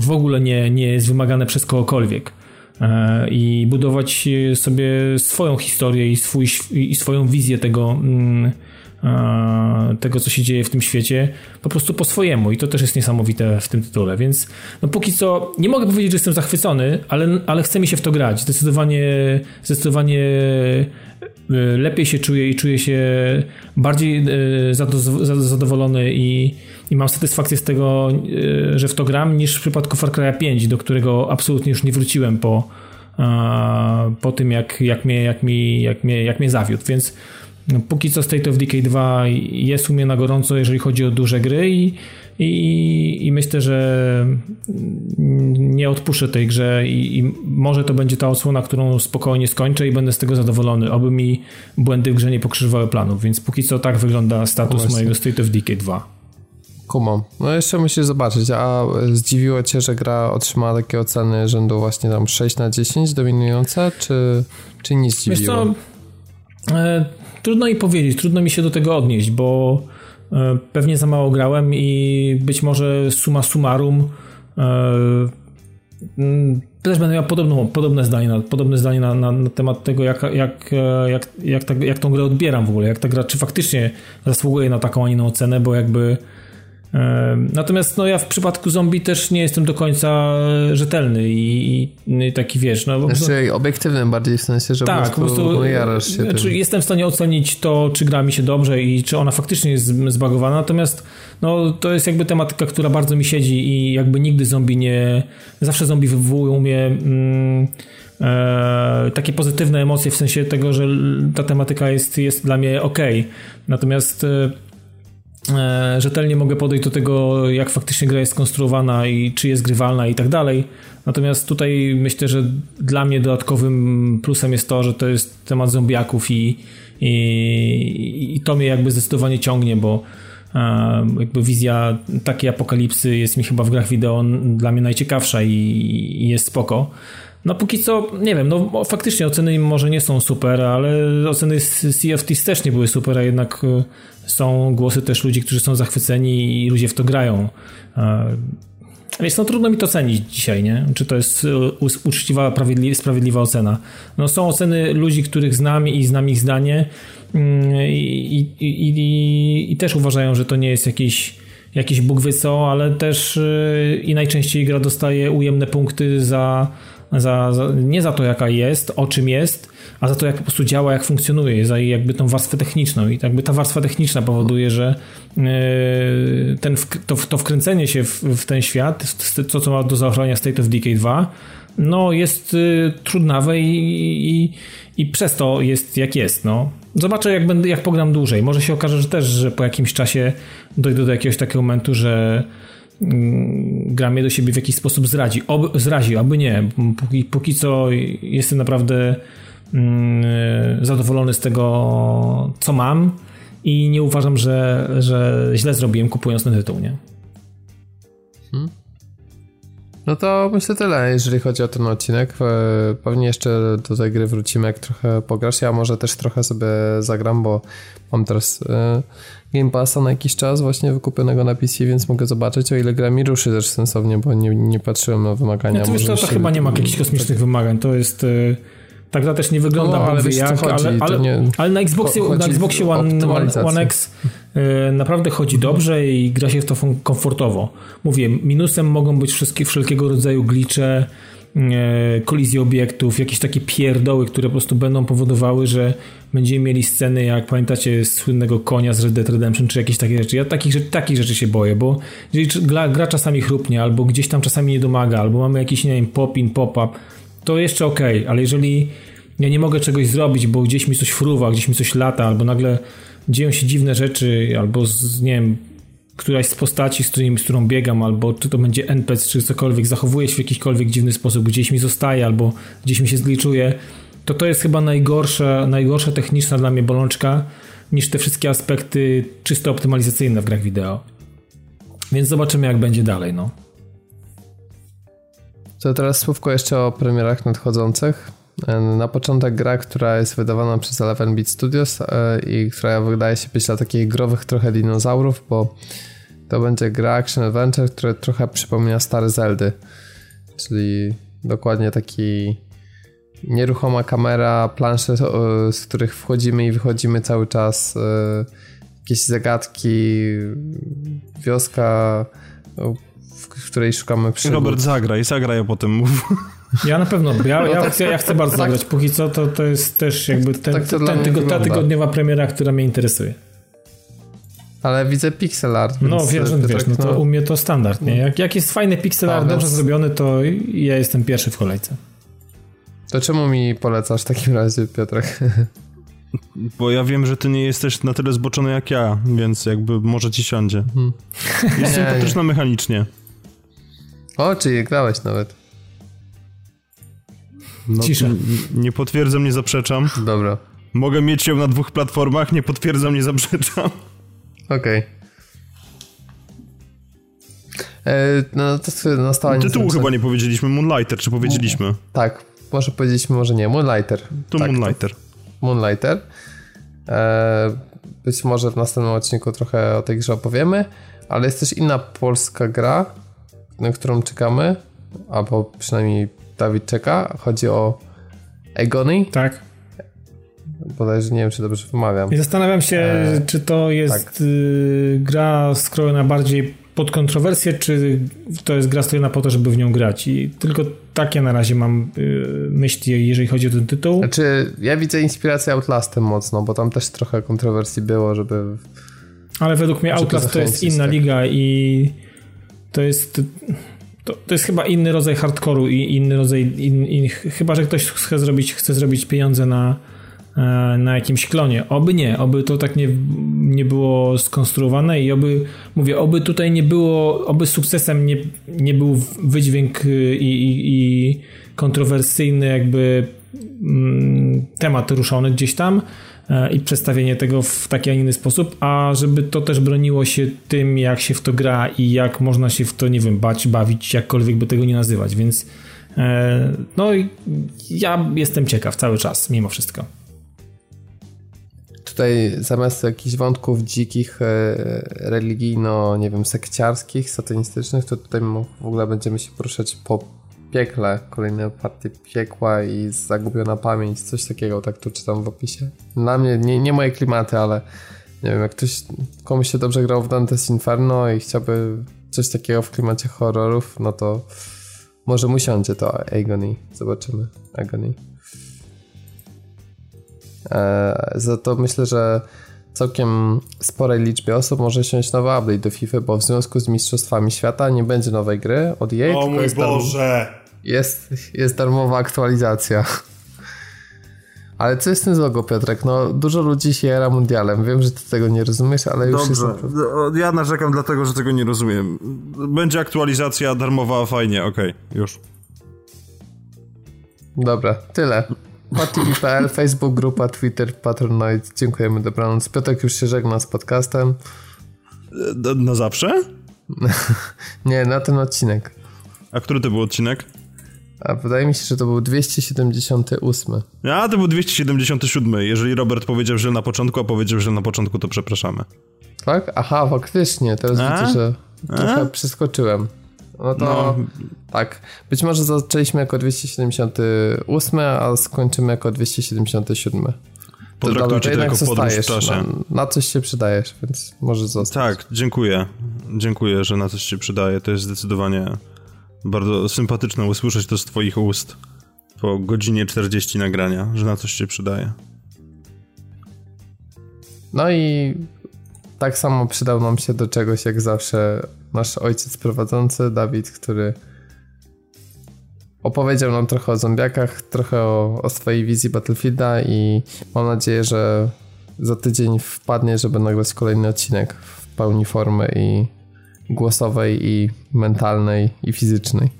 w ogóle nie, nie jest wymagane przez kogokolwiek. E, i budować sobie swoją historię i, swój, i swoją wizję tego, mm, e, tego, co się dzieje w tym świecie, po prostu po swojemu. I to też jest niesamowite w tym tytule. Więc no póki co nie mogę powiedzieć, że jestem zachwycony, ale, ale chce mi się w to grać. Zdecydowanie, zdecydowanie e, lepiej się czuję i czuję się bardziej zadowolony i i mam satysfakcję z tego, e, że w to gram, niż w przypadku Far Cry 5, do którego absolutnie już nie wróciłem po, e, po tym, jak, jak, mnie, jak, mi, jak, mnie, jak mnie zawiódł. Więc no, póki co State of Decay 2 jest u mnie na gorąco, jeżeli chodzi o duże gry i, i, i myślę, że nie odpuszczę tej grze i, i, może to będzie ta odsłona, którą spokojnie skończę i będę z tego zadowolony, oby mi błędy w grze nie pokrzyżowały planów, więc póki co tak wygląda status mojego State of Decay 2. Kumam. No jeszcze musisz zobaczyć, a zdziwiło cię, że gra otrzymała takie oceny rzędu właśnie tam 6 na 10 dominujące, czy, czy nie zdziwiło? Wiesz co, e, trudno mi powiedzieć, trudno mi się do tego odnieść, bo pewnie za mało grałem i być może suma summarum e, też będę miał podobną, podobne zdanie, na, podobne zdanie na, na, na temat tego, jak, jak, e, jak, jak, ta, jak tą grę odbieram w ogóle, jak ta gra, czy faktycznie zasługuje na taką, a inną ocenę, bo jakby Natomiast no ja w przypadku zombie też nie jestem do końca rzetelny i, i taki wiesz, no znaczy, obiektywny bardziej w sensie, że tak, po prostu, po prostu jarasz się znaczy, Jestem w stanie ocenić to, czy gra mi się dobrze i czy ona faktycznie jest zbagowana, natomiast no to jest jakby tematyka, która bardzo mi siedzi i jakby nigdy zombie nie, zawsze zombie wywołują mnie mm, e, takie pozytywne emocje w sensie tego, że ta tematyka jest, jest dla mnie ok. Natomiast e, e, rzetelnie mogę podejść do tego, jak faktycznie gra jest skonstruowana i czy jest grywalna i tak dalej. Natomiast tutaj myślę, że dla mnie dodatkowym plusem jest to, że to jest temat zombiaków i, i, i to mnie jakby zdecydowanie ciągnie, bo e, jakby wizja takiej apokalipsy jest mi chyba w grach wideo dla mnie najciekawsza i, i jest spoko. No póki co, nie wiem, no faktycznie oceny może nie są super, ale oceny z Sea of Thieves też nie były super, a jednak e, są głosy też ludzi, którzy są zachwyceni i ludzie w to grają. E, więc no trudno mi to cenić dzisiaj, nie? Czy to jest e, uczciwa, sprawiedliwa ocena. No są oceny ludzi, których znam i znam ich zdanie mm, i, i, i, i też uważają, że to nie jest jakiś jakiś Bóg wie co, ale też i najczęściej gra dostaje ujemne punkty za za, za, nie za to, jaka jest, o czym jest, a za to, jak po prostu działa, jak funkcjonuje, za jakby tą warstwę techniczną. I jakby ta warstwa techniczna powoduje, że e, ten, to, to wkręcenie się w, w ten świat, to, co ma do zaochrania State of Decay 2, no jest y, trudnawe i, i, i, przez to jest jak jest. No. Zobaczę, jak, będę, jak pogram dłużej. Może się okaże, że też, że po jakimś czasie dojdę do jakiegoś takiego momentu, że Gra mnie do siebie w jakiś sposób zradzi. Ob, zrazi, aby nie. Póki, póki co jestem naprawdę mm, zadowolony z tego, co mam i nie uważam, że, że źle zrobiłem kupując ten tytuł, nie? No to myślę tyle, jeżeli chodzi o ten odcinek. E, pewnie jeszcze do tej gry wrócimy, jak trochę pograsz. Ja może też trochę sobie zagram, bo mam teraz e, Game Passa na jakiś czas właśnie wykupionego na PC, więc mogę zobaczyć, o ile gra mi ruszy też sensownie, bo nie, nie patrzyłem na wymagania. Nie, to, to, to chyba nie ma jakichś kosmicznych tak. wymagań, to jest... Y, tak gra też nie wygląda no, ale jak, chodzi, ale, ale, nie, ale, na Xboxie, na Xboxie One, One X naprawdę chodzi dobrze i gra się w to komfortowo. Mówię, minusem mogą być wszystkie, wszelkiego rodzaju glicze, E, kolizji obiektów, jakieś takie pierdoły, które po prostu będą powodowały, że będziemy mieli sceny, jak pamiętacie słynnego konia z Red Dead Redemption, czy jakieś takie rzeczy. Ja takich, takich rzeczy się boję, bo jeżeli gra, gra czasami chrupnie, albo gdzieś tam czasami nie domaga, albo mamy jakiś, nie wiem, pop-in, pop-up, to jeszcze ok, ale jeżeli ja nie mogę czegoś zrobić, bo gdzieś mi coś fruwa, gdzieś mi coś lata, albo nagle dzieją się dziwne rzeczy, albo z, nie wiem, któraś z postaci, z, z którą biegam, albo czy to będzie NPC, czy cokolwiek, zachowuje się w jakikolwiek dziwny sposób, gdzieś mi zostaje, albo gdzieś mi się zgliczuje, to to jest chyba najgorsza, najgorsza techniczna dla mnie bolączka niż te wszystkie aspekty czysto optymalizacyjne w grach wideo. Więc zobaczymy, jak będzie dalej, no. To teraz słówko jeszcze o premierach nadchodzących. Na początek gra, która jest wydawana przez 11-bit Studios e, i która wydaje się być dla takich growych trochę dinozaurów, bo to będzie gra Action Adventure, która trochę przypomina stare Zeldy. Czyli dokładnie taki nieruchoma kamera, plansze, z których wchodzimy i wychodzimy cały czas, e, jakieś zagadki, wioska, w której szukamy przygód. Robert, zagraj, zagraj, a potem mów. Ja na pewno, ja, no ja, tak, chcę, ja chcę bardzo tak, zagrać. Póki co to, to jest też jakby ten, tak ten, ten tygo, ta tygodniowa premiera, która mnie interesuje. Ale widzę pixel art. No wiesz, wiesz, tak, no to no. u mnie to standard, nie? Jak, jak jest fajny pixel art, dobrze zrobiony, to ja jestem pierwszy w kolejce. To czemu mi polecasz w takim razie, Piotrek? Bo ja wiem, że ty nie jesteś na tyle zboczony jak ja, więc jakby może ci siądzie. Hmm. Jest sympatyczna mechanicznie. O, czyli grałeś nawet. No, Cisza. Nie potwierdzam, nie zaprzeczam. Dobra. Mogę mieć ją na dwóch platformach, nie potwierdzam, nie zaprzeczam. Okej. Okay. E, no to nastała Tytułu chyba nie powiedzieliśmy, Moonlighter, czy powiedzieliśmy? Tak, może powiedzieliśmy, może nie, Moonlighter. To tak, Moonlighter. To Moonlighter. E, być może w następnym odcinku trochę o tej grze opowiemy, ale jest też inna polska gra, na którą czekamy, albo przynajmniej Dawid czeka. Chodzi o Agony. Tak. Bodajże nie wiem, czy dobrze wymawiam. I zastanawiam się, e, czy to jest tak. Y, gra skrojona bardziej pod kontrowersję, czy to jest gra skrojona po to, żeby w nią grać. I tylko takie na razie mam y, myśli, jeżeli chodzi o ten tytuł. Znaczy, ja widzę inspirację Outlastem mocno, bo tam też trochę kontrowersji było, żeby... Ale według mnie Outlast to jest inna tak. liga i to jest to, to jest chyba inny rodzaj hardkoru i inny rodzaj. In, in, chyba, że ktoś chce zrobić, chce zrobić pieniądze na, e, na jakimś klonie. Oby nie, oby to tak nie, nie było skonstruowane i oby, mówię, oby tutaj nie było, oby sukcesem nie, nie był wydźwięk i, i, i kontrowersyjny jakby mm, temat ruszony gdzieś tam, i przedstawienie tego w taki, a inny sposób, a żeby to też broniło się tym, jak się w to gra i jak można się w to, nie wiem, bać, bawić, jakkolwiek by tego nie nazywać, więc e, no ja jestem ciekaw cały czas, mimo wszystko. Tutaj zamiast jakichś wątków dzikich, e, religijno, nie wiem, sekciarskich, satanistycznych, to tutaj w ogóle będziemy się poruszać po piekle, kolejne partie piekła i zagubiona pamięć, coś takiego, tak to czytam w opisie. Dla mnie, nie, nie moje klimaty, ale nie wiem, jak ktoś, komuś się dobrze grał w Dante's Inferno i chciałby coś takiego w klimacie horrorów, no to może mu siądzie to Agony. Zobaczymy. Agony. Eee, za to myślę, że całkiem sporej liczbie osób może siąść nowy update do FIFA, bo w związku z Mistrzostwami Świata nie będzie nowej gry od EA. O mój jest Boże! jest, jest darmowa aktualizacja. Ale co jest z tym złego, Piotrek? No, dużo ludzi się jara mundialem. Wiem, że ty tego nie rozumiesz, ale już Dobrze. jest... Dobrze, ja narzekam dlatego, że tego nie rozumiem. Będzie aktualizacja darmowa, fajnie, okej, okay, już. Dobra, tyle. PatTV.pl, Facebook, grupa, Twitter, Patronite. Dziękujemy, dobranoc. Piotrek już się żegna z podcastem. Na, na zawsze? nie, na ten odcinek. A który to był odcinek? A wydaje mi się, że to był 278. A, to był 277. Jeżeli Robert powiedział źle na początku, a powiedział źle na początku, to przepraszamy. Tak? Aha, faktycznie. Teraz a? widzę, że trochę a? przeskoczyłem. No to no. tak. Być może zaczęliśmy jako 278, a skończymy jako 277. Potraktujcie to, jako podróż w czasie. Na, na, coś się przydajesz, więc może zostać. Tak, dziękuję. Dziękuję, że na coś się przydaje. To jest zdecydowanie bardzo sympatyczne usłyszeć to z twoich ust po godzinie 40 nagrania, że na coś się przydaje. No i tak samo przydał nam się do czegoś jak zawsze nasz ojciec prowadzący, Dawid, który opowiedział nam trochę o zombiakach, trochę o, o swojej wizji Battlefielda i mam nadzieję, że za tydzień wpadnie, żeby nagrać kolejny odcinek w pełni formy i głosowej i mentalnej i fizycznej.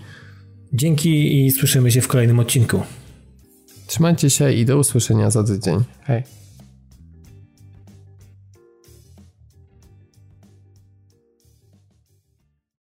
Dzięki i słyszymy się w kolejnym odcinku. Trzymajcie się i do usłyszenia za tydzień. Hej.